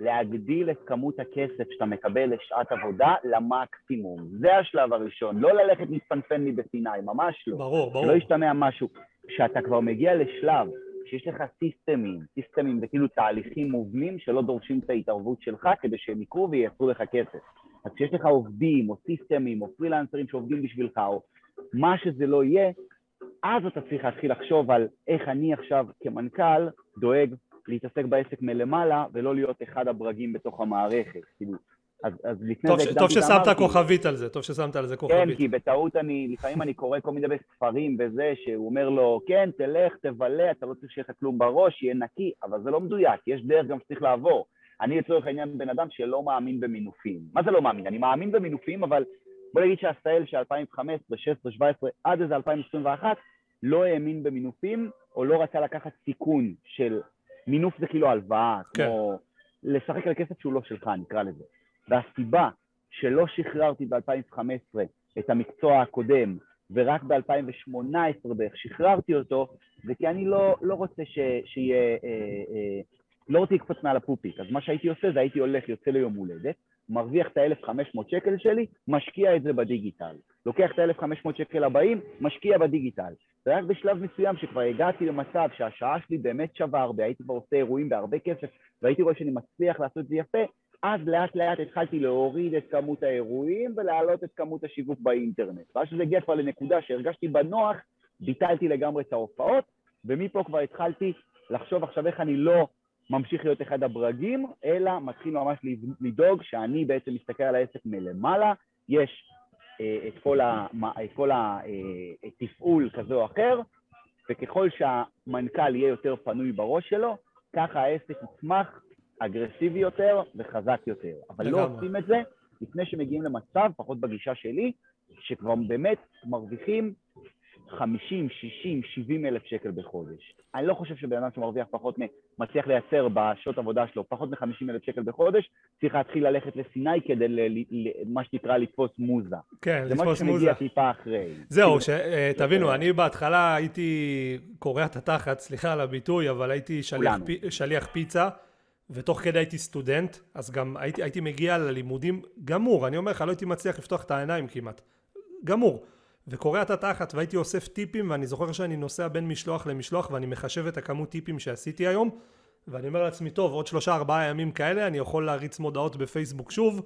להגדיל את כמות הכסף שאתה מקבל לשעת עבודה למקסימום. זה השלב הראשון, לא ללכת להתפנפן לי בסיני, ממש לא. ברור, ברור. שלא ישתמע משהו. כשאתה כבר מגיע לשלב שיש לך סיסטמים, סיסטמים זה כאילו תהליכים מובנים שלא דורשים את ההתערבות שלך כדי שהם יקרו וייצרו לך כסף. אז כשיש לך עובדים או סיסטמים או פרילנסרים שעובדים בשבילך או מה שזה לא יהיה, אז אתה צריך להתחיל לחשוב על איך אני עכשיו כמנכ"ל דואג להתעסק בעסק מלמעלה ולא להיות אחד הברגים בתוך המערכת. כאילו, אז, אז לפני טוב, זה... טוב ששמת כוכבית על זה, טוב ששמת על זה כוכבית. כן, כי בטעות אני, לפעמים אני קורא כל מיני ספרים וזה, שהוא אומר לו, כן, תלך, תבלה, אתה לא צריך שיהיה לך כלום בראש, יהיה נקי, אבל זה לא מדויק, יש דרך גם שצריך לעבור. אני לצורך העניין בן אדם שלא מאמין במינופים. מה זה לא מאמין? אני מאמין במינופים, אבל בוא נגיד שהסטייל של 2015, 2016, 2017, עד איזה 2021, לא האמין במינופים, או לא רצה לקחת סיכון של מינוף זה כאילו הלוואה, כן. כמו לשחק על כסף שהוא לא שלך, נקרא לזה. והסיבה שלא שחררתי ב-2015 את המקצוע הקודם, ורק ב-2018 בערך שחררתי אותו, זה כי אני לא, לא רוצה ש, שיהיה, אה, אה, לא רוצה לקפוץ מעל הפופיק. אז מה שהייתי עושה זה הייתי הולך, יוצא ליום הולדת, מרוויח את ה-1500 שקל שלי, משקיע את זה בדיגיטל. לוקח את ה-1500 שקל הבאים, משקיע בדיגיטל. ורק בשלב מסוים שכבר הגעתי למצב שהשעה שלי באמת שווה הרבה, הייתי כבר עושה אירועים בהרבה כסף, והייתי רואה שאני מצליח לעשות את זה יפה, אז לאט לאט התחלתי להוריד את כמות האירועים ולהעלות את כמות השיווק באינטרנט. ואז שזה הגיע כבר לנקודה שהרגשתי בנוח, ביטלתי לגמרי את ההופעות, ומפה כבר התחלתי לחשוב עכשיו איך אני לא ממשיך להיות אחד הברגים, אלא מתחיל ממש לדאוג שאני בעצם מסתכל על העסק מלמעלה, יש אה, את כל, התפעול אה, כזה או אחר, וככל שהמנכ"ל יהיה יותר פנוי בראש שלו, ככה העסק יצמח אגרסיבי יותר וחזק יותר. אבל לא עושים את זה לפני שמגיעים למצב, פחות בגישה שלי, שכבר באמת מרוויחים 50, 60, 70 אלף שקל בחודש. אני לא חושב שבן אדם שמרוויח פחות, מצליח לייצר בשעות עבודה שלו פחות מ-50 אלף שקל בחודש, צריך להתחיל ללכת לסיני כדי, ל, ל, ל, מה שנקרא, לתפוס מוזה. כן, לתפוס מוזה. זה מה שמגיע טיפה אחרי. זהו, ש, אה, תבינו, אני בהתחלה הייתי קורע את התחת, סליחה על הביטוי, אבל הייתי שליח, פי, שליח פיצה. ותוך כדי הייתי סטודנט, אז גם הייתי, הייתי מגיע ללימודים גמור, אני אומר לך, לא הייתי מצליח לפתוח את העיניים כמעט. גמור. וקורע את התחת והייתי אוסף טיפים ואני זוכר שאני נוסע בין משלוח למשלוח ואני מחשב את הכמות טיפים שעשיתי היום ואני אומר לעצמי טוב עוד שלושה ארבעה ימים כאלה אני יכול להריץ מודעות בפייסבוק שוב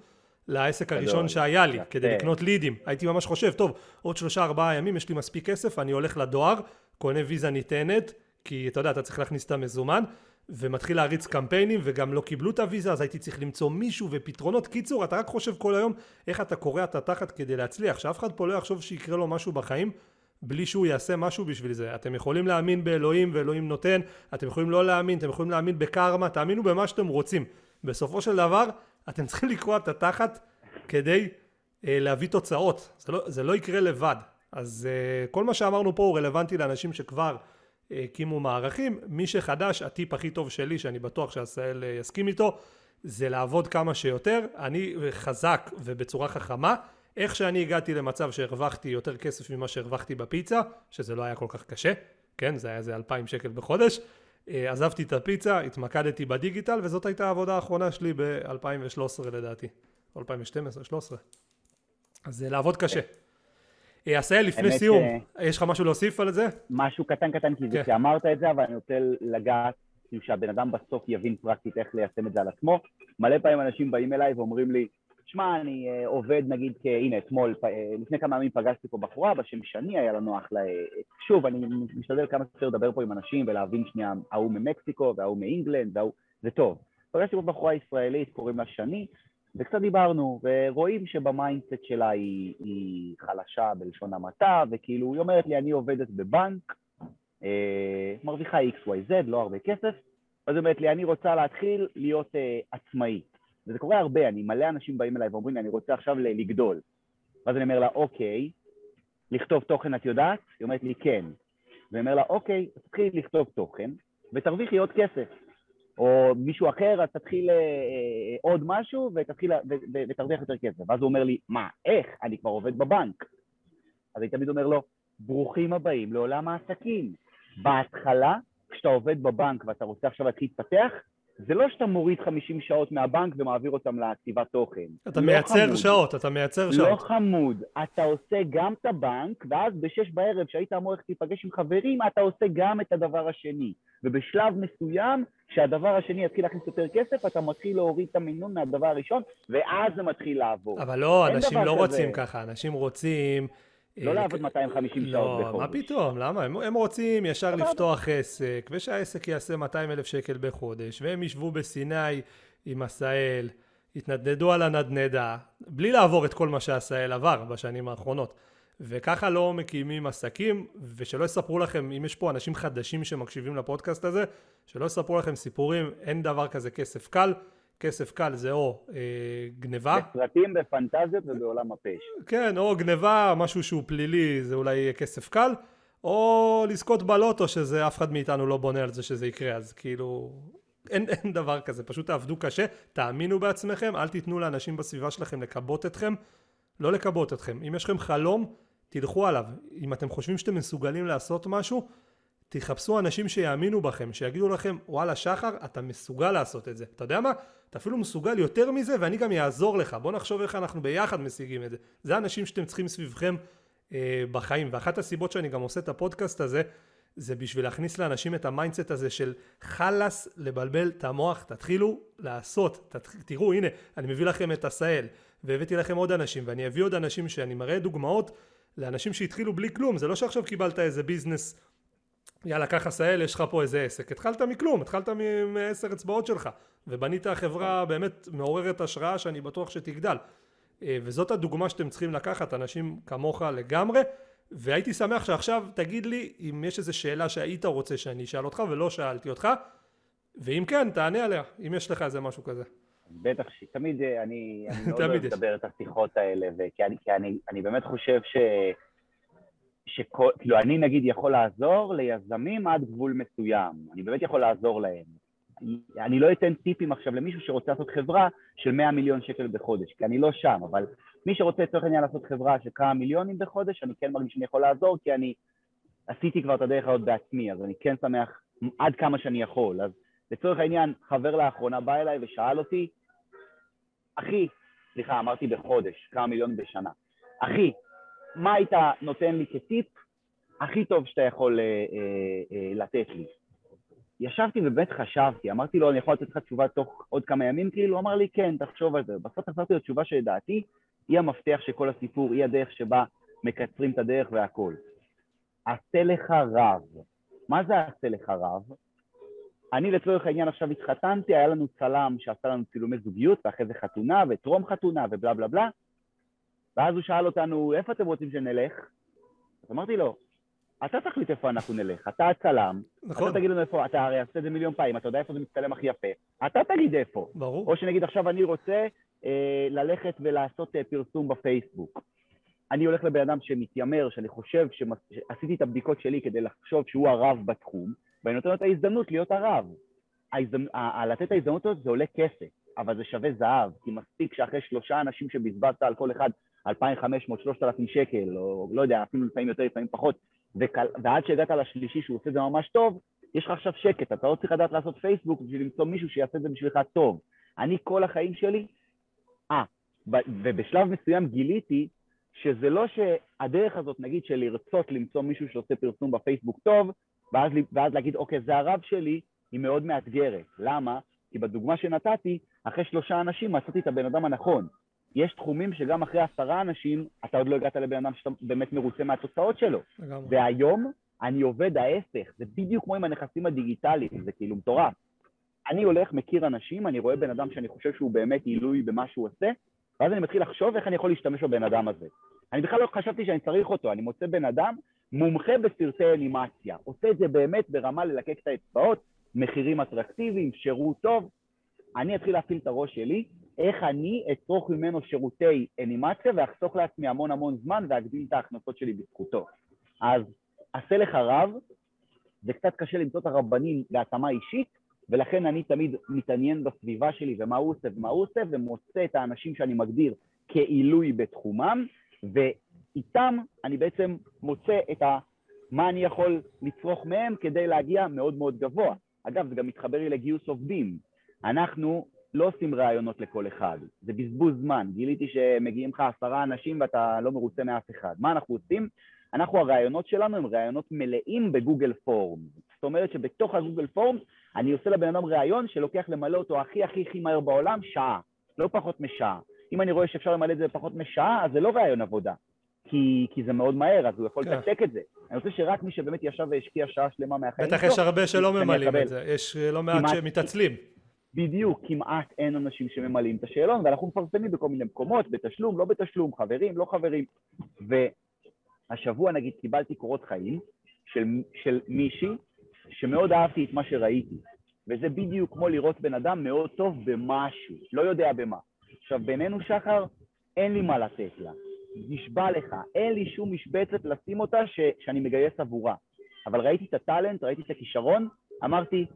לעסק הראשון שהיה לי כדי לקנות לידים. הייתי ממש חושב טוב עוד שלושה ארבעה ימים יש לי מספיק כסף אני הולך לדואר קונה ויזה ניתנת כי אתה יודע אתה צריך להכניס את המזומן ומתחיל להריץ קמפיינים וגם לא קיבלו את הוויזה אז הייתי צריך למצוא מישהו ופתרונות. קיצור אתה רק חושב כל היום איך אתה קורע את התחת כדי להצליח שאף אחד פה לא יחשוב שיקרה לו משהו בחיים בלי שהוא יעשה משהו בשביל זה. אתם יכולים להאמין באלוהים ואלוהים נותן אתם יכולים לא להאמין אתם יכולים להאמין בקרמה תאמינו במה שאתם רוצים. בסופו של דבר אתם [laughs] צריכים לקרוע את התחת כדי אה, להביא תוצאות. זה לא, זה לא יקרה לבד. אז אה, כל מה שאמרנו פה הוא רלוונטי לאנשים שכבר הקימו מערכים. מי שחדש, הטיפ הכי טוב שלי, שאני בטוח שעשהאל אה, יסכים איתו, זה לעבוד כמה שיותר. אני חזק ובצורה חכמה. איך שאני הגעתי למצב שהרווחתי יותר כסף ממה שהרווחתי בפיצה, שזה לא היה כל כך קשה, כן, זה היה איזה 2,000 שקל בחודש. אה, עזבתי את הפיצה, התמקדתי בדיגיטל, וזאת הייתה העבודה האחרונה שלי ב-2013 לדעתי, 2012-2013. אז זה לעבוד קשה. אה, עשהאל, לפני סיום, יש לך משהו להוסיף על זה? משהו קטן קטן, כי זה כן. שאמרת את זה, אבל אני רוצה לגעת כאילו שהבן אדם בסוף יבין פרקטית איך ליישם את זה על עצמו. מלא פעמים אנשים באים אליי ואומרים לי, שמע, אני uh, עובד נגיד, כ... הנה, אתמול, uh, לפני כמה ימים פגשתי פה בחורה בשם שני, היה לנו אחלה... שוב, אני משתדל כמה שיותר לדבר פה עם אנשים ולהבין שנייה, ההוא ממקסיקו וההוא מאינגלנד וההוא... זה טוב. פגשתי פה בחורה ישראלית, קוראים לה שני, וקצת דיברנו, ורואים שב mindset שלה היא, היא חלשה בלשון המעטה, וכאילו, היא אומרת לי, אני עובדת בבנק, אה, מרוויחה XYZ, לא הרבה כסף, אז היא אומרת לי, אני רוצה להתחיל להיות אה, עצמאית. וזה קורה הרבה, אני, מלא אנשים באים אליי ואומרים לי, אני רוצה עכשיו לגדול. ואז אני אומר לה, אוקיי, לכתוב תוכן את יודעת? היא אומרת לי, כן. ואני אומר לה, אוקיי, תתחילי לכתוב תוכן, ותרוויחי עוד כסף. או מישהו אחר, אז תתחיל אה, אה, עוד משהו ותתחיל, ו, ו, ותרוויח יותר כסף. ואז הוא אומר לי, מה, איך? אני כבר עובד בבנק. אז אני תמיד אומר לו, ברוכים הבאים לעולם העסקים. בהתחלה, כשאתה עובד בבנק ואתה רוצה עכשיו להתחיל להתפתח, זה לא שאתה מוריד 50 שעות מהבנק ומעביר אותם לכתיבת תוכן. אתה לא מייצר חמוד. שעות, אתה מייצר שעות. לא חמוד. אתה עושה גם את הבנק, ואז בשש בערב, שהיית אמור ללכת להיפגש עם חברים, אתה עושה גם את הדבר השני. ובשלב מסוים, כשהדבר השני יתחיל להכניס יותר כסף, אתה מתחיל להוריד את המינון מהדבר הראשון, ואז זה מתחיל לעבור. אבל לא, אנשים לא כזה. רוצים ככה, אנשים רוצים... לא לעבוד 250 לא, שעות בחודש. לא, מה פתאום, למה? הם, הם רוצים ישר לפתוח עסק, ושהעסק יעשה 200 אלף שקל בחודש, והם ישבו בסיני עם עשהאל, יתנדנדו על הנדנדה, בלי לעבור את כל מה שעשהאל עבר בשנים האחרונות. וככה לא מקימים עסקים, ושלא יספרו לכם, אם יש פה אנשים חדשים שמקשיבים לפודקאסט הזה, שלא יספרו לכם סיפורים, אין דבר כזה כסף קל. כסף קל זה או אה, גניבה. בסרטים, בפנטזיות ובעולם הפשע. כן, או גניבה, משהו שהוא פלילי, זה אולי יהיה כסף קל, או לזכות בלוטו, שזה אף אחד מאיתנו לא בונה על זה שזה יקרה, אז כאילו... אין, [laughs] אין דבר כזה, פשוט תעבדו קשה, תאמינו בעצמכם, אל תיתנו לאנשים בסביבה שלכם לכבות אתכם, לא לכבות אתכם. אם יש לכם חלום, תלכו עליו. אם אתם חושבים שאתם מסוגלים לעשות משהו, תחפשו אנשים שיאמינו בכם, שיגידו לכם, וואלה שחר, אתה מסוגל לעשות את זה. אתה יודע מה? אתה אפילו מסוגל יותר מזה ואני גם אעזור לך. בוא נחשוב איך אנחנו ביחד משיגים את זה. זה האנשים שאתם צריכים סביבכם אה, בחיים. ואחת הסיבות שאני גם עושה את הפודקאסט הזה, זה בשביל להכניס לאנשים את ה mindset הזה של חלאס לבלבל את המוח, תתחילו לעשות. תת... תראו, הנה, אני מביא לכם את עשהאל, והבאתי לכם עוד אנשים, ואני אביא עוד אנשים שאני מראה דוגמאות לאנשים שהתחילו בלי כלום. זה לא שעכשיו קיבלת איזה business יאללה, קח עשהאל, יש לך פה איזה עסק. התחלת מכלום, התחלת מעשר אצבעות שלך, ובנית חברה באמת מעוררת השראה שאני בטוח שתגדל. אה, וזאת הדוגמה שאתם צריכים לקחת, אנשים כמוך לגמרי, והייתי שמח שעכשיו תגיד לי אם יש איזו שאלה שהיית רוצה שאני אשאל אותך ולא שאלתי אותך, ואם כן, תענה עליה, אם יש לך איזה משהו כזה. בטח, תמיד אה, אני, אני [laughs] מאוד אוהב לדבר את השיחות האלה, כי אני, כי אני, אני באמת חושב ש... שכל, כאילו אני נגיד יכול לעזור ליזמים עד גבול מסוים, אני באמת יכול לעזור להם. אני לא אתן טיפים עכשיו למישהו שרוצה לעשות חברה של 100 מיליון שקל בחודש, כי אני לא שם, אבל מי שרוצה לצורך העניין לעשות חברה של כמה מיליונים בחודש, אני כן מרגיש שאני יכול לעזור, כי אני עשיתי כבר את הדרך הזאת בעצמי, אז אני כן שמח עד כמה שאני יכול. אז לצורך העניין, חבר לאחרונה בא אליי ושאל אותי, אחי, סליחה, אמרתי בחודש, כמה מיליונים בשנה, אחי, מה היית נותן לי כטיפ הכי טוב שאתה יכול אה, אה, אה, לתת לי? ישבתי ובאמת חשבתי, אמרתי לו, אני יכול לתת לך תשובה תוך עוד כמה ימים? כאילו, הוא אמר לי, כן, תחשוב על זה. בסוף חזרתי לו תשובה שלדעתי היא המפתח של כל הסיפור, היא הדרך שבה מקצרים את הדרך והכל. עשה לך רב. מה זה עשה לך רב? אני לצורך העניין עכשיו התחתנתי, היה לנו צלם שעשה לנו צילומי זוגיות, ואחרי זה חתונה וטרום חתונה ובלה בלה בלה, ואז הוא שאל אותנו, איפה אתם רוצים שנלך? אז אמרתי לו, אתה תחליט איפה אנחנו נלך, אתה הצלם, נכון. אתה תגיד לנו איפה, אתה הרי עושה את זה מיליון פעמים, אתה יודע איפה זה מצטלם הכי יפה, אתה תגיד איפה. ברור. או שנגיד עכשיו אני רוצה אה, ללכת ולעשות אה, פרסום בפייסבוק. אני הולך לבן אדם שמתיימר, שאני חושב שעשיתי את הבדיקות שלי כדי לחשוב שהוא הרב בתחום, ואני נותן לו את ההזדמנות להיות הרב. ההזדמנ... לתת את ההזדמנות הזאת זה עולה כסף, אבל זה שווה זהב, כי מספיק שאחרי שלושה אנשים שבזבזת על כל אחד 2,500, 3,000 שקל, או לא יודע, אפילו לפעמים יותר, לפעמים פחות, וקל, ועד שהגעת לשלישי שהוא עושה את זה ממש טוב, יש לך עכשיו שקט, אתה לא צריך לדעת לעשות פייסבוק בשביל למצוא מישהו שיעשה את זה בשבילך טוב. אני כל החיים שלי, אה, ובשלב מסוים גיליתי שזה לא שהדרך הזאת, נגיד, של לרצות למצוא מישהו שעושה פרסום בפייסבוק טוב, ואז, ואז להגיד, אוקיי, זה הרב שלי, היא מאוד מאתגרת. למה? כי בדוגמה שנתתי, אחרי שלושה אנשים מצאתי את הבן אדם הנכון. יש תחומים שגם אחרי עשרה אנשים, אתה עוד לא הגעת לבן אדם שאתה באמת מרוצה מהתוצאות שלו. לגמרי. והיום אני עובד ההפך, זה בדיוק כמו עם הנכסים הדיגיטליים, זה כאילו מטורף. אני הולך, מכיר אנשים, אני רואה בן אדם שאני חושב שהוא באמת עילוי במה שהוא עושה, ואז אני מתחיל לחשוב איך אני יכול להשתמש בבן אדם הזה. אני בכלל לא חשבתי שאני צריך אותו, אני מוצא בן אדם מומחה בסרטי אנימציה, עושה את זה באמת ברמה ללקק את האצבעות, מחירים אטרקטיביים, שירות טוב. אני אתחיל להפעיל את הראש שלי, איך אני אצרוך ממנו שירותי אנימציה ואחסוך לעצמי המון המון זמן ואגדיל את ההכנסות שלי בזכותו. אז עשה לך רב, זה קצת קשה למצוא את הרבנים להתאמה אישית, ולכן אני תמיד מתעניין בסביבה שלי ומה הוא עושה ומה הוא עושה, ומוצא את האנשים שאני מגדיר כעילוי בתחומם, ואיתם אני בעצם מוצא את ה... מה אני יכול לצרוך מהם כדי להגיע מאוד מאוד גבוה. אגב, זה גם מתחבר לי לגיוס עובדים. אנחנו לא עושים ראיונות לכל אחד, זה בזבוז זמן. גיליתי שמגיעים לך עשרה אנשים ואתה לא מרוצה מאף אחד. מה אנחנו עושים? אנחנו, הראיונות שלנו הם ראיונות מלאים בגוגל פורם. זאת אומרת שבתוך הגוגל פורם אני עושה לבן אדם ראיון שלוקח למלא אותו הכי הכי הכי מהר בעולם, שעה, לא פחות משעה. אם אני רואה שאפשר למלא את זה בפחות משעה, אז זה לא ראיון עבודה, כי, כי זה מאוד מהר, אז הוא יכול כן. לתקתק את זה. אני רוצה שרק מי שבאמת ישב והשקיע שעה שלמה מהחיים בטח יש הרבה שלא ממלאים את זה, יש לא מעט שמתעצלים. בדיוק, כמעט אין אנשים שממלאים את השאלון, ואנחנו מפרסמים בכל מיני מקומות, בתשלום, לא בתשלום, חברים, לא חברים. והשבוע נגיד קיבלתי קורות חיים של, של מישהי שמאוד אהבתי את מה שראיתי, וזה בדיוק כמו לראות בן אדם מאוד טוב במשהו, לא יודע במה. עכשיו, בינינו, שחר, אין לי מה לתת לה. נשבע לך, אין לי שום משבצת לשים אותה ש, שאני מגייס עבורה. אבל ראיתי את הטאלנט, ראיתי את הכישרון, אמרתי,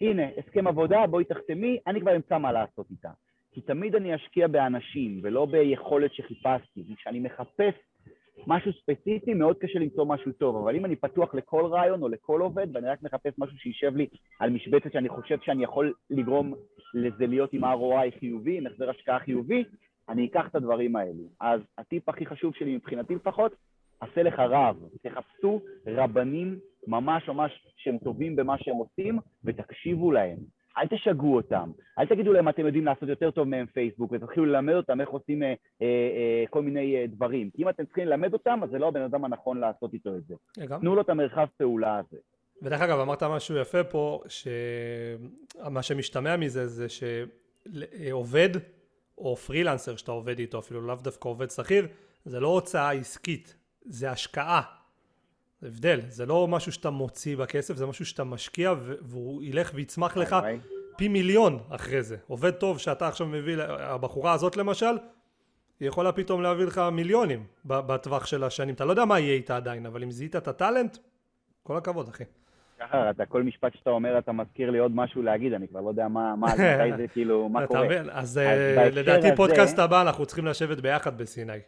הנה, הסכם עבודה, בואי תחתמי, אני כבר אמצא מה לעשות איתה. כי תמיד אני אשקיע באנשים ולא ביכולת שחיפשתי. כשאני מחפש משהו ספציפי, מאוד קשה למצוא משהו טוב, אבל אם אני פתוח לכל רעיון או לכל עובד, ואני רק מחפש משהו שישב לי על משבצת שאני חושב שאני יכול לגרום לזה להיות עם ROI חיובי, עם החזר השקעה חיובי, אני אקח את הדברים האלו. אז הטיפ הכי חשוב שלי, מבחינתי לפחות, עשה לך רב. תחפשו רבנים ממש ממש שהם טובים במה שהם עושים, ותקשיבו להם. אל תשגעו אותם, אל תגידו להם אתם יודעים לעשות יותר טוב מהם פייסבוק ותתחילו ללמד אותם איך עושים אה, אה, אה, כל מיני אה, דברים. כי אם אתם צריכים ללמד אותם, אז זה לא הבן אדם הנכון לעשות איתו את זה. תנו לו את המרחב פעולה הזה. ודרך אגב, אמרת משהו יפה פה, שמה שמשתמע מזה זה שעובד או פרילנסר שאתה עובד איתו, אפילו לאו דווקא עובד שכיר, זה לא הוצאה עסקית, זה השקעה. זה הבדל, זה לא משהו שאתה מוציא בכסף, זה משהו שאתה משקיע והוא ילך ויצמח לך פי מיליון אחרי זה. עובד טוב שאתה עכשיו מביא, הבחורה הזאת למשל, היא יכולה פתאום להביא לך מיליונים בטווח של השנים. אתה לא יודע מה יהיה איתה עדיין, אבל אם זיהית את הטאלנט, כל הכבוד אחי. ככה, אתה כל משפט שאתה אומר, אתה מזכיר לי עוד משהו להגיד, אני כבר לא יודע מה, מה, [laughs] מתי זה כאילו, מה קורה. אז אה, לדעתי פודקאסט הבא אנחנו צריכים לשבת ביחד בסיני.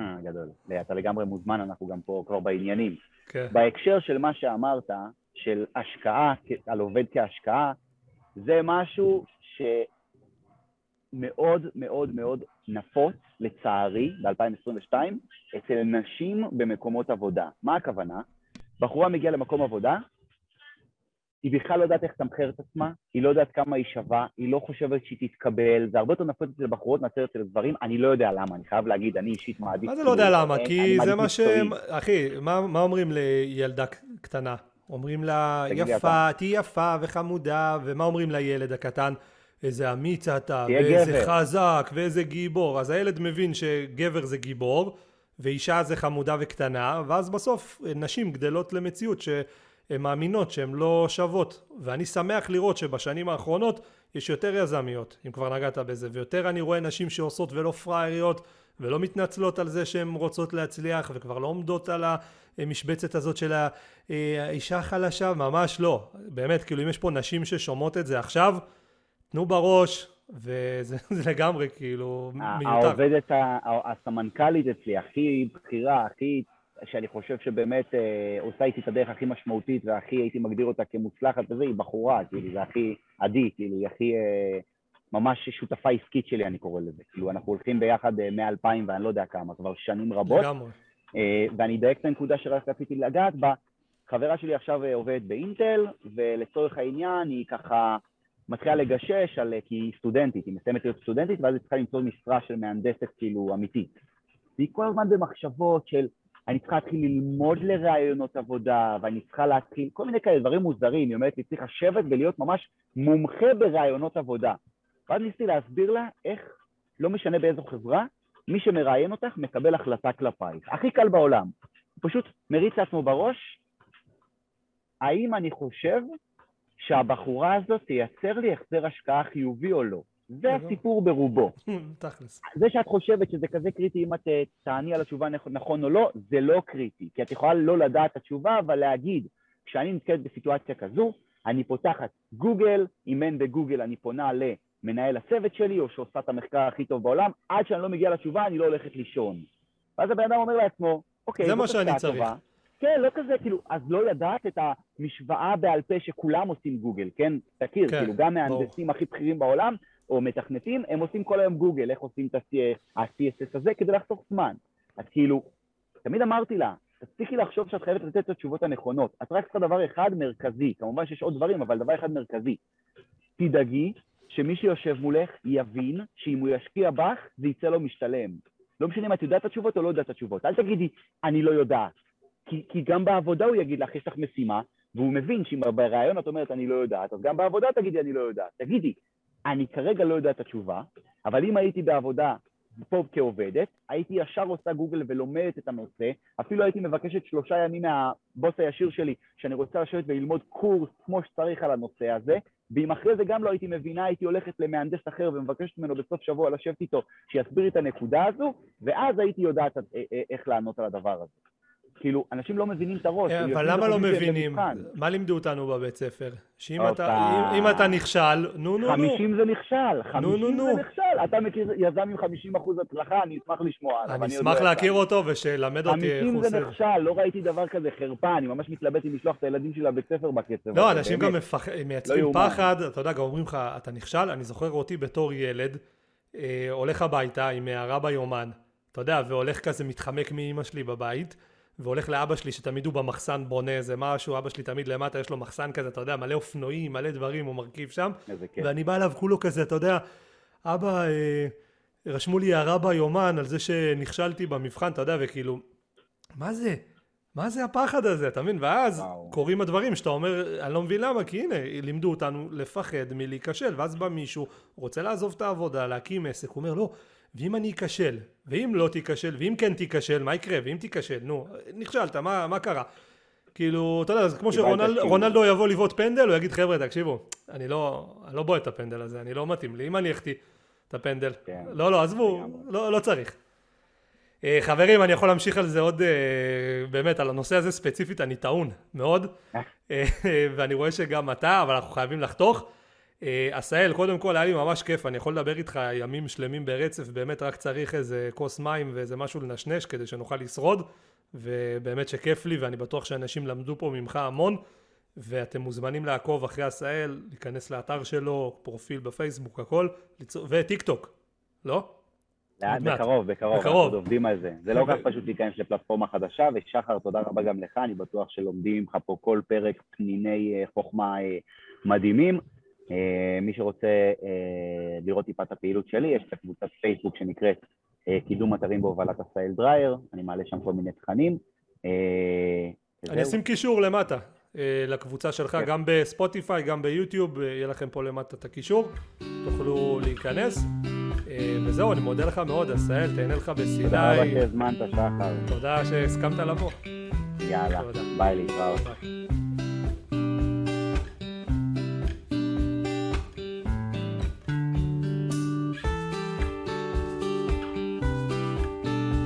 אה, גדול. אתה לגמרי מוזמן, אנחנו גם פה כבר בעניינים. כן. בהקשר של מה שאמרת, של השקעה, על עובד כהשקעה, זה משהו שמאוד מאוד מאוד נפוץ, לצערי, ב-2022, אצל נשים במקומות עבודה. מה הכוונה? בחורה מגיעה למקום עבודה, היא בכלל לא יודעת איך לתמחר את עצמה, היא לא יודעת כמה היא שווה, היא לא חושבת שהיא תתקבל, זה הרבה יותר נפוץ אצל בחורות מאשר אצל גברים, אני לא יודע למה, אני חייב להגיד, אני אישית מעדיף... מה זה לא יודע למה? כי זה מה ש... אחי, מה אומרים לילדה קטנה? אומרים לה, יפה, תהיי יפה וחמודה, ומה אומרים לילד הקטן? איזה אמיץ אתה, ואיזה חזק, ואיזה גיבור. אז הילד מבין שגבר זה גיבור, ואישה זה חמודה וקטנה, ואז בסוף נשים גדלות למציאות ש... הן מאמינות שהן לא שוות ואני שמח לראות שבשנים האחרונות יש יותר יזמיות אם כבר נגעת בזה ויותר אני רואה נשים שעושות ולא פראייריות ולא מתנצלות על זה שהן רוצות להצליח וכבר לא עומדות על המשבצת הזאת של האישה החלשה ממש לא באמת כאילו אם יש פה נשים ששומעות את זה עכשיו תנו בראש וזה [laughs] לגמרי כאילו מיותר. העובדת הסמנכ"לית אצלי הכי בכירה הכי שאני חושב שבאמת אה, עושה איתי את הדרך הכי משמעותית והכי הייתי מגדיר אותה כמוצלחת וזה, היא בחורה, כאילו, זה הכי עדי, כאילו, היא הכי אה, ממש שותפה עסקית שלי, אני קורא לזה. כאילו, אנחנו הולכים ביחד אה, מ-2000 ואני לא יודע כמה, כבר שנים רבות. לגמרי. אה, ואני אדייק את הנקודה שרק רציתי לגעת בה, חברה שלי עכשיו עובדת באינטל, ולצורך העניין היא ככה מתחילה לגשש על, כי היא סטודנטית, היא מסיימת להיות סטודנטית, ואז היא צריכה למצוא משרה של מהנדסת כאילו אמיתית. והיא כל הזמן במחשבות של אני צריכה להתחיל ללמוד לראיונות עבודה, ואני צריכה להתחיל, כל מיני כאלה דברים מוזרים, היא אומרת לי, צריך לשבת ולהיות ממש מומחה בראיונות עבודה. ואז ניסיתי להסביר לה איך, לא משנה באיזו חברה, מי שמראיין אותך מקבל החלטה כלפייך. הכי קל בעולם. הוא פשוט מריץ לעצמו בראש, האם אני חושב שהבחורה הזאת תייצר לי החזר השקעה חיובי או לא? זה הסיפור ברובו. [laughs] תכלס. זה שאת חושבת שזה כזה קריטי אם את אה, תעני על התשובה נכון או לא, זה לא קריטי. כי את יכולה לא לדעת את התשובה, אבל להגיד, כשאני נתקלת בסיטואציה כזו, אני פותחת גוגל, אם אין בגוגל אני פונה למנהל הצוות שלי, או שעושה את המחקר הכי טוב בעולם, עד שאני לא מגיע לתשובה אני לא הולכת לישון. ואז הבן אדם אומר לעצמו, אוקיי, זה מה שאני צריך. טובה. כן, לא כזה, כאילו, אז לא לדעת את המשוואה בעל פה שכולם עושים גוגל, כן? תכיר, כן, כאילו, גם מהנדסים הכי בכירים בעולם, או מתכנתים, הם עושים כל היום גוגל, איך עושים את ה-CSS הזה כדי לחסוך זמן. אז כאילו, תמיד אמרתי לה, תפסיקי לחשוב שאת חייבת לתת את התשובות הנכונות. את רק צריכה דבר אחד מרכזי, כמובן שיש עוד דברים, אבל דבר אחד מרכזי. תדאגי שמי שיושב מולך יבין שאם הוא ישקיע בך, זה יצא לו משתלם. לא משנה אם את יודעת את התשובות או לא יודעת את התשובות. אל תגידי, אני לא יודעת. כי, כי גם בעבודה הוא יגיד לך, יש לך משימה, והוא מבין שאם בריאיון את אומרת, אני לא יודעת, אז גם בעבודה תגידי, אני לא יודעת. תגידי, אני כרגע לא יודע את התשובה, אבל אם הייתי בעבודה פה כעובדת, הייתי ישר עושה גוגל ולומדת את הנושא, אפילו הייתי מבקשת שלושה ימים מהבוס הישיר שלי, שאני רוצה לשבת וללמוד קורס כמו שצריך על הנושא הזה, ואם אחרי זה גם לא הייתי מבינה, הייתי הולכת למהנדס אחר ומבקשת ממנו בסוף שבוע לשבת איתו, שיסביר את הנקודה הזו, ואז הייתי יודעת איך לענות על הדבר הזה. כאילו, אנשים לא מבינים את הראש. אבל למה לא מבינים? מה לימדו אותנו בבית ספר? שאם אתה, אם אתה נכשל, נו נו נו. 50 זה נכשל, 50 זה נכשל. אתה מכיר יזם עם 50 אחוז הצלחה, אני אשמח לשמוע עליו. אני אשמח להכיר אותו ושלמד אותי איך הוא עושה. 50 זה נכשל, לא ראיתי דבר כזה, חרפה, אני ממש מתלבט אם לשלוח את הילדים שלי לבית ספר בקצב. לא, אנשים גם מייצרים לא פחד, אתה יודע, גם אומרים לך, אתה נכשל, אני זוכר אותי בתור ילד, אה, הולך הביתה עם הערה ביומן, אתה יודע, והולך כזה מתחמק מאימא שלי בבית. והולך לאבא שלי שתמיד הוא במחסן בונה איזה משהו, אבא שלי תמיד למטה יש לו מחסן כזה, אתה יודע, מלא אופנועים, מלא דברים הוא מרכיב שם. איזה כיף. ואני בא אליו כולו כזה, אתה יודע, אבא, אה, רשמו לי הערה ביומן על זה שנכשלתי במבחן, אתה יודע, וכאילו, מה זה? מה זה הפחד הזה, אתה מבין? ואז וואו. קורים הדברים שאתה אומר, אני לא מבין למה, כי הנה, לימדו אותנו לפחד מלהיכשל, ואז בא מישהו, רוצה לעזוב את העבודה, להקים עסק, הוא אומר, לא, ואם אני אכשל, ואם לא תיכשל, ואם כן תיכשל, מה יקרה? ואם תיכשל, נו, נכשלת, מה, מה קרה? כאילו, אתה יודע, זה כמו שרונלדו יבוא לבעוט פנדל, הוא יגיד, חבר'ה, תקשיבו, אני לא, אני לא בועט את הפנדל הזה, אני לא מתאים לי, אם אני אחטיא את הפנדל. כן. לא, לא, עזבו, לא, לא צריך. אה, חברים, אני יכול להמשיך על זה עוד, אה, באמת, על הנושא הזה ספציפית, אני טעון מאוד, אה. [laughs] ואני רואה שגם אתה, אבל אנחנו חייבים לחתוך. אה, עשהאל, קודם כל היה לי ממש כיף, אני יכול לדבר איתך ימים שלמים ברצף, באמת רק צריך איזה כוס מים ואיזה משהו לנשנש כדי שנוכל לשרוד, ובאמת שכיף לי ואני בטוח שאנשים למדו פה ממך המון, ואתם מוזמנים לעקוב אחרי עשהאל, להיכנס לאתר שלו, פרופיל בפייסבוק, הכל, וטיק טוק, לא? לאט, בקרוב, בקרוב, אנחנו עוד עובדים על זה. זה לא כל כך פשוט להיכנס לפלטפורמה חדשה, ושחר, תודה רבה גם לך, אני בטוח שלומדים ממך פה כל פרק פניני אה, חוכמה אה, מדהימים. אה, מי שרוצה אה, לראות טיפה את הפעילות שלי, יש את הקבוצת פייסבוק שנקראת אה, קידום אתרים בהובלת עשהאל דרייר, אני מעלה שם כל מיני תכנים. אני אשים קישור למטה לקבוצה שלך, כן. גם בספוטיפיי, גם ביוטיוב, יהיה לכם פה למטה את הקישור, תוכלו להיכנס. וזהו, אני מודה לך מאוד, עשהאל, תהנה לך בסיני. תודה רבה שהזמנת, שחר. תודה שהסכמת לבוא. יאללה, ביי להתראות.